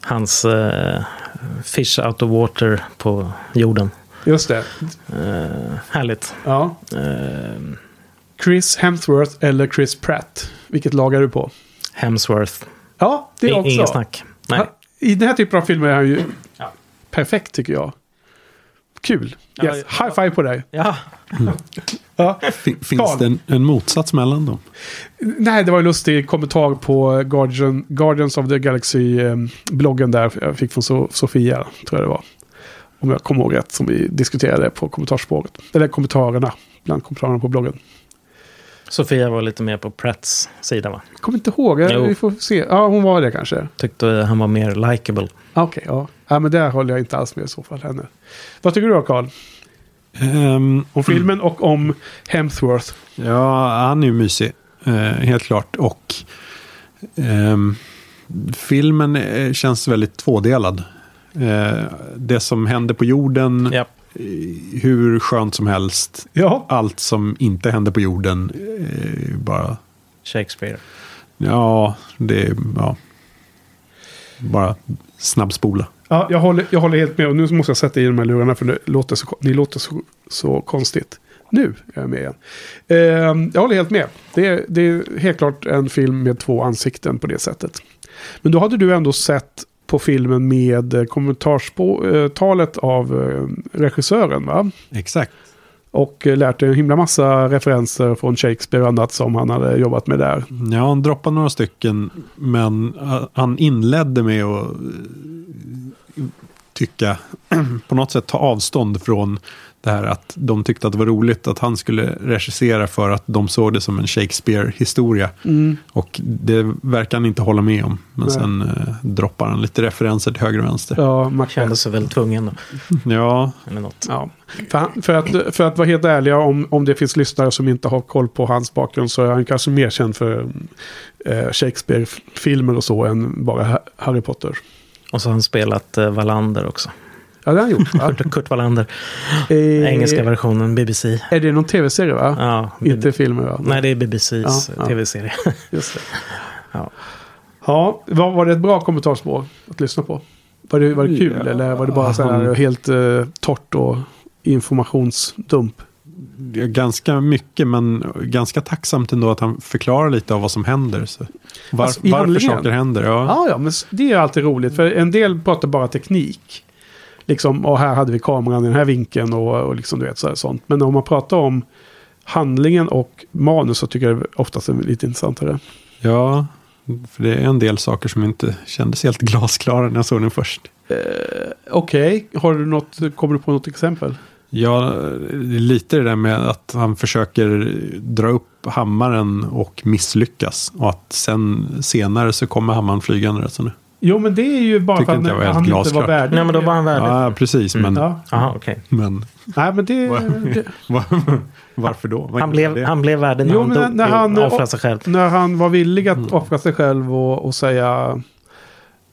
hans eh, Fish out of water på jorden. Just det. Eh, härligt. Ja. Eh, Chris Hemsworth eller Chris Pratt. Vilket lag är du på? Hemsworth. Ja, det är också. Ingen snack. Nej. I den här typen av filmer är han ju Ja. perfekt tycker jag. Kul. Ja, Yes. ja. High five på dig. Ja, Ja. Fin- Finns Carl. det en, en motsats mellan dem? Nej, det var en lustig kommentar på Guardian, Guardians of the Galaxy-bloggen där. Jag fick från so Sofia, tror jag det var. Om jag kommer ihåg rätt, som vi diskuterade på kommentarsspåret. Eller kommentarerna, bland kommentarerna på bloggen. Sofia var lite mer på Pratts sida va? Jag kommer inte ihåg, jag- vi får se. Ja, hon var det kanske. Tyckte han var mer likable. Ah, Okej, ja. ja. men där håller jag inte alls med i så fall henne. Vad tycker du då, Carl? Ehm, Om filmen och om Hemsworth? Ja, han är ju mysig. Eh, helt klart. Och ehm, filmen eh, känns väldigt tvådelad. Eh, det som händer på jorden, Ja. Eh, hur skönt som helst. Ja. Allt som inte händer på jorden, eh, bara... Shakespeare. Ja, det är... Ja, bara snabbspola. Ja, jag håller, jag håller helt med. Och nu måste jag sätta i de här lurarna för det låter så, ni låter så, så konstigt. Nu är jag med igen. Eh, jag håller helt med. Det är, det är helt klart en film med två ansikten på det sättet. Men då hade du ändå sett på filmen med eh, kommentarstalet av eh, regissören va? Exakt. Och eh, lärt dig en himla massa referenser från Shakespeare och annat som han hade jobbat med där. Ja, han droppade några stycken, men eh, han inledde med att eh, tycka, på något sätt ta avstånd från det här att de tyckte att det var roligt att han skulle regissera för att de såg det som en Shakespeare-historia. Och det verkar han inte hålla med om. Men Nej. sen eh, droppar han lite referenser till höger och vänster. Ja, Macbeth. Kände sig väl tvungen då. Ja, Eller något. Ja. För, han- för, att, för att vara helt ärliga, om, om det finns lyssnare som inte har koll på hans bakgrund så är han kanske mer känd för eh, Shakespeare-filmer och så än bara Ha- Harry Potter. Och så har han spelat eh, Wallander också. Ja, det har han gjort. va? Kurt, Kurt Wallander. Eh, Engelska versionen, BBC. Är det någon tv-serie va? Ja, Inte filmer va? Nej, det är BBCs Ja, ja. tv-serie. Just det. Ja. Ja, var, var det ett bra kommentarspår att lyssna på? Var det, var det kul Ja, eller var det bara så här helt eh, torrt och informationsdump? ganska mycket men ganska tacksamt ändå att han förklarar lite av vad som händer. Så. Var, Alltså, varför handlingen? saker händer. Ja. Ja, ja, men det är alltid roligt. För en del pratar bara teknik. Liksom, och här hade vi kameran i den här vinkeln och, och liksom, du vet, så här, sånt. Men om man pratar om handlingen och manus så tycker jag det oftast är lite intressantare. ja, för det är en del saker som inte kändes helt glasklara när jag såg den först. Okej, har du något, kommer du på något exempel? Ja, lite det där med att han försöker dra upp hammaren och misslyckas. Och att sen senare så kommer hammaren flygande rätt så nu. Jo, men det är ju bara Tycker för var att helt han inte var värdig. Nej, men då var han värdig. Ja, precis. Men, Ja. Jaha, okej. men Nej, men det... var- varför då? Vad Han, blev, han blev värdig när Jo, han dog. när han- offrade sig själv. när han var villig Mm. att offra sig själv och, och säga...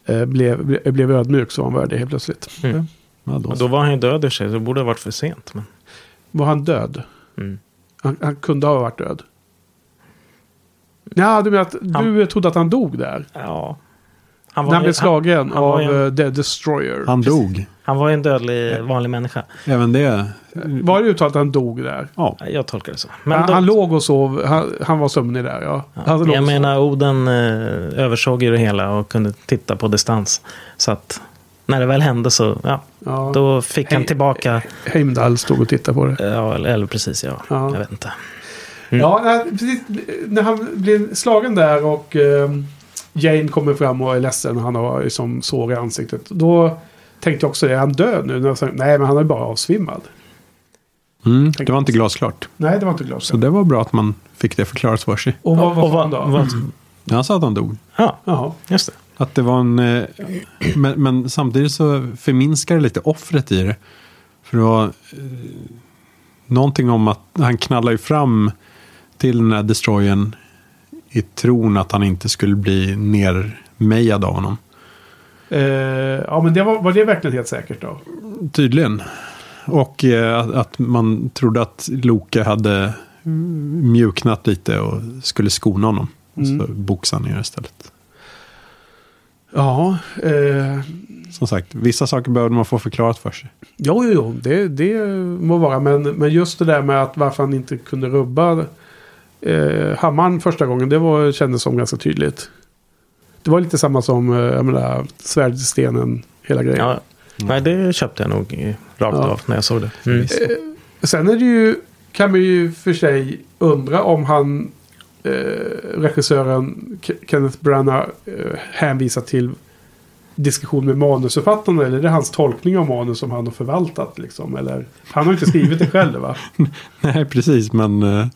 Eh, blev, ble- blev ödmjuk så var han värdig helt plötsligt. Mm. Ja, då. Då var han ju död i sig, så det borde ha varit för sent. Men... Var han död? Mm. Han, han kunde ha varit död. Ja, du menar att du trodde att han dog där? Ja. Han När han blev slagen han, han av var ju- eh, The Destroyer. Han dog. Han var ju en dödlig vanlig människa. Även det. Var det uttalat att han dog där? Ja. Jag tolkar det så. Men han, då- han låg och sov. Han, han var sömnig där, ja. Han och jag menar, Oden eh, översåg ju det hela och kunde titta på distans. Så att när det väl hände så, ja, Ja. då fick han Hej. tillbaka. Heimdall stod och tittade på det. Ja, eller, eller precis, ja. Ja. Jag vet inte. Ja, när, precis, när han blir slagen där och eh, Jane kommer fram och är ledsen. Han har liksom sår i ansiktet. Då tänkte jag också, är han död nu? När jag sa, Nej, men han är bara avsvimmad. Mm, det var inte glasklart. Nej, det var inte klart. Så det var bra att man fick det förklarat för sig. Och vad var Och han vad, då? vad, Han sa att han dog. ja, Jaha. just det. Att det var en... eh, Men, men samtidigt så förminskar det lite offret i det. För det var eh, någonting om att han knallar ju fram till den här destroyern i tron att han inte skulle bli nermejad av honom. Eh, ja, men det var, var det verkligen helt säkert då? Tydligen. Och eh, att, att man trodde att Loke hade mm, mjuknat lite och skulle skona honom. Och så boxade han ner istället. Ja, eh, Som sagt, vissa saker behövde man få förklarat för sig. jo, jo, jo, det, det må vara. Men, men just det där med att varför han inte kunde rubba eh, hammaren första gången, det var, kändes som ganska tydligt. Det var lite samma som, eh, jag menar, svärdet i stenen, hela grejen. Ja. Nej, det köpte jag nog eh, rakt Ja. av när jag såg det. Mm. Sen är det ju, kan man ju för sig undra om han, eh, regissören Ke- Kenneth Branagh, eh, hänvisar till diskussion med manusförfattarna. Eller är det hans tolkning av manus som han har förvaltat? Liksom? Eller, han har inte skrivit det själv va? Nej, precis, men eh,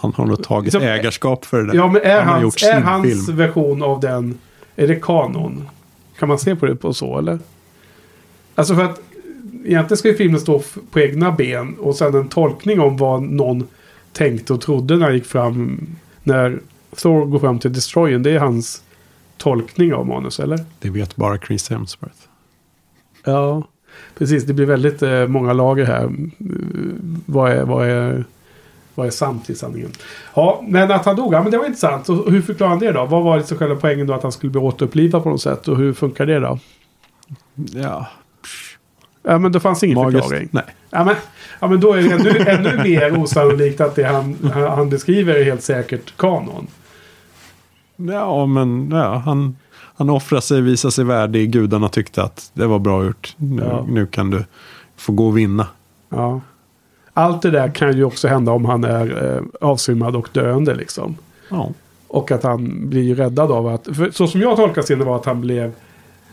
han har nog tagit Liksom, ägarskap för det där. Ja, men är han hans, är hans film. version av den, är det kanon? Kan man se på det på så eller? Alltså för att egentligen ska ju filmen stå på egna ben och sen en tolkning om vad någon tänkte och trodde när han gick fram. När Thor går fram till Destroyen, det är hans tolkning av manus eller? Det vet bara Chris Hemsworth. Ja, precis. Det blir väldigt eh, många lager här. Mm, Vad är, vad är, vad är sant i sanningen? Ja, men att han dog, ja, men det var intressant. Och hur förklarar han det då? Vad var liksom själva poängen då att han skulle bli återupplivad på något sätt? Och hur funkar det då? Ja, Ja, men det fanns ingen magiskt. förklaring. Nej. Ja men, ja, men då är det ännu, ännu mer osannolikt att det han, han beskriver är helt säkert kanon. Ja, men ja, han, han offrar sig, visar sig värdig. Gudarna tyckte att det var bra gjort. Nu, Ja. nu kan du få gå och vinna. Ja. Allt det där kan ju också hända om han är eh, avsvimmad och döende liksom. Ja. Och att han blir ju räddad av att, för så som jag tolkar scenen var att han blev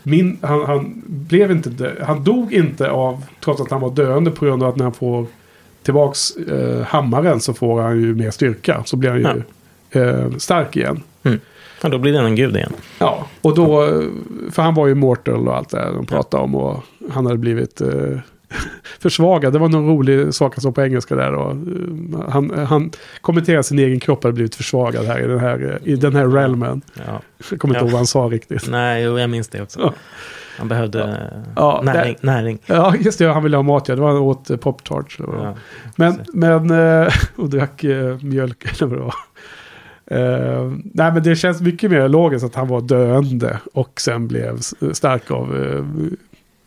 min, han, han blev inte dö, Han dog inte av, trots att han var döende på grund av att när han får tillbaks eh, hammaren så får han ju mer styrka. Så blir han ju eh, stark igen. Ja, då blir den en gud igen. Ja, och då, för han var ju mortal och allt det där de pratade om och han hade blivit eh, försvagad. Det var någon rolig sak han sa på engelska där. Och, eh, han, han kommenterade sin egen kropp hade blivit försvagad här i den här, i den här realmen. Ja. Jag kommer inte Ja. ihåg vad han sa riktigt. Nej, jo, jag minns det också. Ja. Han behövde eh, Ja, näring. näring. Ja, just det. Han ville ha mat, ja. Det var han åt eh, det var. Ja. Men, men eh, och drack eh, mjölk eller vad det var. Eh, nej, men det känns mycket mer logiskt att han var döende och sen blev stark av eh,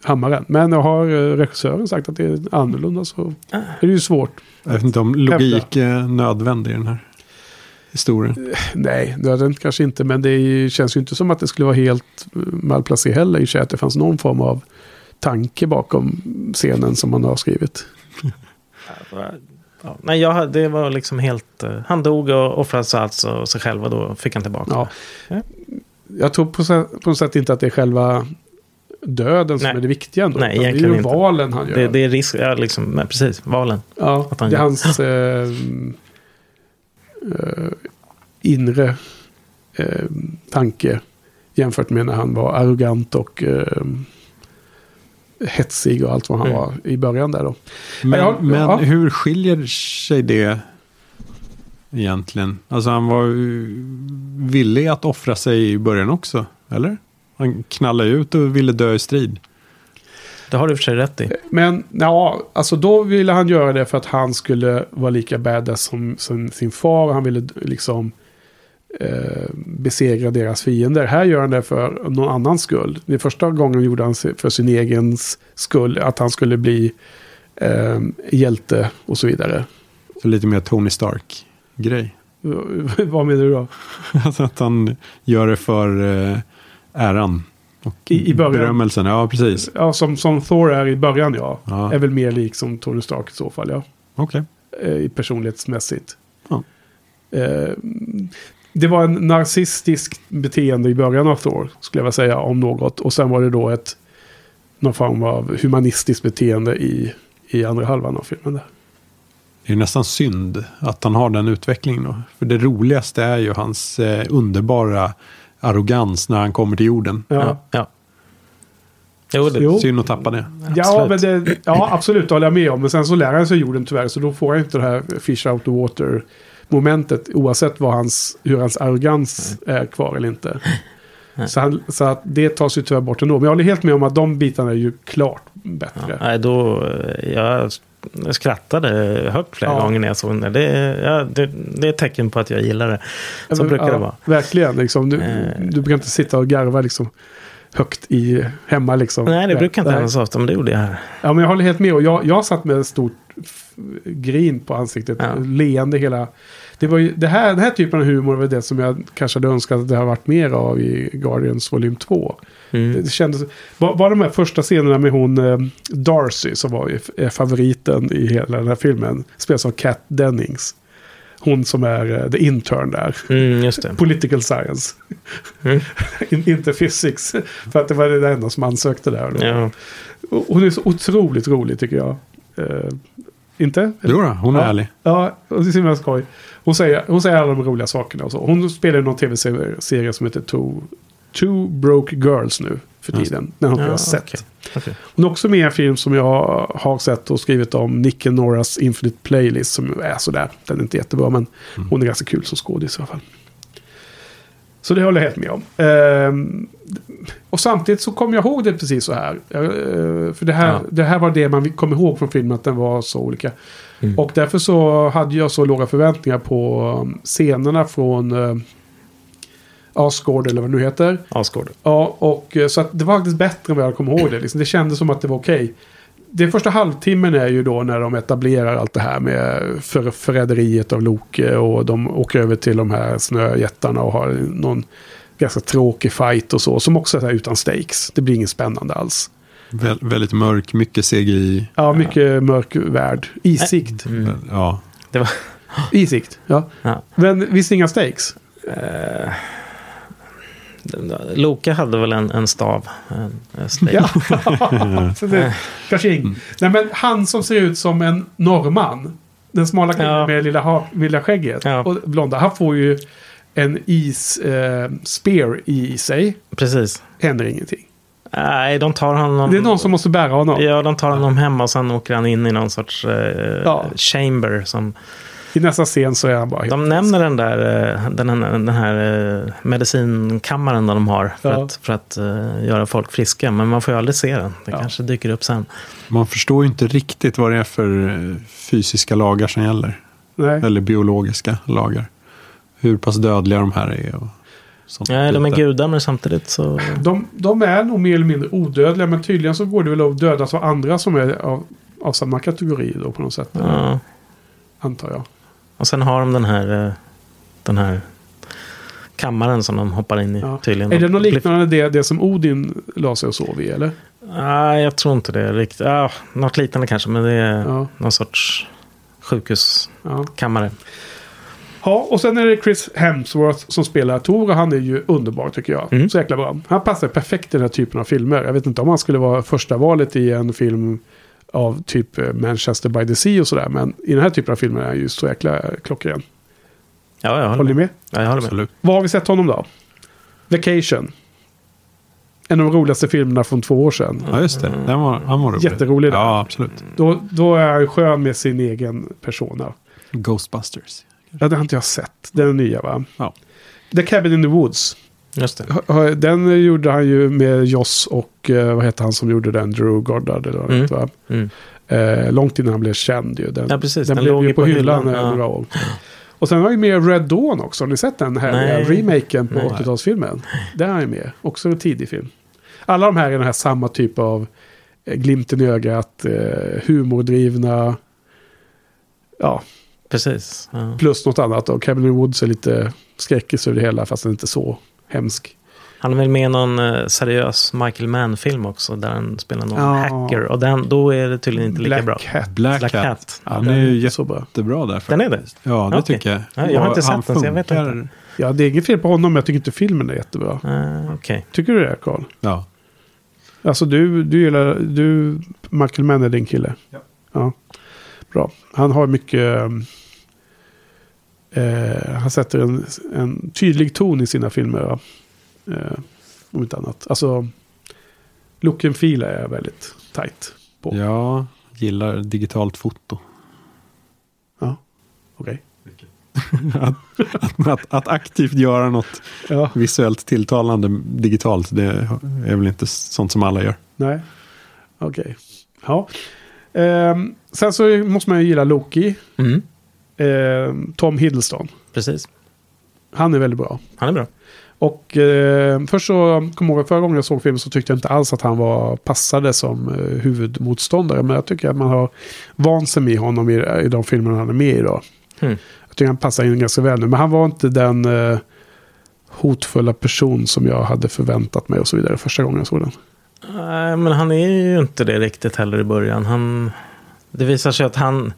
hammaren. Men jag har eh, regissören sagt att det är annorlunda så Ah. är det ju svårt. Jag vet inte om logik är nödvändig i den här historien. Nej, nöden kanske inte, men det känns ju inte som att det skulle vara helt eh, malplacerat heller i och att det fanns någon form av tanke bakom scenen som man har skrivit. Ja, nej, jag, det var liksom helt... eh, han dog och offrade sig alltså sig själv och då fick han tillbaka. Ja. Ja. Jag tror på, på något sätt inte att det är själva döden som Nej. är det viktiga ändå. Nej, utan det är egentligen ju inte. valen han gör. Det, det är risk, ja, liksom, men precis, valen. ja, att han det är gör. hans eh, eh, inre eh, tanke jämfört med när han var arrogant och eh, hetsig och allt vad han Mm. var i början där då. Men, Ja, men ja. hur skiljer sig det egentligen? Alltså han var ju villig att offra sig i början också, eller? Han knallade ut och ville dö i strid. Det har du för sig rätt i. Men ja, alltså då ville han göra det för att han skulle vara lika badass som, som sin far. Han ville liksom eh, besegra deras fiender. Här gör han det för någon annans skull. Det första gången gjorde han för sin egen skull. Att han skulle bli eh, hjälte och så vidare. Så lite mer Tony Stark-grej. Vad menar du då? Alltså att han gör det för eh, äran. Och I- i början. Berömmelsen, ja precis. Ja, som, som Thor är i början ja. Ja. Är väl mer lik som Tony Stark i så fall ja. Okej. eh, i personlighetsmässigt. Ja. Eh, det var en narcissistisk beteende i början av Thor, skulle jag vilja säga, om något. Och sen var det då ett någon form av humanistiskt beteende i, i andra halvan av filmen. Där. Det är nästan synd att han har den utvecklingen. Då. För det roligaste är ju hans eh, underbara arrogans när han kommer till jorden. Ja, Ja. Jo, det, Jo. Synd att tappa det. ja, men absolut. det, ja, absolut, det håller jag med om. Men sen så lär han sig jorden tyvärr, så då får han inte det här fish out the water momentet oavsett vad hans, hur hans arrogans är kvar eller inte. Så, han, så att det tas ju tyvärr bort ändå. Men jag håller helt med om att de bitarna är ju klart bättre. ja, nej, då, eh, jag skrattade högt flera Ja. gånger när jag såg den. Det, ja, det, det är ett tecken på att jag gillar det. Så Ja, brukar ja, det vara. Verkligen, liksom. Du, Eh. du brukar inte sitta och garva liksom, högt i, hemma. Liksom. Nej, det brukar inte hända så ofta, men det gjorde jag här. Ja, men jag håller helt med. Och jag, jag satt med ett stort grin på ansiktet. Ja. Leende hela... Det var ju, det här, den här typen av humor var det som jag kanske hade önskat att det har varit mer av i Guardians volym 2. Mm. Det, kändes... Bara, bara de här första scenerna med hon eh, Darcy som var favoriten i hela den här filmen. Spelas av Kat Dennings. Hon som är eh, the intern där. Mm, just det. Political science. Mm. In, inte physics. För att det var det enda som ansökte där. Ja. Hon är så otroligt rolig tycker jag. Eh, inte? Jo då, hon är Ja. ärlig. Ja, det är så himla skoj. Hon säger, hon säger alla de roliga sakerna och så. Hon spelar i någon tv-serie som heter Two, Two Broke Girls nu för tiden. Den har inte Ja, jag sett. okej. Okej. Hon är också med i en film som jag har sett och skrivit om. Nick and Noras Infinite Playlist som är sådär. Den är inte jättebra men hon är ganska kul som skådis i alla fall. Så det håller jag helt med om. Ehm, och samtidigt så kommer jag ihåg det precis så här. Eh, för det här, Ja. det här var det man kom ihåg från filmen att den var så olika. Mm. Och därför så hade jag så låga förväntningar på um, scenerna från uh, Asgård eller vad nu heter. Asgård. Ja, och eh, så att det var faktiskt bättre än vad jag kommer ihåg det. Liksom. Det kändes som att det var okej. Det första halvtimmen är ju då när de etablerar allt det här med för, förräderiet av Loke och de åker över till de här snöjättarna och har någon ganska tråkig fight och så. Som också är så här utan stakes. Det blir inget spännande alls. Vä väldigt mörk, mycket CGI. Ja, mycket mörk värld. Isikt. Mm. Ja, Det var... Isikt, ja. Ja. Men visst inga stakes? Eh, Loke hade väl en, en stav. En, en. Ja, så det, kanske ing. Nej, men han som ser ut som en norrman. Den smala killen Ja. med lilla, ha, lilla skägget. Ja. Och blonda. Han får ju en is eh, spear i sig. Precis. Händer ingenting. Nej, de tar honom... Det är någon som måste bära honom. Ja, de tar honom hem och sen åker han in i någon sorts eh, Ja. chamber. Som, I nästa scen så är han bara de nämner den där eh, den, här- den här eh, medicinkammaren de har för Ja. att, för att eh, göra folk friska. Men man får ju aldrig se den. Det Ja. kanske dyker upp sen. Man förstår ju inte riktigt vad det är för fysiska lagar som gäller. Nej. Eller biologiska lagar. Hur pass dödliga de här är. Och sånt Ja, de är gudar men samtidigt så... De, de är nog mer eller mindre odödliga. Men tydligen så går det väl att dödas av andra som är av, av samma kategori då på något sätt. Ja. Antar jag. Och sen har de den här, eh, den här kammaren som de hoppar in i Ja. tydligen. Är det något liknande det, det som Odin la sig och sov i eller? Nej, jag tror inte det riktigt. Ja, något liknande kanske, men det är Ja. någon sorts sjukhuskammare. Ja. Ja, och sen är det Chris Hemsworth som spelar Tor och han är ju underbar tycker jag. Mm. Så jäkla bra. Han passar perfekt i den här typen av filmer. Jag vet inte om han skulle vara första valet i en film av typ eh, Manchester by the Sea och sådär. Men i den här typen av filmer är han ju så jäkla klockren. Ja, jag Håller håller ni med. med? Ja, jag håller med. Absolut. Vad har vi sett honom då? Vacation. En av de roligaste filmerna från två år sedan. Ja, just det. Den var, han var rolig. Jätterolig där. Ja, absolut. Då, då är han skön med sin egen persona. Ghostbusters. Ja, det har inte jag sett. Den är nya va? Ja. The Cabin in the Woods. Just det. Den gjorde han ju med Joss och eh, vad heter han som gjorde den? Drew Goddard eller vad Mm. va? Mm. Eh, långt innan han blev känd ju. Den, Ja, precis. Den, Den blev låg ju på på hyllan hyllan, ja. några år. Och sen har ju med Red Dawn också. Har ni sett den här Nej. remaken på Nej. 80-talsfilmen? Där är han ju med. Också en tidig film. Alla de här är den här samma typ av eh, glimten i ögat, eh, humordrivna. Ja, Precis. Ja. plus något annat. Och Cabin in the Woods är lite skräckis över det hela fast den är inte så hemsk. Han är väl med i någon eh, seriös Michael Mann-film också där han spelar någon Ja. hacker. Och den, då är det tydligen inte lika Black bra. Cat. Black, Black Cat. Cat. Han den är ju jättebra där. Den är det? Ja, det Okej. tycker jag. Ja, jag har inte han sett den, så jag vet inte. Ja, det är inget fel på honom, men jag tycker inte filmen är jättebra. Uh, Okej. Tycker du det, Carl? Ja. Alltså du, du gillar, du, Michael Mann är din kille? Ja. ja. Bra. Han har mycket, eh, han sätter en, en tydlig ton i sina filmer. Eh, om inte annat. Alltså, look and feel är jag väldigt tight på. Jag gillar digitalt foto. Okej. att, att, att aktivt göra något Ja, visuellt tilltalande digitalt, det är väl inte sånt som alla gör. nej. Okej. Ja. Ehm, sen så måste man ju gilla Loki. Mm. Ehm, Tom Hiddleston. Precis. Han är väldigt bra. Han är bra. Och eh, först så, kom ihåg förra gången jag såg filmen så tyckte jag inte alls att han var passade som eh, huvudmotståndare. Men jag tycker att man har vant sig med honom i, i de filmerna han är med i då. Mm. Jag tycker han passar in ganska väl nu. Men han var inte den eh, hotfulla person som jag hade förväntat mig och så vidare första gången jag såg den. Nej, men han är ju inte det riktigt heller i början. Han, det visar sig att han,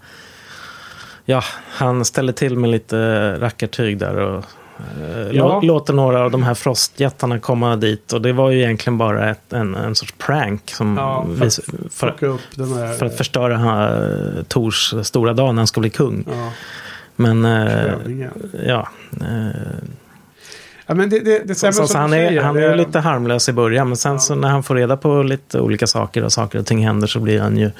ja, han ställer till med lite rackartyg där och eh, Ja. lå- låter några av de här frostjättarna komma dit. Och det var ju egentligen bara ett, en, en sorts prank som Ja, för vis, för, här... för att förstöra uh, Tors stora dag när han ska bli kung. ja, Men eh, ja, eh, ja, men det, det, det så, stämmer så, som han är, säger. han Det- är lite harmlös i början. Men sen så när han får reda på lite olika saker och saker och ting händer så blir han ju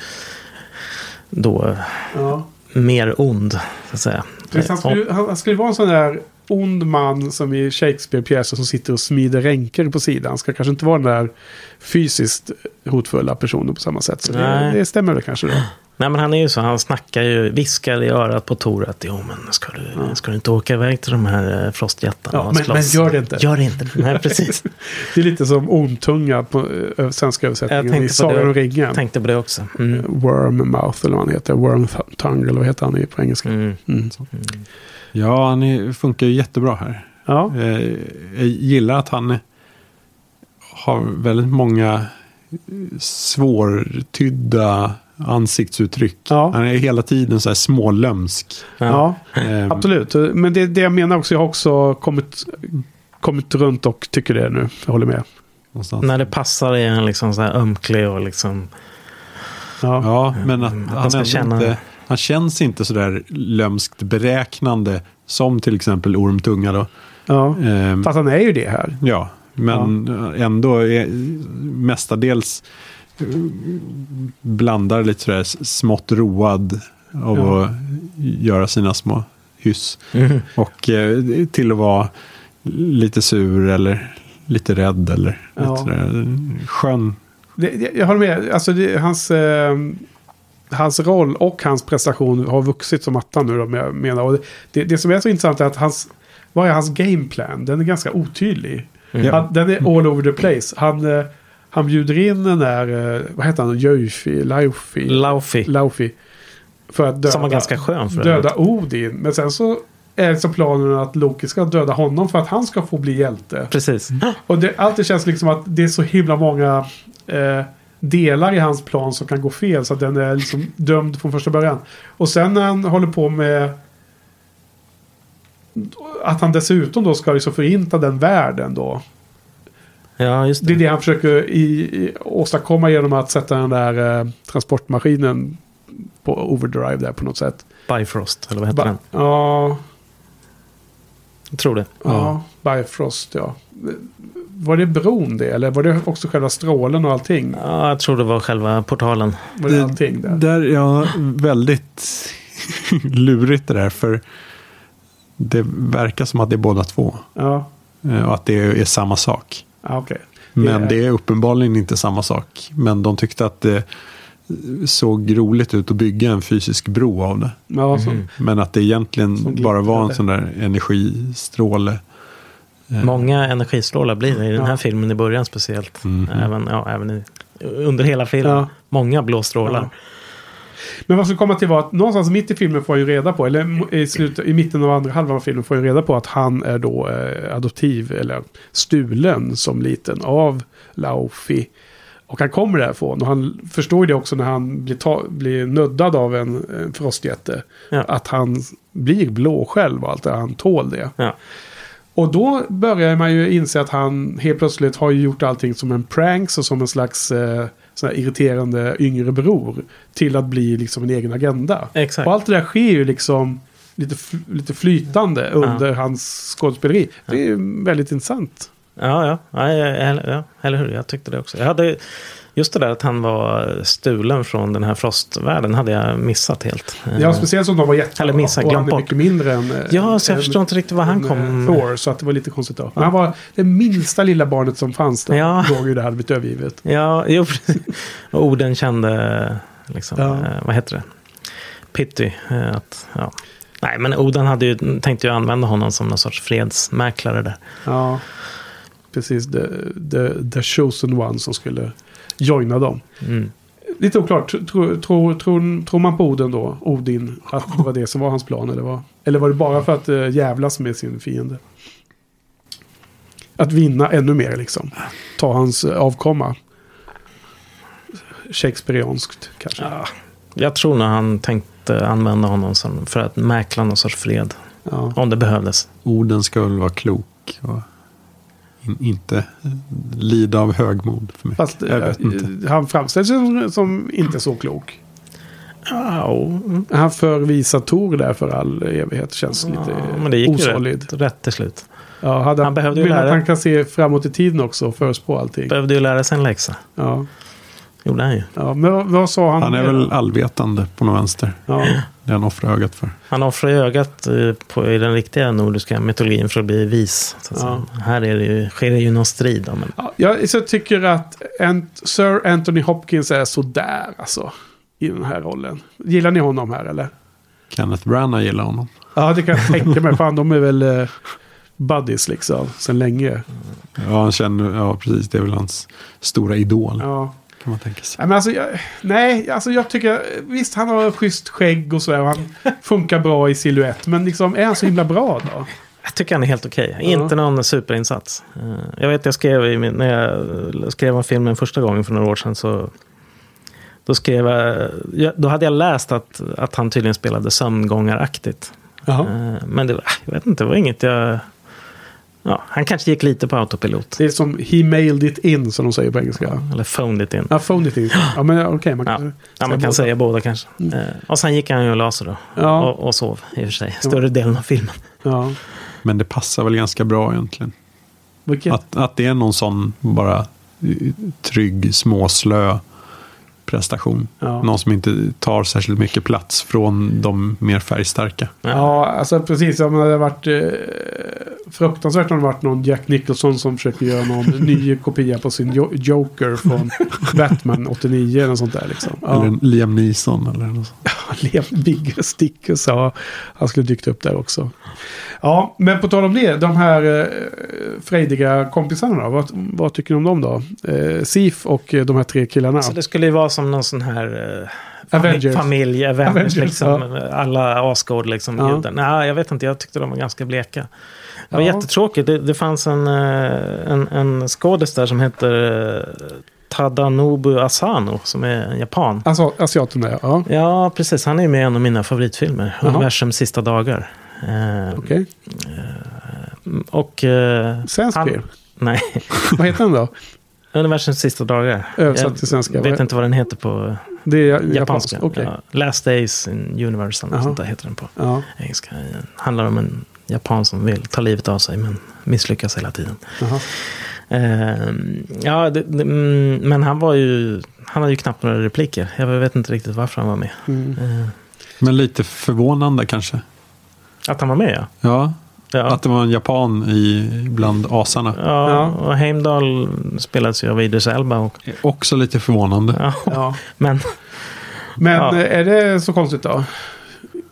då Ja. Mer ond. Så att säga. Precis, han, skulle, han, skulle vara en sån där ond man som i Shakespeare-pjäser som sitter och smider ränker på sidan. Han ska kanske inte vara den där fysiskt hotfulla personen på samma sätt. Så det, det stämmer väl kanske då. Nej men han är ju så, han snackar ju, viskar i örat på Tor att jo men ska du, ska du inte åka iväg till de här eh, frostjättarna Ja, men- men gör det inte. Gör det inte. Nej precis. Det är lite som ondtunga på eh, svenska Jag översättningen i tänkte på Sagan det. om ringen. Tänkte på det också. Mm. Wormmouth eller vad han heter. Worm tongue eller vad heter han i- på engelska. Mm. Mm. Ja, han är, funkar ju jättebra här. Ja, Eh, Jag gillar att han har väldigt många svårtydda ansiktsuttryck. Ja. Han är hela tiden så här smålömsk. ja. Eh, absolut. Men det, det jag menar också, jag har också kommit kommit runt och tycker det nu. Jag håller med. Någonstans. När det passar är han liksom så här ömklig och liksom... Ja. Ja, men att att han, man ska känna- inte, han känns inte sådär lömskt beräknande som till exempel Ormtunga då. ja. Ehm, Fast han är ju det här. Ja, men ändå är mestadels blandar lite sådär smått road av Ja. att göra sina små hyss. Mm. Och eh, till att vara lite sur eller lite rädd eller Ja. lite sådär skön. Det, jag håller med. Alltså det, hans, eh, hans roll och hans prestation har vuxit som attan nu. Då, menar. Och det, det, som är så intressant är att hans, vad är hans gameplan? Den är ganska otydlig. Ja. Han, den är all over the place. Han, eh, han bjuder in den där, eh, vad heter han, Jöfi, Laufi, Laufi. Laufi. För att döda, Som var ganska skön för döda Odin. Men sen så är liksom planen att Loki ska döda honom för att han ska få bli hjälte. Precis. Och det, allt det känns liksom att det är så himla många eh, delar i hans plan som kan gå fel. Så att den är liksom dömd från första början. Och sen när han håller på med att han dessutom då ska liksom förinta den världen då. Ja, just Det är det. det han försöker i, i, åstadkomma genom att sätta den där eh, transportmaskinen på overdrive där på något sätt. Bifrost, eller vad heter Ba- den? ja, Jag tror det. ja, Bifrost ja. Var det bron det? Eller var det också själva strålen och allting? Ja, jag tror det var själva portalen. Var det allting där? Där, ja, väldigt lurigt det där. För det verkar som att det är båda två. Ja, eh, Och att det är samma sak. Ja okej. Men Det är- det är uppenbarligen inte samma sak. Men de tyckte att det såg roligt ut att bygga en fysisk bro av det. Ja, så, Men att det egentligen bara var en sån där energistråle. Många energistrålar blir det i den här Ja. filmen i början speciellt. Mhm. Även, ja, även i, under hela filmen. Ja. Många blå strålar. Men vad som komma till var att någonstans mitt i filmen får han ju reda på, eller i, slutet, i mitten av andra halvan av filmen får han ju reda på att han är då eh, adoptiv eller stulen som liten av Laufi. Och han kommer därifrån och han förstår ju det också när han blir, ta, blir nöddad av en, en frostjätte. Ja. Att han blir blå själv och allt det, han tål det. Ja. Och då börjar man ju inse att han helt plötsligt har gjort allting som en pranks och som en slags eh, sån här irriterande yngre bror. Till att bli liksom en egen agenda. Exakt. Och allt det där sker ju liksom lite, lite flytande under hans skådespeleri. Det är ju väldigt intressant. Ja, ja. Ja, ja, ja, eller hur? Jag tyckte det också. Jag hade, just det där att han var stulen från den här frostvärlden hade jag missat helt. Ja, speciellt som de var jätte... Eller missa, och han glömt bort. mycket mindre än... Ja, så jag än- förstår inte riktigt var han kom. eh, Thor, så att det var lite konstigt då. Men han var det minsta lilla barnet som fanns då. Ja. Låg ju där hade blivit övergivet. Ja, jo. Och orden kände, liksom, Ja. eh, vad heter det? Pity. Eh, att, ja. Nej, men Oden hade ju, tänkte ju använda honom som någon sorts fredsmäklare där. Ja, precis. The, the, the chosen one som skulle joina dem. Mm. Lite oklart. Tror, tror, tror, tror man på Oden då? Odin. Att det var det som var hans plan? Eller, vad? eller var det bara för att uh, jävlas med sin fiende? Att vinna ännu mer liksom. Ta hans eh, avkomma. Shakespeareanskt kanske. Ja, jag tror nog han tänkte använda honom som, för att mäkla någon sorts fred. Ja. Om det behövdes. Orden ska väl vara klok. Och inte lida av högmod för mig. Fast jag vet eh, inte. han framställs som, som inte så klok. Och- Han förvisar Tor där för all evighet. Känns lite ja, men det gick ju osolid. rätt, rätt till slut. Ja, hade han, Han behövde ju vill att lära- han kan se framåt i tiden också och förutspå allting. Behövde ju lära sig en läxa. Ja, Gjorde han ju. ja, men vad, vad sa han? Han är väl allvetande på något vänster. Ja, Det han offrar ögat för. Han offrar ögat på, i den riktiga nordiska mytologin för att bli vis. Så att Ja. Här är det ju, sker det ju någon strid. Men, ja, jag så tycker att Ant, Sir Anthony Hopkins är sådär alltså. I den här rollen. Gillar ni honom här eller? Kenneth Branagh gillar honom. Ja, det kan jag tänka mig. Fan, de är väl eh, buddies liksom. Sen länge. Ja, han känner, ja precis, det är väl hans stora idol. Ja. Kan man tänka sig. Nej, men alltså, jag, nej, alltså jag tycker, visst han har schysst skägg och sådär. Och han funkar bra i silhuett. Men liksom, är han så himla bra då? jag tycker han är helt okej. Ja. Inte någon superinsats. Eh, Jag vet, jag skrev i min, när jag skrev om filmen första gången för några år sedan. Så, då, skrev jag, då hade jag läst att, att han tydligen spelade sömngångaraktigt. Jaha. Eh, Men det, var- jag vet inte, det var inget jag... Ja, han kanske gick lite på autopilot. Det är som he mailed it in som de säger på engelska. Eller phoned it in. Ja, phoned it in. Ja, men okej. man Ja, kan ja man kan båda. säga båda kanske. Eh, och sen gick han ju och la sig då. Ja. Och, och sov i och för sig. Större delen av filmen. Ja. Men det passar väl ganska bra egentligen. Vilket? Att, att det är någon sån bara eh, trygg, småslö prestation. Ja. Någon som inte tar särskilt mycket plats från de mer färgstarka. Ja, alltså precis. Om det hade varit eh, fruktansvärt om det varit någon Jack Nicholson som försöker göra någon ny kopia på sin jo- Joker från Batman 89 eller sånt där liksom. Ja. Eller Liam Neeson eller något sånt. Liam Big Sticker sa han skulle dykt upp där också. Ja, men på tal om det, de här eh, frejdiga kompisarna då, vad, vad tycker ni om dem då? Eh, Sif och eh, de här tre killarna. Så det skulle ju vara som någon sån här eh, Avengers. familj, Avengers, Avengers, liksom. Alla Asgård liksom. Ja. Ja. Nej, jag vet inte. Jag tyckte de var ganska bleka. Det var Ja. jättetråkigt. Det, det fanns en, eh, en, en skådis där som heter eh, Tadanobu Asano som är en japan. Alltså, asiaten ja. Ja, precis. Han är med i en av mina favoritfilmer. Jaha. Universums sista dagar. Eh, Okej. Och... Eh, Svensk film. Nej, Vad heter den då? Universums sista dagar. Översatt Jag till svenska. vet inte vad den heter på Det är japanska. japanska. Ja, Last Days in Universe, eller sånt där heter den på Ja. engelska. Det handlar om en japan som vill ta livet av sig men misslyckas hela tiden. Ehm, ja, det, det, mm, men han var ju... Han hade ju knappt några repliker. Jag vet inte riktigt varför han var med. Mm. Eh, Men lite förvånande kanske. att han var med, ja. Ja, Ja, att det var en japan i, bland asarna. ja, Ja. och Heimdall spelades ju av Idris Elba. Och, Också lite förvånande. ja, Ja. Men Men Ja. är det så konstigt då?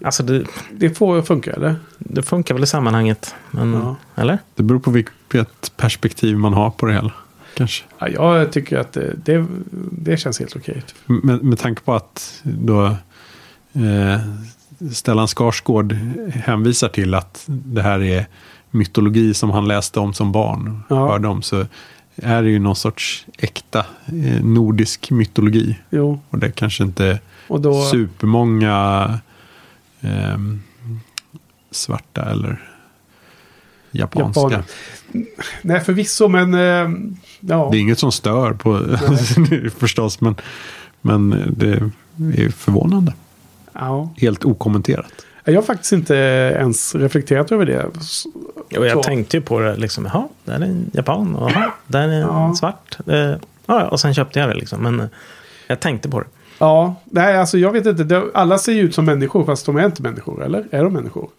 alltså det, Det får funka eller? det funkar väl i sammanhanget. Men, Ja. Eller? Det beror på vilket perspektiv man har på det hela. Kanske. Ja, jag tycker att det, det, det känns helt okej. Med, med tanke på att då eh, Stellan Skarsgård hänvisar till att det här är mytologi som han läste om som barn. Ja. Hörde om, så är det ju någon sorts äkta eh, nordisk mytologi. Jo, Och det kanske inte är och då... supermånga ehm, svarta eller japanska. Japaner. Nej, förvisso, men... Eh, ja. Det är inget som stör på förstås, men, men det är förvånande. Ja. Helt okommenterat. Jag har faktiskt inte ens reflekterat över det. Jo, jag Så. tänkte ju på det liksom. Jaha, där är en japan. Och jaha, där är en Ja. svart. Eh, ja, ja, och sen köpte jag det liksom. Men eh, jag tänkte på det. Ja, nej, alltså jag vet inte. Alla ser ju ut som människor, fast de är inte människor, eller? Är de människor?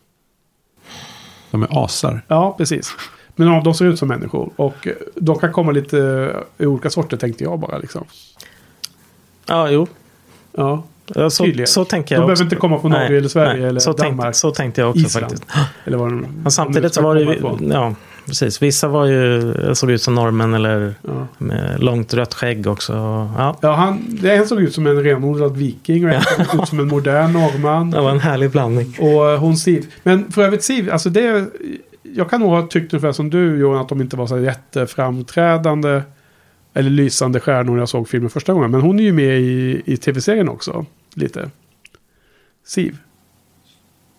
De är asar. Ja, precis. Men de, de ser ut som människor. Och eh, de kan komma lite eh, i olika sorter, tänkte jag bara. Liksom. Ja, jo. Ja, Ja, Så, så tänker De jag behöver också. inte komma från Norge eller Sverige eller så Danmark. Tänkte, så tänkte jag också Island. faktiskt. Eller vad de, Men samtidigt så var det ju, ja, precis. Vissa var ju, såg ut som norrmän eller Ja. med långt rött skägg också. Ja, Ja, han, det en såg ut som en renodlad viking och en såg ut som en modern norrman. det var en härlig blandning. Och eh, hon Siv. Men för övrigt Siv, alltså det... Jag kan nog ha tyckt ungefär som du Johan, att de inte var så jätteframträdande. Eller lysande stjärnor när jag såg filmen första gången. Men hon är ju med i, i tv-serien också. Lite. Siv.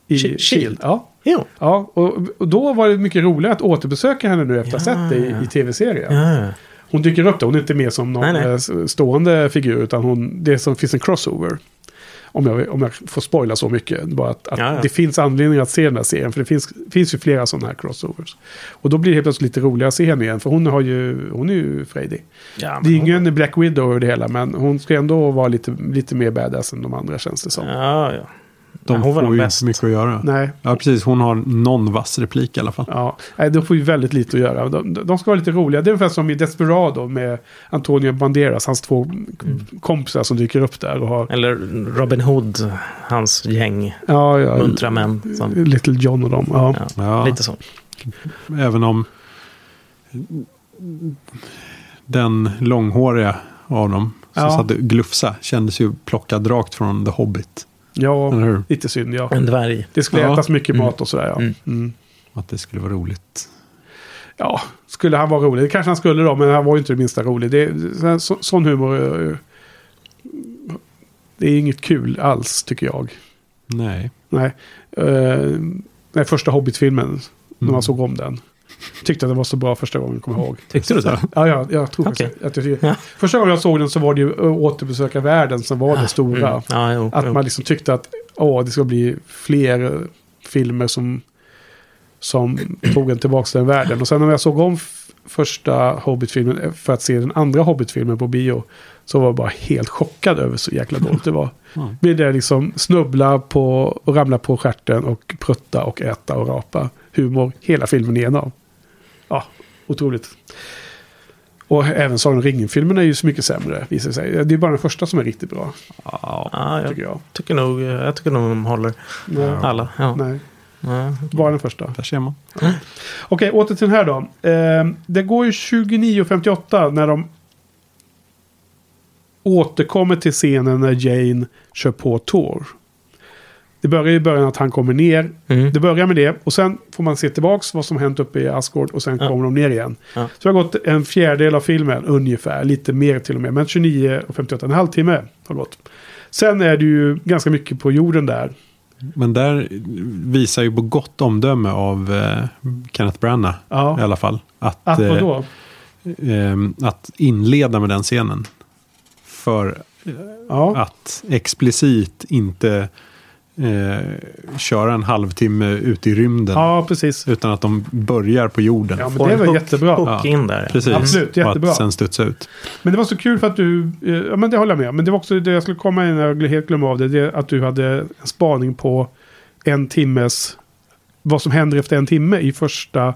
I Shi- Shield. Ja. Jo. ja och, och då var det mycket roligare att återbesöka henne nu efter att ha Ja, sett det i, ja. i tv-serien. Ja. Hon dyker upp där, hon är inte med som någon Nej, nej. eh, stående figur. Utan hon, det som finns en crossover. Om jag, om jag får spoila så mycket. Bara att, att Ja, ja. det finns anledning att se den här serien. För det finns, finns ju flera sådana här crossovers. Och då blir det helt plötsligt lite roligare att se henne igen. För hon, har ju, hon är ju frejdig. Ja, Det är ingen Black Widow över det hela. Men hon ska ändå vara lite, lite mer badass än de andra känns det som. Ja, ja. De Ja, hon får ju bäst. inte mycket att göra. Nej, Ja, precis. Hon har någon vass replik i alla fall. Ja, nej, de får ju väldigt lite att göra. De, de ska vara lite roliga. Det är ungefär som i Desperado med Antonio Banderas, hans två kompisar som dyker upp där och har... Eller Robin Hood, hans gäng Ja, ja. muntra män. Som, Little John och dem. Ja. ja, Ja. Lite så. Även om den långhåriga av dem som Ja. satt och glufsa kändes ju plockad rakt från The Hobbit. Ja, lite synd ja. En dvärg. Det skulle Ja. ätas mycket Mm. mat och sådär ja. Mm. Mm. Att det skulle vara roligt. Ja, skulle han vara rolig? Det kanske han skulle då, men han var ju inte det minsta rolig. Det, så, så, sån humor... eh, Det är inget kul alls, tycker jag. Nej. Nej. Uh, nej, första Hobbit-filmen, när Mm. man såg om den. Tyckte att det var så bra första gången, kommer jag ihåg. Tyckte du det? Ja, ja jag tror faktiskt att jag tycker. Ja. Första gången jag såg den så var det ju Å- Återbesöka världen som var det stora. Mm. Ja, jo, Att jo. man liksom tyckte att åh, det ska bli fler eh, filmer som, som tog en tillbaka till den världen. Och sen när jag såg om första Hobbit-filmen eh, för att se den andra Hobbit-filmen på bio. Så var jag bara helt chockad över så jäkla dåligt det var. Ja. Blir det liksom snubbla på och ramla på stjärten och prutta och äta och rapa. Humor hela filmen igenom. Ja, otroligt. Och även Sagan om ringen-filmen är ju så mycket sämre, visar det sig. Det är bara den första som är riktigt bra, Ja, tycker jag jag. tycker nog, jag tycker nog de håller Nej. alla. Ja. Nej, Ja. bara den första. Där ser man. Okej, åter till den här då. Eh, det går ju 29.58 när de återkommer till scenen när Jane kör på Tor. Det börjar i början att han kommer ner. Mm. Det börjar med det och sen får man se tillbaks vad som hänt uppe i Asgård och sen Ja. kommer de ner igen. Ja. Så det har gått en fjärdedel av filmen ungefär, lite mer till och med. Men 29.58, en halvtimme har gått. Sen är det ju ganska mycket på jorden där. Men där visar ju på gott omdöme av eh, Kenneth Branagh Ja. i alla fall. Att, Att eh, vadå? eh, att inleda med den scenen. För Ja. att explicit inte eh, köra en halvtimme ut i rymden. ja, precis. Utan att de börjar på jorden. Ja, men det var hook- jättebra. Hook in där. Precis. Absolut, Och jättebra. att sen studsa ut. Men det var så kul för att du, eh, ja men det håller jag med. Men det var också det jag skulle komma in när jag helt glömde av det. det. Att du hade en spaning på en timmes, vad som händer efter en timme i första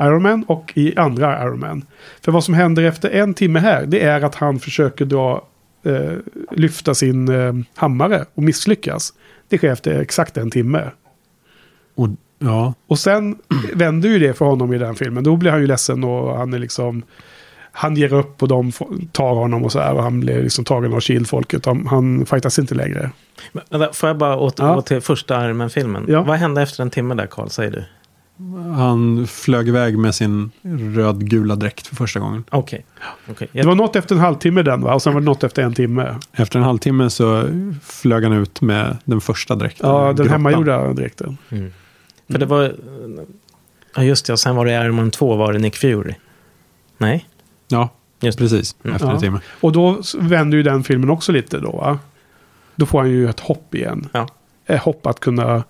Iron Man och i andra Iron Man. För vad som händer efter en timme här, det är att han försöker dra, eh, lyfta sin eh, hammare och misslyckas. Det sker efter exakt en timme. Och, ja, Och sen vänder ju det för honom i den filmen. Då blir han ju ledsen och han är liksom... Han ger upp och de tar honom och så här. Och han blir liksom tagen av Shield-folket. Han, han fightas inte längre. Men, får jag bara återgå Ja. till första Iron Man-filmen? Ja. Vad hände efter en timme där, Carl? Säger du? Han flög iväg med sin rödgula dräkt för första gången. Okej. Okej. Det var något efter en halvtimme den va? Och sen var det något efter en timme. Efter en halvtimme så flög han ut med den första dräkten. Ja, den Grottan. hemmagjorda dräkten. Mm. För det var... Ja, just det. Och sen var det Iron Man 2, var det Nick Fury? Nej? Ja, Just precis. Efter Ja. en timme. Och då vänder ju den filmen också lite då va? Då får han ju ett hopp igen. Ja. Ett hopp att kunna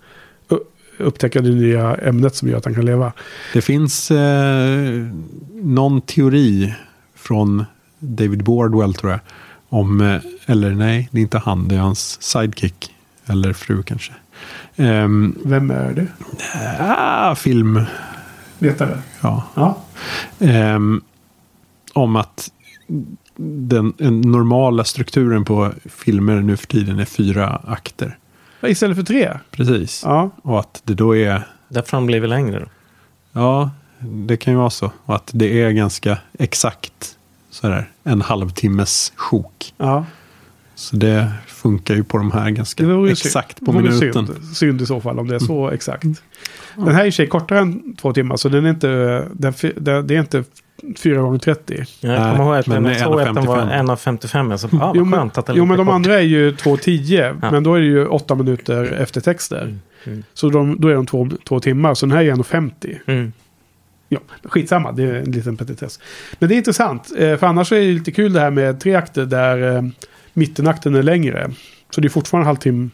upptäcka det nya ämnet som gör att han kan leva. Det finns eh, någon teori från David Bordwell tror jag. Om, eh, eller nej, det är inte han, det är hans sidekick. Eller fru kanske. Ehm, Vem är det? ah, film, Vetare? ja. Ja. Ehm, om att den, den normala strukturen på filmer nu för tiden är fyra akter. Istället för tre? Precis. Ja. Och att det då är, Därför han blev längre då. ja, det kan ju vara så. Och att det är ganska exakt sådär, en halvtimmes sjok. Ja. Så det funkar ju på de här ganska exakt synd. på Det minuten. Synd, synd i så fall om det är så exakt. Den här är i sig kortare än två timmar så den är inte, den, det är inte 4 gånger 30 Jag kommer ihåg att men jag det är såg att den var 1,55. 1,55. Jag sa, ah, Jo men, att den jo men de kort. andra är ju 2.10 Ja. men då är det ju 8 minuter efter texter. mm. Så de, då är de två, två timmar så den här är 1.50. Mm. Ja, skitsamma, det är en liten petitess. Men det är intressant, eh, för annars är det lite kul det här med tre akter där eh, mittenakten är längre. Så det är fortfarande en halvtimme.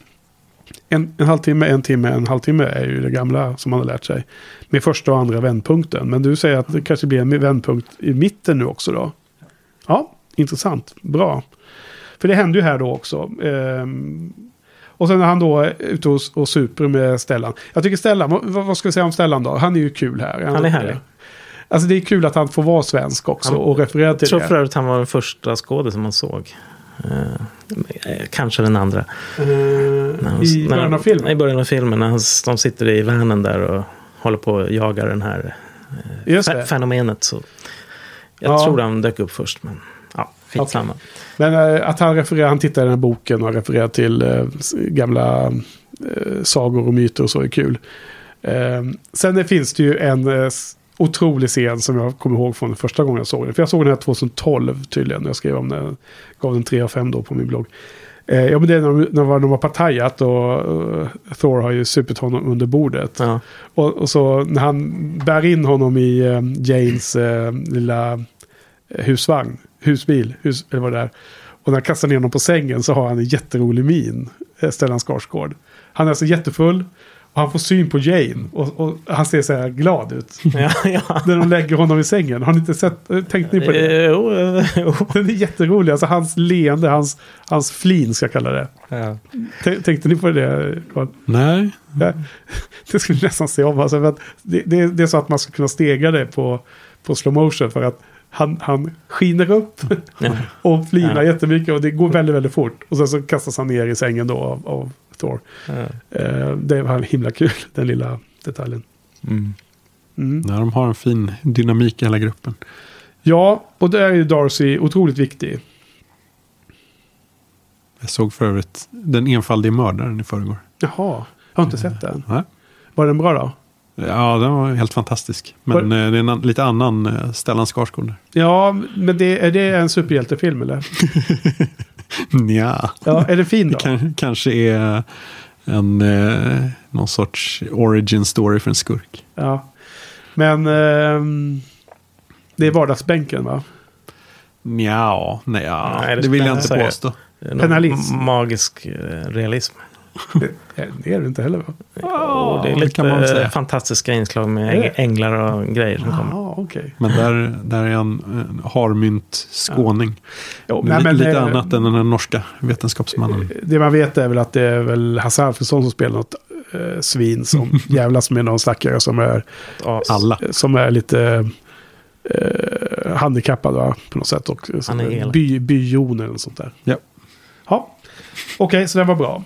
En, en halvtimme, en timme, en halvtimme är ju det gamla som man har lärt sig. Med första och andra vändpunkten. Men du säger att det kanske blir en vändpunkt i mitten nu också då. Ja, intressant. Bra. För det hände ju här då också. Ehm, och sen är han då ute och, och super med Stellan. Jag tycker Stellan, vad, vad ska vi säga om Stellan då? Han är ju kul här. Han är härlig. Alltså det är kul att han får vara svensk också Han- och referera Jag till tror det. för övrigt han var den första skådisen man såg. Eh, eh, kanske den andra. Eh, han- I början av filmen. I början av filmen. När han, de sitter i vanen där och håller på att jaga den här det. fenomenet. Så jag Ja. tror han dök upp först. Men ja, skitsamma. Men eh, att han refererar, han tittar i den här boken och refererar till eh, gamla eh, sagor och myter och så är kul. Eh, sen finns det ju en eh, otrolig scen som jag kommer ihåg från första gången jag såg den. För jag såg den här 2012 tydligen. när Jag skrev om den, gav den 3 av 5 då på min blogg. Eh, ja, men det är när de, när de har partajat och eh, Thor har ju supit honom under bordet. Ja. Och, och så när han bär in honom i eh, Janes eh, lilla eh, husvagn, husbil, hus, eller vad det är. Och när han kastar ner honom på sängen så har han en jätterolig min, eh, Stellan Skarsgård. Han är alltså jättefull han får syn på Jane och, och han ser så här glad ut. Ja, ja. när de lägger honom i sängen. Har ni inte sett, eh, tänkt ni på det? Eh, Jo, eh, jo. Den är jätterolig, alltså hans leende, hans, hans flin ska jag kalla det. Ja. Tänkte ni på det, Carl? Nej, Ja, det skulle nästan se om. Alltså, för det, det, det är så att man ska kunna stega det på, på slow motion. För att han, han skiner upp Ja. och flinar Ja. jättemycket. Och det går väldigt, väldigt fort. Och sen så kastas han ner i sängen då av, av Thor. Ja. Eh, det var himla kul, den lilla detaljen. Mm. Nej, de har en fin dynamik i hela gruppen. Ja, och där är ju Darcy otroligt viktig. Jag såg för övrigt Den enfaldige mördaren i förrgår. Jaha, jag har inte sett den. Nej. Var den bra då? Ja, den var helt fantastisk. Men Var- eh, det är en lite annan eh, Stellan Skarsgård. Ja, men det, är det en superhjältefilm eller? Nja, Ja, är det fin det då? kan, kanske är en, eh, någon sorts origin story för en skurk. Ja. Men ehm, det är vardagsbänken va? Nja, nej, ja, Nej, det det vill jag inte säga. påstå. Penalism. Magisk eh, realism. Det, det är det inte heller va? och det är det lite kan man säga. eh, fantastiska inslag med det? änglar och grejer som kommer. Ja, okej. Men där, där är en, en harmynt skåning. Jo, Li- nej, men, lite eh, annat än den norska vetenskapsmannen. Det man vet är väl att det är väl Hasse Alfredson som spelar något eh, svin som jävlas med någon stackare som är. Alla. som är lite eh, handikappad va? på något sätt. Och, Han är by, byjon eller något sånt där. Ja. Ja, okej, så det var bra.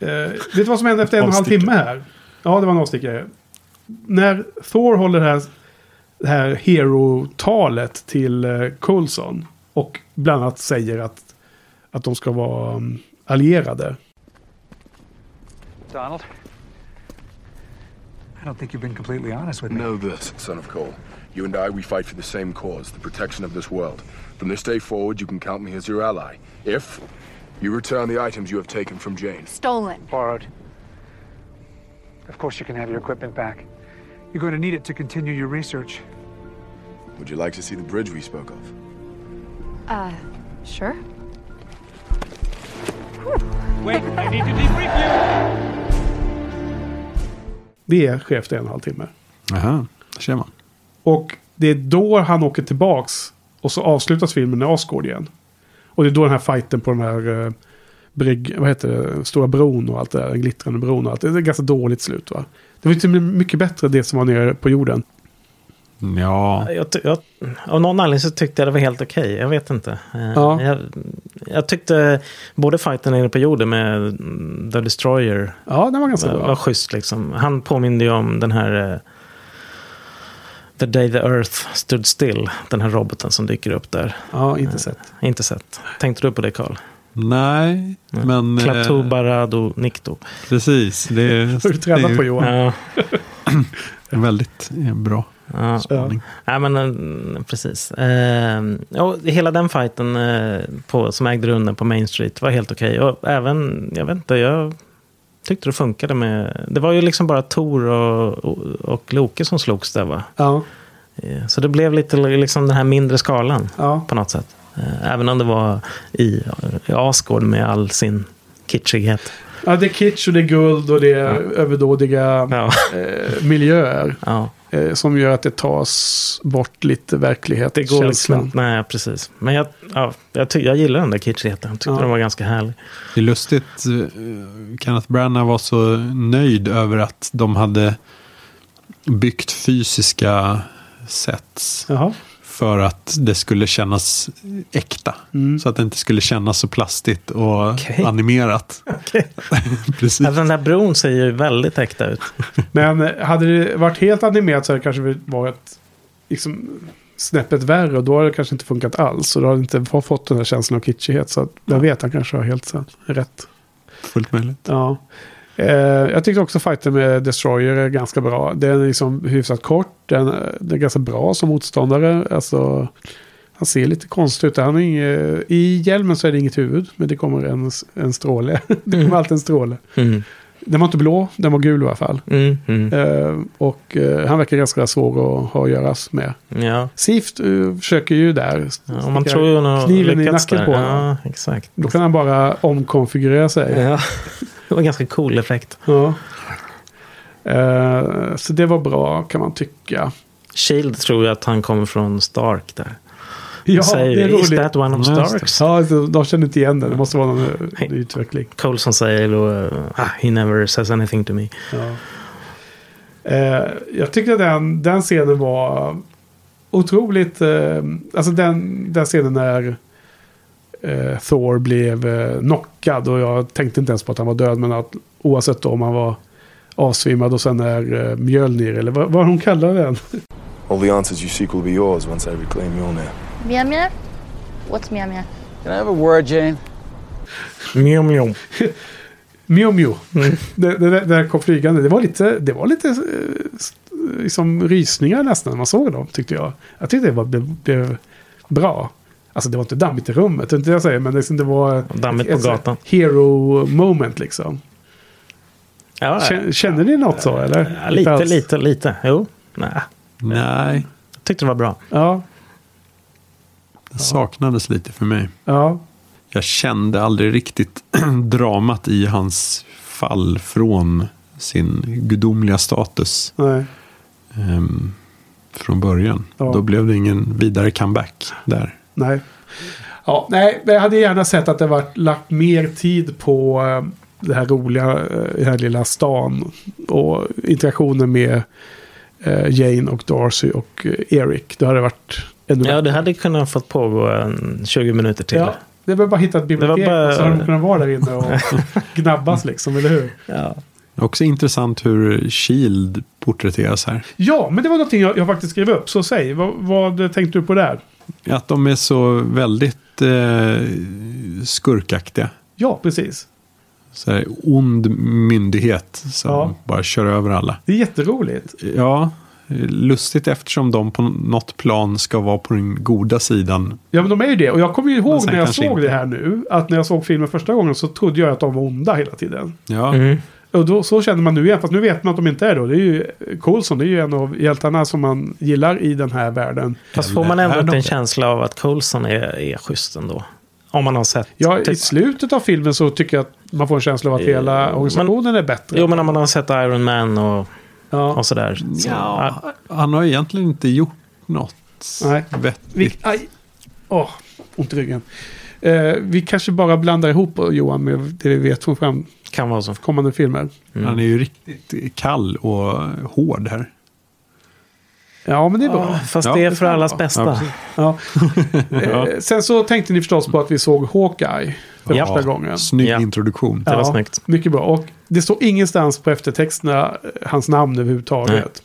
Eh, vet du vad som hände efter en och en halv timme här? Ja, det var en avstickare. När Thor håller det här, det här hero-talet till eh, Coulson och bland annat säger att, att de ska vara um, allierade. Donald? I don't think you've been completely honest with me. Know this, son of Cole. You and I, we fight for the same cause, the protection of this world. From this day forward, you can count me as your ally. If you return the items you have taken from Jane. Stolen. Borrowed. Of course, you can have your equipment back. You're going to need it to continue your research. Would you like to see the bridge we spoke of? Uh, sure. Wait, I need to debrief you! Det sker efter en och en halv timme. Jaha, där ser man. Och det är då han åker tillbaks. Och så avslutas filmen med Asgård igen. Och det är då den här fighten på den här eh, brygg, vad heter det, stora bron och allt det där, den glittrande bron och allt. Det är ett ganska dåligt slut va. Det var med mycket bättre det som var nere på jorden. Ja, Jag, jag, av någon anledning så tyckte jag det var helt okej. Jag vet inte. Eh, Ja. Jag, jag tyckte både fighten nere på jorden med mm, The Destroyer Ja, den var ganska var, bra. var schysst. Liksom. Han påminde ju om den här... eh, The Day the Earth Stood Still. Den här roboten som dyker upp där. Ja, inte sett. Inte sett. Tänkte du på det Karl? nej, men... eh, Klato Barado Nikto. Precis, det är, Har du är på Johan? Ja, väldigt eh, bra ja. spaning. Nej, men eh, precis. Eh, och hela den fighten eh, på, som ägde rum på Main Street var helt okej. Och även, jag vet inte, jag tyckte det funkade med... Det var ju liksom bara Tor och, och, Loke som slogs där va? Ja, Eh, Så det blev lite liksom den här mindre skalan ja. på något sätt. Eh, Även om det var i, i Asgård med all sin kitschighet. Ja, det är kitsch och det är guld och det är överdådiga Ja, eh, miljöer. ja. Eh, som gör att det tas bort lite verklighet. Det går liksom... Nej, precis. Men jag, ja, jag, ty, jag gillar den där kitschigheten. Jag tyckte Ja. den var ganska härlig. Det är lustigt. eh, Kenneth Branagh var så nöjd över att de hade byggt fysiska sets Jaha. För att det skulle kännas äkta. Mm. Så att det inte skulle kännas så plastigt och Okej. animerat. Precis. Alltså, den där bron ser ju väldigt äkta ut. Men hade det varit helt animerat så hade det kanske varit liksom, snäppet värre. Och då hade det kanske inte funkat alls. Och då hade det inte få- fått den här känslan av kitschighet. Så att, jag vet, han kanske har helt rätt. Fullt möjligt. Ja. Eh, jag tyckte också fighten med Destroyer är ganska bra. Den är liksom hyfsat kort. Den, den är ganska bra som motståndare. Alltså, Han ser lite konstig ut. Han har inget, I hjälmen så är det inget huvud. Men det kommer en, en stråle. det kommer alltid en stråle. Mm. Den var inte blå, den var gul i alla fall. Mm. Mm. Eh, och eh, han verkar ganska svår att ha att göra med. Ja. Sift uh, försöker ju där. ja, om man tror nog kniven i lyckats nacken där. på honom. Ja, exakt. Då kan han bara omkonfigurera sig. Ja. Det var en ganska cool effekt. Ja. Eh, så det var bra kan man tycka. Shield tror jag att han kommer från Stark där. Ja, säger, det är Is roligt. that one of. Starks? Ja, så de känner inte igen det. Det måste vara någon eh, ny utveckling. Coulson säger då, uh, ah, he never says anything to me. Ja. Eh, jag tyckte den, den scenen var otroligt... Eh, alltså den, den scenen när eh, Thor blev eh, knockad. Och jag tänkte inte ens på att han var död. Men att oavsett om han var avsvimmad och sen när eh, Mjölnir, eller vad, vad hon kallar den. All the answers you seek will be yours once I reclaim Mjolnir. Meow meow? What's meow meow? Can I have a word, Jane? Mjau, mjau. Mew Mew. Det, det, det där kom flygande. Det var lite, det var lite eh, liksom rysningar nästan när man såg dem tyckte jag. Jag tyckte det var, blev, blev bra. Alltså det var inte dammigt i rummet, inte jag säger. Men liksom det var Dammigt på ett gatan. hero moment liksom. Ja, Känner, känner ni något så eller? ja, lite, lite, lite. Jo, nej. Nej, Jag tyckte det var bra. Ja, det saknades lite för mig. ja. Jag kände aldrig riktigt dramat i hans fall från sin gudomliga status Nej. ehm, från början. Ja. Då blev det ingen vidare comeback där. Nej. Ja, nej, men jag hade gärna sett att det var lagt mer tid på eh, det här roliga, eh, den här lilla stan. Och interaktionen med eh, Jane och Darcy och Eric. Det hade varit ännu Ja, det hade kunnat fått pågå en 20 minuter till. Ja, det var bara att hitta ett bibliotek bara- och så hade de kunnat vara där inne och gnabbas liksom, eller hur? Ja. Också intressant hur Shield porträtteras här. Ja, men det var någonting jag, jag faktiskt skrev upp. Så säg, vad, vad tänkte du på där? Att de är så väldigt eh, skurkaktiga. Ja, precis. Så här, ond myndighet som Ja. bara kör över alla. Det är jätteroligt. Ja, lustigt eftersom de på något plan ska vara på den goda sidan. Ja, men de är ju det. Och jag kommer ju ihåg när jag såg inte. det här nu. Att när jag såg filmen första gången så trodde jag att de var onda hela tiden. Ja, Mm. Och då, så känner man nu igen. Fast nu vet man att de inte är då. Det är ju Coulson. Det är ju en av hjältarna som man gillar i den här världen. Fast får man ändå inte en känsla av att Coulson är, är schysst ändå? Om man har sett... Ja, i typ- slutet av filmen så tycker jag att man får en känsla av att hela Eh, organisationen är bättre. Jo, men om man har sett Iron Man och, ja. och sådär. Så, ja, han har egentligen inte gjort något Nej. vettigt. Vi, aj. Åh, ont i ryggen. Eh, vi kanske bara blandar ihop Johan med det vi vet från fram kan vara så. kommande filmer. Mm. Han är ju riktigt kall och hård här. Ja, men det är bra. Ja, fast Ja, det är det för kan allas bästa. Ja. Eh, sen så tänkte ni förstås på att vi såg Hawkeye för Ja. första gången. Snygg Ja. introduktion. Det var snyggt. Mycket bra. Och det står ingenstans på eftertexterna eh, hans namn överhuvudtaget.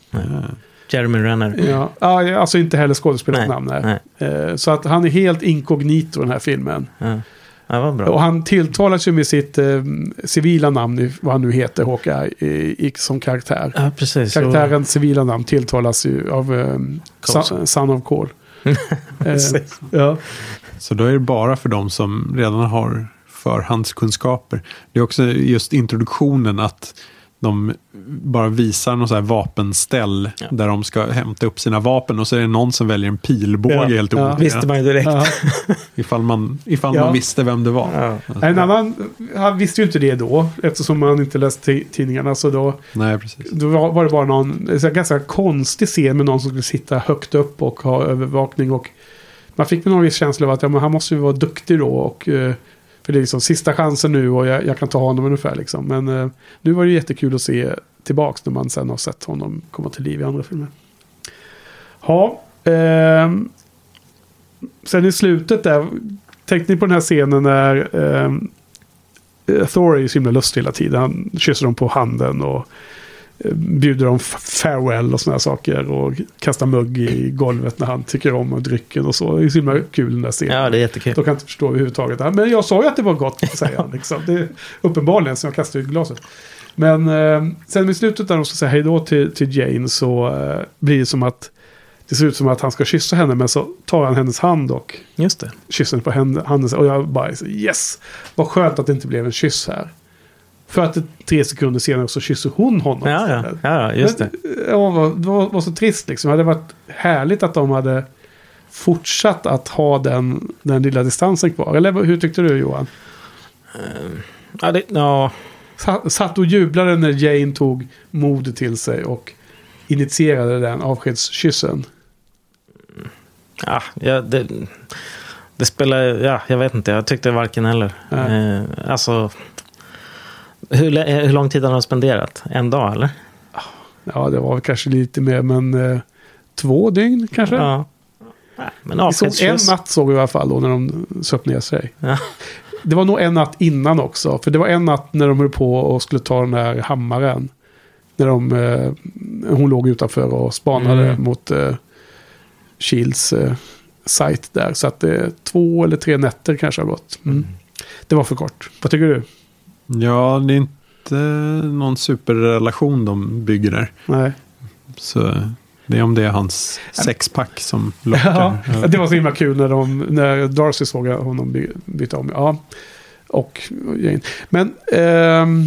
Jeremy Renner. Ja. Ja, alltså inte heller skådespelarens Nej, namn. Nej. Eh, Så att han är helt inkognito i den här filmen. Ja. Ja, vad bra. Och han tilltalas ju med sitt eh, civila namn, vad han nu heter, Hawkeye, i, i, som karaktär. Ja, precis. Karaktärens civila namn tilltalas ju av eh, son, son of Cole. eh, ja. Så då är det bara för de som redan har förhandskunskaper. Det är också just introduktionen att de bara visar någon så här vapenställ Ja. där de ska hämta upp sina vapen och så är det någon som väljer en pilbåge Ja. helt Ja. omotiverat. Visste man ju direkt. Ja. Ifall, man, ifall Ja. man visste vem det var. Ja. En annan, han visste ju inte det då, eftersom man inte läste ti- tidningarna. Så då, Nej, precis. då var det bara någon en ganska konstig scen med någon som skulle sitta högt upp och ha övervakning. Och man fick någon viss känsla av att ja, men han måste ju vara duktig då. Och, eh, för det är liksom sista chansen nu och jag, jag kan ta honom ungefär. Liksom. Men eh, nu var det jättekul att se tillbaks när man sen har sett honom komma till liv i andra filmer. Ja, Eh, sen i slutet där, tänkte ni på den här scenen när eh, Thor är ju så himla lustig hela tiden. Han kysser dem på handen och bjuder dem farewell och sådana saker. Och kastar mugg i golvet när han tycker om drycken och så. Det är så himla kul den där scenen. ja, det är jättekul. De kan inte förstå överhuvudtaget. Men jag sa ju att det var gott, säger han. Liksom. Det är uppenbarligen, så jag kastar ut glaset. Men eh, sen i slutet när de ska säga hej då till, till Jane så eh, blir det som att det ser ut som att han ska kyssa henne men så tar han hennes hand och Just det. kysser på henne, handen. Och jag bara yes, vad skönt att det inte blev en kyss här. För att tre sekunder senare så kysser hon honom. Ja, ja, ja, just det. Men, ja, det var, det var, var så trist liksom. Det hade varit härligt att de hade fortsatt att ha den, den lilla distansen kvar. Eller hur tyckte du Johan? Ja, det, ja, Sa- Satt och jublade när Jane tog mod till sig och initierade den avskedskyssen. ja, ja det, det spelar... Ja, jag vet inte. Jag tyckte varken eller. Nej. Eh, alltså... Hur, lä- hur lång tid har de spenderat? En dag eller? Ja, det var kanske lite mer, men eh, två dygn kanske? Ja. Nej, Men såg en avskedskyss. natt såg vi i alla fall då när de söp ner sig. Ja. Det var nog en natt innan också. För det var en natt när de höll på och skulle ta den där hammaren. När de, eh, hon låg utanför och spanade Mm. mot eh, Shields eh, sajt där. Så att eh, två eller tre nätter kanske har gått. Mm. Det var för kort. Vad tycker du? Ja, det är inte någon superrelation de bygger där. Nej. Så det är om det är hans sexpack som lockar. Ja, det var så himla kul när, de, när Darcy såg honom by, byta om. Ja, och. Men ehm,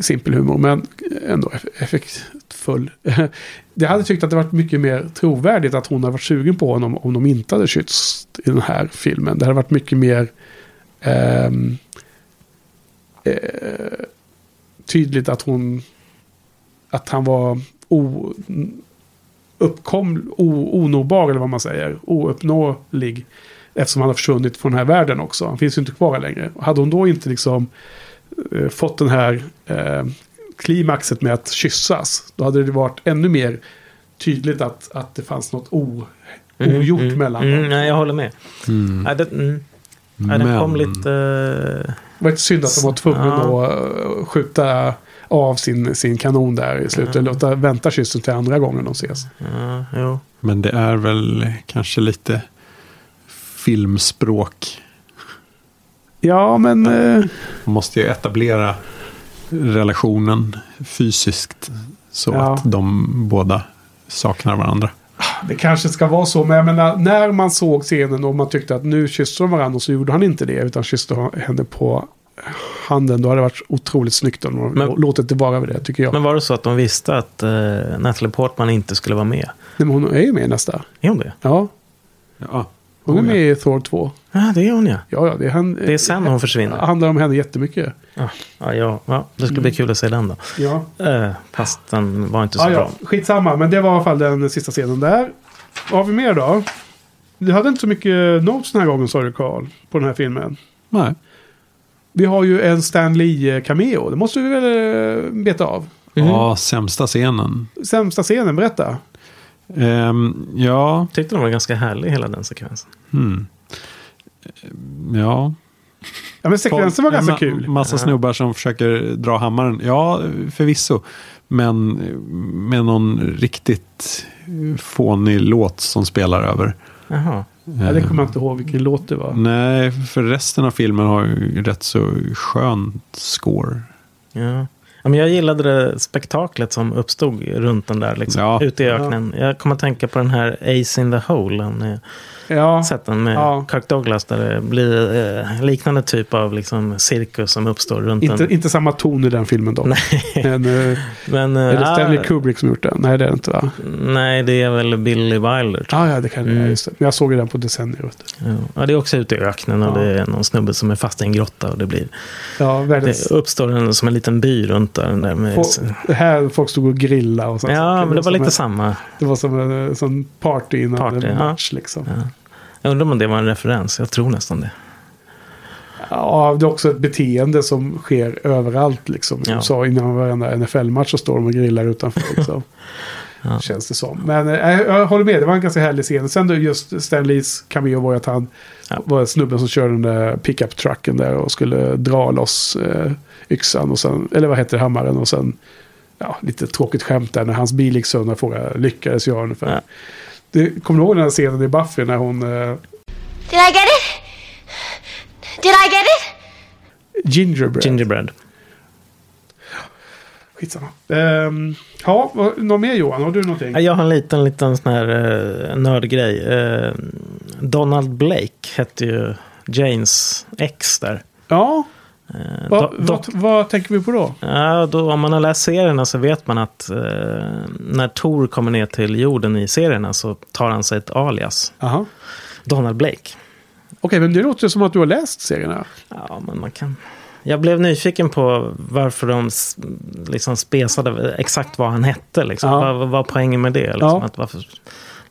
simpel humor, men ändå eff- effektfull. Det hade tyckt att det varit mycket mer trovärdigt att hon hade varit sugen på honom om de inte hade kyssts i den här filmen. Det hade varit mycket mer ehm, eh, tydligt att hon att han var o, uppkom, o, onåbar eller vad man säger, ouppnåelig. Eftersom han har försvunnit från den här världen också. Han finns ju inte kvar längre. Hade hon då inte liksom eh, fått den här eh, klimaxet med att kyssas. Då hade det varit ännu mer tydligt att, att det fanns något o, ogjort mm, mellan mm, dem. Nej, jag håller med. Nej, det, mm. nej, den kom lite... eh, Det var lite synd att de var tvungna Ja. att eh, skjuta av sin, sin kanon där i slutet. Ja. Låta vänta kyssen till andra gången de ses. ja, jo. Men det är väl kanske lite filmspråk. Ja, men... Eh, Man måste ju etablera relationen fysiskt. Så Ja. att de båda saknar varandra. Det kanske ska vara så, men jag menar, när man såg scenen och man tyckte att nu kysste de varandra så gjorde han inte det, utan kysste henne på handen. Då hade det varit otroligt snyggt om de Men- låtit det vara vid det, tycker jag. Men var det så att de visste att uh, Natalie Portman inte skulle vara med? Nej, men hon är ju med nästa. Är hon det? Ja, Ja, hon är med i Thor 2. Ja, det är hon ja. Ja, ja, det, är han, Det är sen hon försvinner. Det handlar om henne jättemycket. Ja, ja, ja, ja det ska bli kul att se den då. Ja. Eh, fast den var inte så Ja, bra. ja, skitsamma, men det var i alla fall den sista scenen där. Vad har vi mer då? Du hade inte så mycket notes den här gången, sa du Carl, på den här filmen. Nej. Vi har ju en Stan Lee-cameo. Det måste vi väl eh, beta av. Ja, sämsta scenen. Sämsta scenen, berätta. Ehm, ja, Tyckte den var ganska härlig hela den sekvensen. hmm. ja. Ja, men sekvensen var ganska ma- kul. Massa snubbar som försöker dra hammaren. Ja, förvisso. Men med någon riktigt fånig låt som spelar över. Jaha. Ja, det kommer jag inte ihåg vilken låt det var. Nej, för resten av filmen har ju rätt så skönt score. Ja. Ja, men jag gillade det spektaklet som uppstod runt den där, liksom, Ja. ute i öknen. Jag kommer att tänka på den här Ace in the Hole. Är Ja, sett den med Ja. Kirk Douglas där det blir eh, liknande typ av liksom, cirkus som uppstår runt inte, den. inte samma ton i den filmen då. Men, eh, Men, eh, är det Stanley ah, Kubrick som gjort den? Nej, det är det inte va? Nej, det är väl Billy Wilder. tror Ja, det kan Mm. just det. Jag såg ju den på decennier. jag. Ja. ja, det är också ute i öknen och Ja. det är någon snubbe som är fast i en grotta. Och det, blir, Ja, världens... det uppstår en, som en liten by runt där. där med, Få- det här folk stod och grillade och sånt. ja, men det var lite en- samma. Det var som en sån party innan Party, en match liksom. Ja. Jag undrar om det var en referens. Jag tror nästan det. Ja, det är också ett beteende som sker överallt liksom. Ja. Så innan varenda NFL-match så står de och grillar utanför liksom. Ja. Känns det som. Men eh, jag håller med, det var en ganska härlig scen. Sen då just Stan Lees cameo var ju att han Ja. var snubben som körde den där pickup-trucken där och skulle dra loss eh, yxan och sen, eller vad heter det, hammaren och sen, ja, lite tråkigt skämt där när hans bil gick sönder och frågade, lyckades jag ungefär. Ja. Det, kommer du ihåg den här scenen i Buffy när hon, eh, Did I get it? Did I get it? Gingerbread. Gingerbread. Skitsamma. Um, ja, vad- något mer Johan? Har du någonting? Ja, Jag har en liten, liten sån här uh, nördgrej. Eh, Donald Blake hette ju Janes ex där. Ja, Eh, vad, do- vad, tänker vi på då? Ja, då, om man har läst serierna så vet man att eh, när Tor kommer ner till jorden i serierna så tar han sig ett alias. Aha. Donald Blake. Okej, men det låter som att du har läst serierna. Ja, men man kan... Jag blev nyfiken på varför de liksom spesade exakt vad han hette. Liksom. Ja. Vad var poängen med det? Liksom, Ja. att varför,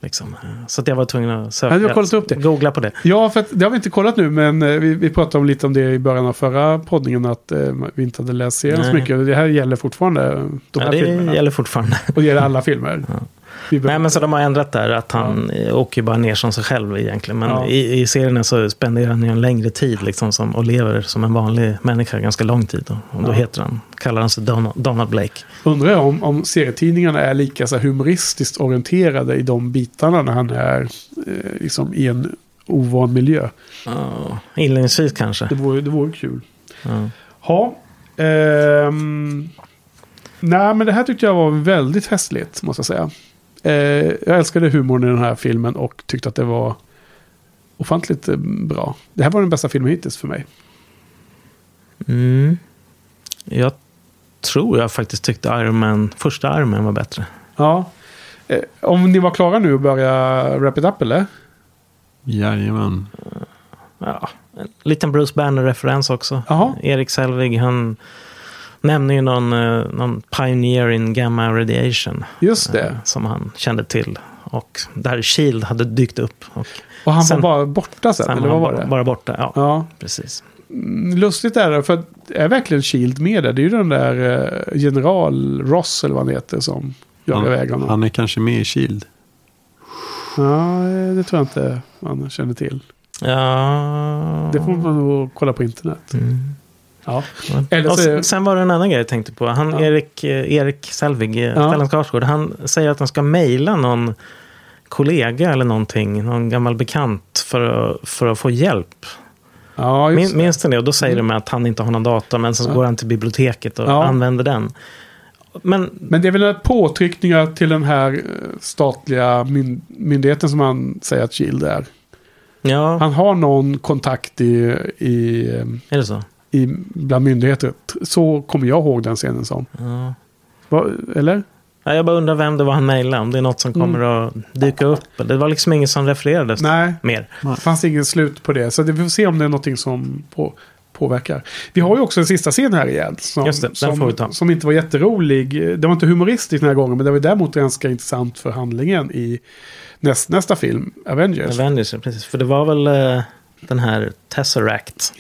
liksom, så att jag var tvungen att söka. Ja, du kollat upp det. Googla på det. Ja, för att, det har vi inte kollat nu, men eh, vi, vi pratade om lite om det i början av förra poddningen, att eh, vi inte hade läst serien så mycket. Det här gäller fortfarande de Ja, här det filmerna. gäller fortfarande. Och det gäller alla filmer. Behöver- Nej, men så de har ändrat där att han ja. åker bara ner som sig själv egentligen. Men Ja. i, i serierna så spenderar han ju en längre tid liksom, som, och lever som en vanlig människa ganska lång tid. Och, och då Ja. heter han, kallar han sig Donald, Donald Blake. Undrar jag om, om serietidningarna är lika så humoristiskt orienterade i de bitarna när han är eh, liksom, i en ovan miljö. Ja, inledningsvis kanske. Det vore, det vore kul. Ja. Ja. ehm, nej, men det här tyckte jag var väldigt festligt, måste jag säga. Eh, jag älskade humorn i den här filmen och tyckte att det var ofantligt eh, bra. Det här var den bästa filmen hittills för mig. Mm. Jag tror jag faktiskt tyckte Iron Man, första Iron Man var bättre. Ja. Eh, om ni var klara nu och börja wrap it up eller? Jajamän. Ja, en liten Bruce Banner-referens också. Jaha. Erik Selvig, han nämner ju någon, eh, någon pioneer in gamma radiation. Just det. eh, Som han kände till. Och där Shield hade dykt upp. Och Och han Sen- var bara borta sen, sen eller var vad han var bara, det? bara borta. Ja, Ja. precis. Mm, Lustigt är det, för är verkligen Shield med där? Det är ju den där eh, general Ross eller vad han heter som jagar iväg Han, honom. han är kanske med i Shield. Ja, det tror jag inte man känner till. Ja. Det får man nog kolla på internet. Mm. Ja. Eller Och så- sen- sen var det en annan grej jag tänkte på. Han, Ja. Erik, eh, Erik Selvig, eh, Ja. Stellan Skarsgård, han säger att han ska mejla någon kollega eller någonting, någon gammal bekant för att, för att få hjälp. Ja, Min, det. minns ni det? Och då säger de att han inte har någon dator, men sen så Ja. går han till biblioteket och Ja. använder den. Men Men det är väl påtryckningar till den här eh, statliga myn- myndigheten som han säger att Shield är. ja, Han har någon kontakt i, i, är det så? I bland myndigheter. Så kommer jag ihåg den scenen som. Ja. Va, eller? Ja, jag bara undrar vem det var han mejlade, om det är något som kommer att dyka upp. Det var liksom inget som refererades Mm. Nej, mer. det fanns ingen slut på det. Så vi får se om det är någonting som på, påverkar. Vi har ju också en sista scen här igen. Som, Just det, den som, får vi ta. som inte var jätterolig. Det var inte humoristiskt den här gången, men det var däremot ganska intressant för handlingen i näst, nästa film, Avengers. Avengers, precis. För det var väl eh, den här Tesseract.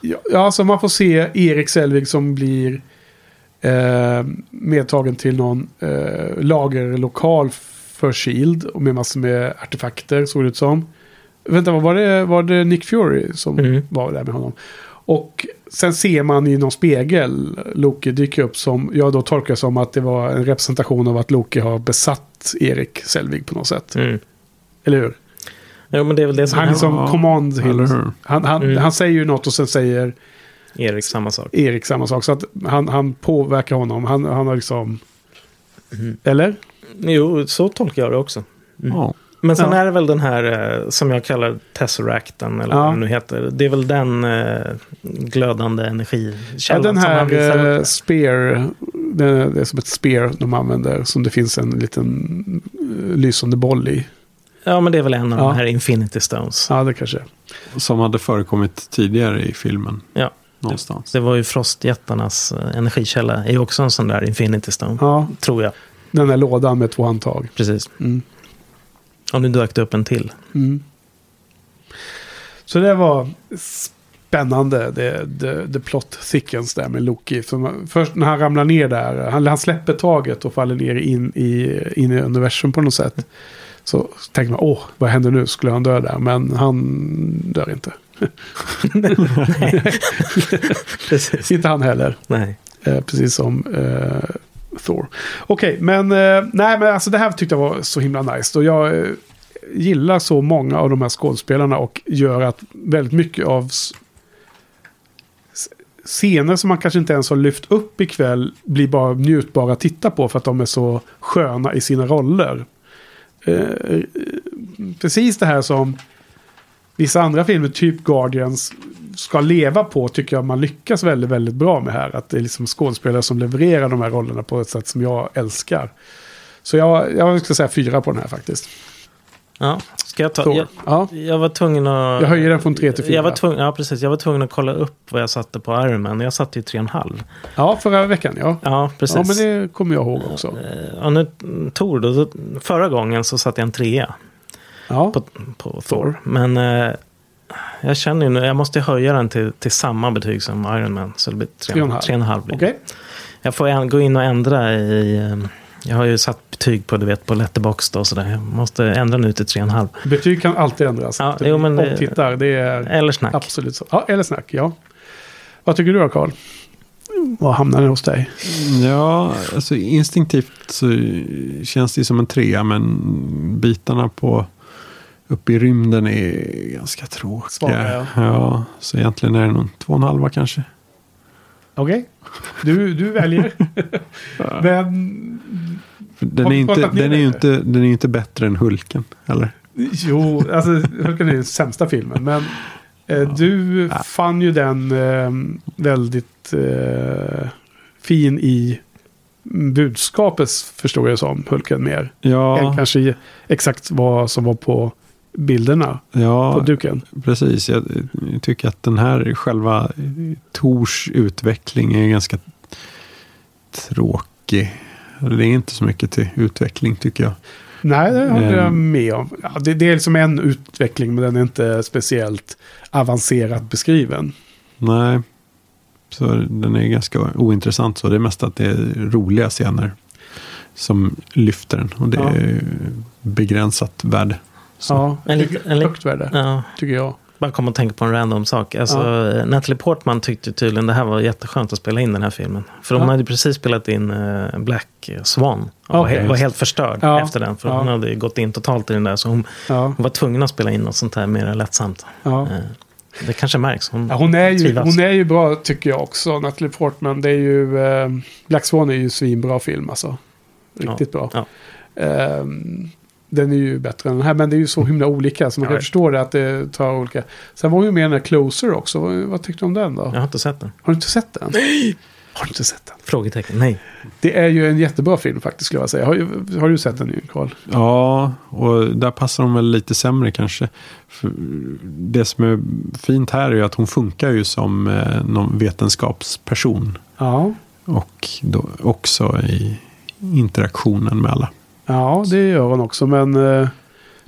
Ja, alltså man får se Erik Selvig som blir eh, medtagen till någon eh, lagerlokal för Shield. Och med massor med artefakter, såg det ut som. Vänta, vad var det, var det Nick Fury som Mm. var där med honom? Och sen ser man i någon spegel Loki dyker upp som jag då tolkar som att det var en representation av att Loki har besatt Erik Selvig på något sätt. Mm. Eller hur? Jo, men det är väl det som Han är som command eller hill. hur? Han, han, Mm. han säger ju något och sen säger Erik samma sak. Erik samma sak. Så att han, han påverkar honom. Han, han har liksom... Mm. Eller? Jo, så tolkar jag det också. Ja. Men sen Ja. är det väl den här eh, som jag kallar Tesseracten, eller Ja. vad den nu heter. Det är väl den eh, glödande Ja, energikällan den som han visar här uh, spear. Det, det är som ett spear de använder. Som det finns en liten eh, lysande boll i. Ja, men det är väl en av Ja. de här Infinity Stones. Ja, det kanske. Som hade förekommit tidigare i filmen. Ja. Någonstans. Det var ju frostjättarnas eh, energikälla. är ju också en sån där Infinity Stone. Ja, Tror jag. den där lådan med två handtag. Precis. Mm. Och nu dök det upp en till. Mm. Så det var spännande. Det, det, det plot thickens där med Loki. För först när han ramlar ner där. Han, han släpper taget och faller ner in i, in i universum på något sätt. Så tänker man, åh, vad händer nu? Skulle han dö där? Men han dör inte. Inte han heller. Nej. Eh, precis som eh, Thor. Okej, men eh, nej, men alltså det här tyckte jag var så himla nice. Och jag eh, gillar så många av de här skådespelarna och gör att väldigt mycket av scener som man kanske inte ens har lyft upp ikväll blir bara njutbara att titta på för att de är så sköna i sina roller. Eh, precis det här som vissa andra filmer, typ Guardians, ska leva på tycker jag man lyckas väldigt, väldigt bra med här. Att det är liksom skådespelare som levererar de här rollerna på ett sätt som jag älskar. Så jag, jag skulle säga fyra på den här faktiskt. Ja, ska jag ta? Thor. Jag, Ja. jag var tvungen att... Jag höjer den från tre till fyra. Jag var tvungen, ja, precis. Jag var tvungen att kolla upp vad jag satte på Iron Man. Jag satte ju 3,5. Ja, förra veckan ja. Ja, precis. Ja, men det kommer jag ihåg också. Eh, Ja, nu, Tor då, förra gången så satte jag en trea Ja, på, på Thor. Men eh, jag känner ju nu, jag måste höja den till, till samma betyg som Iron Man. Så det blir Tre och en halv. 3,5. blir det. okej. Jag får en, gå in och ändra i... eh, Jag har ju satt betyg på, du vet, på Letterboxd och sådär. Jag måste ändra nu till 3,5. Betyg kan alltid ändras. Ja, Det- jo, men det- Omtittar, det är Eller snack. absolut så. Ja, eller snack, ja. Vad tycker du då, Karl? Vad hamnar den hos dig? Ja, alltså instinktivt så känns det som en trea. Men bitarna på uppe i rymden är ganska tråkiga. Svaga, ja. ja. så egentligen är det nog två och en halva kanske. Okej, du, du väljer. Men Den är, inte, den, är det? ju inte, den är inte bättre än Hulken. Eller? jo, alltså Hulken är den sämsta filmen. Men eh, du fann ju den eh, väldigt eh, fin i budskapet, förstår jag som, Hulken mer. Än Ja, kanske exakt vad som var på bilderna på ja duken. precis. Jag tycker att den här själva Tors utveckling är ganska tråkig. Det är inte så mycket till utveckling tycker jag. Nej, det håller jag Ehm. med om. Ja, det, det är liksom en utveckling, men den är inte speciellt avancerat beskriven. Nej. Så den är ganska ointressant. Så det är mest att det är roliga scener som lyfter den. Och det Ja. är begränsat värde. Så. Ja, En lite- en högt värde, Ja, tycker jag. Bara kom och tänka på en random sak. Alltså, Natalie Portman tyckte tydligen det här var jätteskönt att spela in den här filmen. För hon Ja. hade precis spelat in eh, Black Swan. Och var, he- var helt förstörd Ja. efter den. För Ja. hon hade gått in totalt i den där. Så hon, Ja, hon var tvungen att spela in något sånt här mer lättsamt. ja. Eh, Det kanske märks. Hon, Ja, hon, är ju, trivas. hon är ju bra tycker jag också, Natalie Portman. Det är ju, eh, Black Swan är ju svinbra film alltså. Riktigt bra. Ja. Den är ju bättre än den här, men det är ju så himla olika. Så man kan ja. förstå det att det tar olika. Sen var ju med den här Closer också. Vad, vad tyckte du om den då? Jag har inte sett den. Har du inte sett den? Nej! Har du inte sett den? Frågetecken. Nej. Det är ju en jättebra film faktiskt skulle jag säga. Har, har du sett den nu, Karl? Ja, och där passar de väl lite sämre kanske. För det som är fint här är ju att hon funkar ju som eh, någon vetenskapsperson. Ja. Och då också i interaktionen med alla. Ja, det gör hon också. Men eh,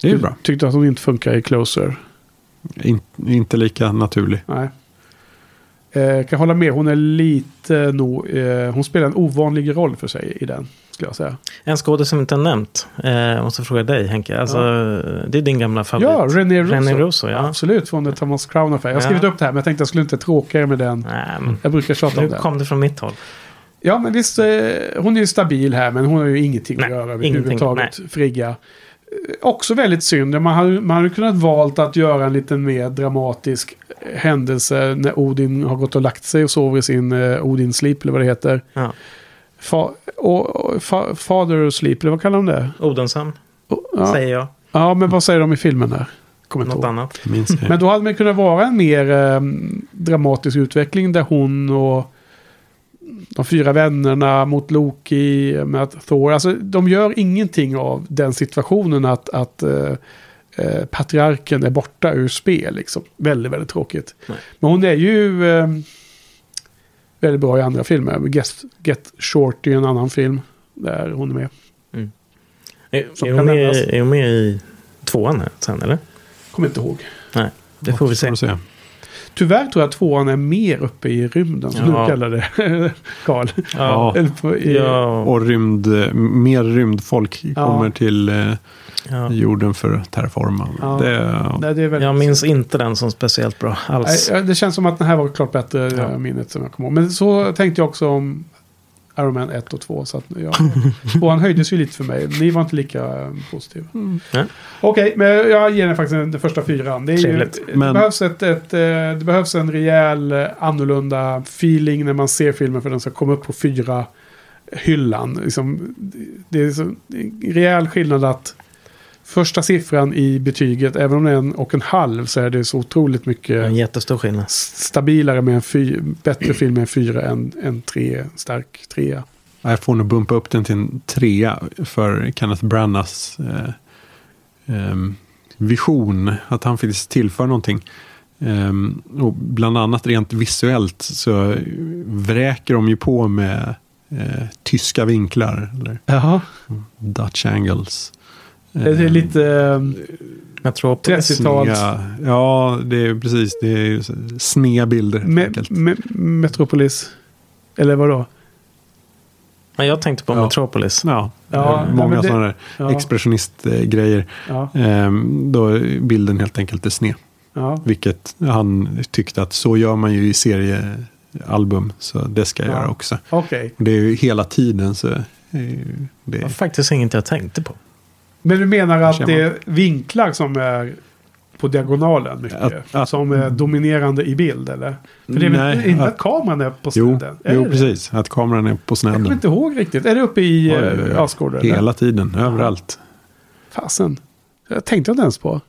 Det är bra. tyckte att hon inte funkar i Closer. In, inte lika naturlig. Nej. Eh, jag kan hålla med. Hon är lite nog... Eh, hon spelar en ovanlig roll för sig i den. Skulle jag säga. En skådespelare som inte har nämnt. Eh, måste fråga dig Henke. Alltså, Det är din gamla favorit. Ja, René Russo. René Russo, ja. Absolut, från The Thomas Crown Affair. Jag har Ja. skrivit upp det här, men jag tänkte att jag skulle inte tråka er med den. Nej, men Jag brukar tjata om nu den. kom det från mitt håll. Ja, men visst. Eh, hon är ju stabil här, men hon har ju ingenting Nej, att göra överhuvudtaget. Frigga. Eh, Också väldigt synd. Man hade, man hade kunnat valt att göra en lite mer dramatisk eh, händelse när Odin har gått och lagt sig och sover i sin eh, Odin Sleep, eller vad det heter. Ja. Fa, och, och, fa, father Sleep, eller vad kallar de det? Odenshamn, Och, ja. säger jag. ja, men vad säger de i filmen där? Kommer Något annat. Men då hade man kunnat vara en mer eh, dramatisk utveckling där hon och de fyra vännerna mot Loki med Thor. Alltså de gör ingenting av den situationen att, att eh, eh, patriarken är borta ur spel. Liksom. Väldigt, väldigt tråkigt. Nej. Men hon är ju eh, väldigt bra i andra filmer. Get, Get Short i en annan film där hon är med. Är, Som är, kan hon med, är hon med i tvåan här sen eller? Kommer inte ihåg. Nej, det får vi se. Får se. Tyvärr tror jag att tvåan är mer uppe i rymden, som Ja. du kallar det, Karl. Ja. I- Ja, Och rymd, mer rymdfolk Ja. kommer till eh, ja. jorden för att terraforma. Ja. Det, Nej, det är väldigt... Jag minns inte den som speciellt bra alls. Nej, det känns som att den här var klart bättre, minnet som jag kommer ihåg. Men så tänkte jag också om Iron Man 1 och 2. Så att, ja, tvåan höjdes ju lite för mig. Ni var inte lika eh, positiva. Ja. Okej, men jag ger den faktiskt den, första fyran. Det, är ju, det, Men- behövs ett, ett, eh, det behövs en rejäl eh, annorlunda feeling när man ser filmen för den ska komma upp på fyra hyllan. Liksom, det är så, det är en rejäl skillnad att första siffran i betyget, även om det är en och en halv, så är det så otroligt mycket En jättestor skillnad. stabilare med en fy, bättre film med en fyra än en tre, stark trea. Jag får nog bumpa upp den till en trea för Kenneth Branaghs eh, ehm, vision. Att han faktiskt tillför någonting. Ehm, och bland annat rent visuellt så vräker de ju på med eh, tyska vinklar. Eller. Dutch angles. Det är Ehm, lite eh, Metropolis. 30-tals sneda- Ja, det är precis. Det är sneda bilder. me, me, Metropolis. Eller vadå? Ja, jag tänkte på Ja. Metropolis. Ja, Ja, många det- sådana där Ja, expressionistgrejer. ja, Ehm, då bilden helt enkelt är sned. ja. Vilket han tyckte att så gör man ju i seriealbum. Så det ska jag Ja. göra också. Och det är ju hela tiden så. Det var faktiskt inget jag tänkte på. Men du menar att det är vinklar som är på diagonalen mycket? Att- att- som är dominerande i bild eller? För det är väl Nej, inte att- att kameran är på jo, snedden? Jo det? precis. Att kameran är på Jag kommer snedden. inte ihåg riktigt. Är det uppe i uh, Asgård? eller? Hela tiden, överallt. Fasen. Jag tänkte inte ens på.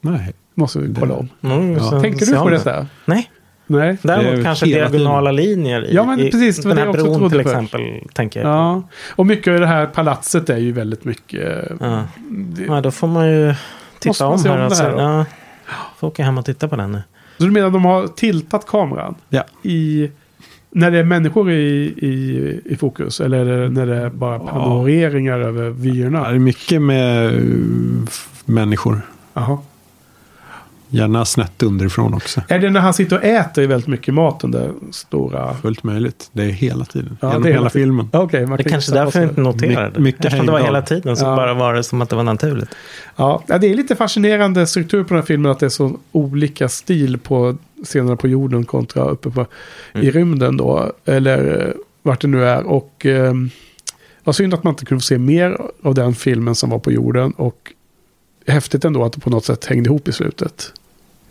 Nej. Måste vi kolla om. Mm, Ja. Tänkte du på det. detta? Nej. Nej. Det är Däremot kanske diagonala linjer i, Ja, men i precis, var den det här bron till exempel. Tänker jag. Ja. Och mycket av det här palatset är ju väldigt mycket... eh, Ja. Det, Ja, då får man ju titta man om se här. om det alltså. här ja. Får åka hem och titta på den nu. Så du menar att de har tiltat kameran? Ja. I, när det är människor i, i, i fokus? Eller är det när det är bara panoreringar över Ja, vyerna? det är mycket med uh, f- människor. Jaha. Gärna snett underifrån också. Är det när han sitter och äter väldigt mycket mat, den där stora... Fullt möjligt. Det är hela tiden. Ja, Genom det är hela tiden. filmen. Okej, man Det kan kanske gissa är därför jag inte noterade det. mycket Eftersom det var hela tiden så Ja. bara var det som att det var naturligt. Ja, ja, det är lite fascinerande struktur på den här filmen att det är så olika stil på scenerna på jorden kontra uppe på, i rymden då. Eller eh, vart det nu är. Och eh, vad synd att man inte kunde se mer av den filmen som var på jorden. Och häftigt ändå att det på något sätt hängde ihop i slutet.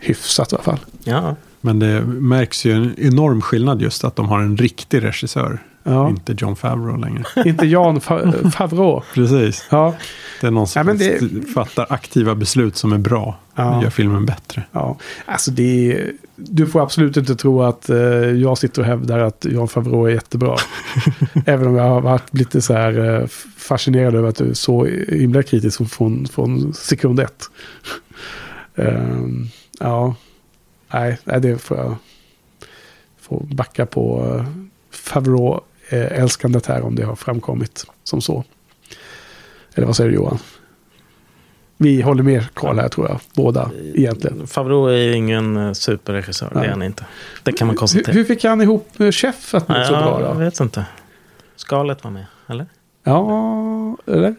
Hyfsat i alla fall. Ja. Men det märks ju en enorm skillnad just att de har en riktig regissör. Ja. Inte John Favreau längre. inte Jan Fa- Favreau. Precis. Ja, Det är någon som Ja, det- fattar aktiva beslut som är bra. Ja. Och gör filmen bättre. ja. Alltså det är, du får absolut inte tro att eh, jag sitter och hävdar att Jan Favreau är jättebra. Även om jag har varit lite så här eh, fascinerad över att du är så himla kritisk från, från sekund ett. Ehm, ja, nej, det får jag får backa på uh, Favreau-älskandet här om det har framkommit som så. Eller vad säger du Johan? Vi håller med Karl här tror jag, båda egentligen. Favreau är ju ingen eh, superregissör. Det Nej. är han inte. Det kan man Hur, konstatera. hur fick han ihop eh, Chef att bli så bra jag då? vet inte. Skalet var med, eller? Ja, eller?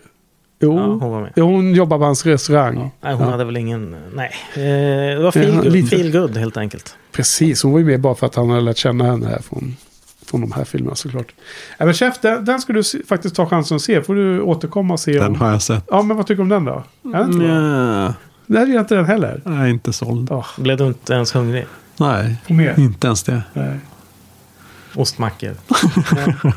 Jo, Ja, hon var med. Jo, hon jobbar på hans restaurang. Nej, hon Ja. hade väl ingen... Nej. Eh, det var feel, Ja, good, lite. feel good helt enkelt. Precis, hon var ju med bara för att han hade lärt känna henne här från, från de här filmerna såklart. Ja, men Chef, den, den ska du se, faktiskt ta chansen att se. Får du återkomma och se Den om... har jag sett. Ja, men vad tycker du om den då? Är den inte bra? Nja, Nej, det är inte den heller. jag är inte såld. Oh, Blev du inte ens hungrig? Nej, inte ens det. Nej. Ostmackor.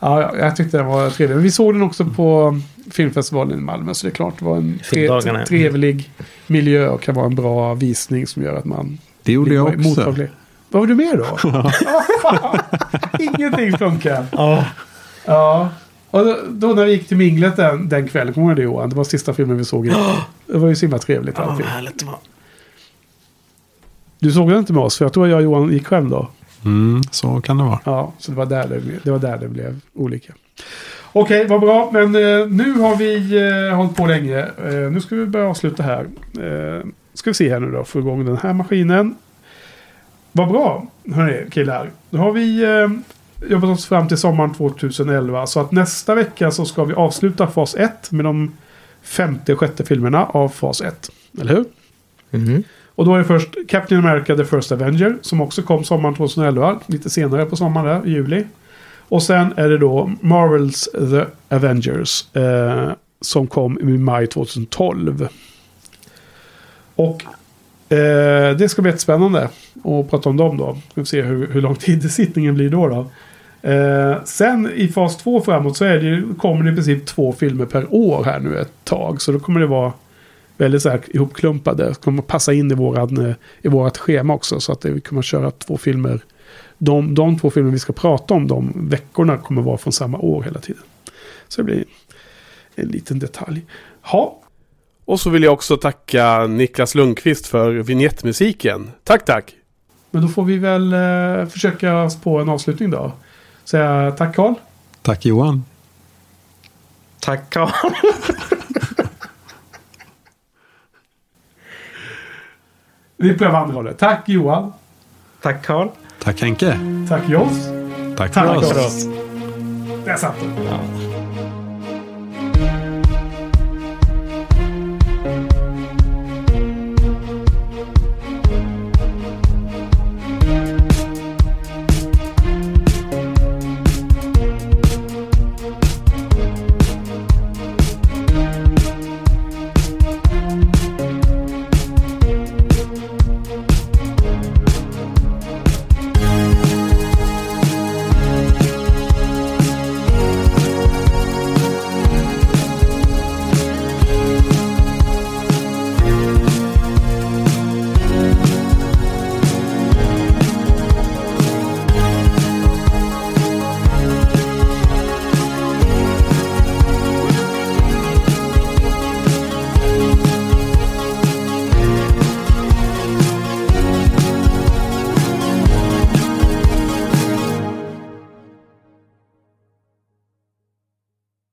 Ja, ja, jag tyckte den var trevlig. Men vi såg den också på filmfestivalen i Malmö. Så det är klart det var en tre, trevlig miljö och kan vara en bra visning som gör att man Det gjorde blir jag också. mottaglig. Vad var du med då? Ja. Ingenting funkar. Ja. Ja. Och då, då när vi gick till minglet den, den kvällen, kommer du ihåg det Johan? Det var sista filmen vi såg. i- Det var ju så himla trevligt Ja, allting. vad härligt det var. Du såg den inte med oss, för jag tror jag och Johan gick själv då. Mm, så kan det vara. Ja, så det var där det, det, var där det blev olika. Okej, vad bra. Men eh, nu har vi eh, hållit på länge. Eh, nu ska vi börja avsluta här. Eh, ska vi se här nu då, få igång den här maskinen. Vad bra, hörni killar. Då har vi eh, jobbat oss fram till sommaren 2011. Så att nästa vecka så ska vi avsluta fas 1 med de femte och sjätte filmerna av fas 1. Eller hur? Mhm. Och då är det först Captain America The First Avenger som också kom sommaren 2011. Lite senare på sommaren där, i juli. Och sen är det då Marvels The Avengers. Eh, som kom i maj 2012. Och eh, det ska bli jättespännande att prata om dem då. Vi får se hur, hur lång tid sittningen blir då. då. Eh, sen i fas 2 framåt så är det, kommer det i princip två filmer per år här nu ett tag. Så då kommer det vara väldigt så här ihopklumpade. Det kommer passa in i, våran, eh, i vårat schema också. Så att det, vi kommer köra två filmer. De, de två filmer vi ska prata om de veckorna kommer vara från samma år hela tiden. Så det blir en liten detalj. Ha. Och så vill jag också tacka Niklas Lundqvist för vignettmusiken. Tack, tack! Men då får vi väl eh, försöka på en avslutning då. Säga tack Carl. Tack Johan. Tack Carl. Vi prövar andra hållet. Tack Johan. Tack Carl. Tack Henke. Tack Joss. Tack för oss. oss. Där satt den. Ja.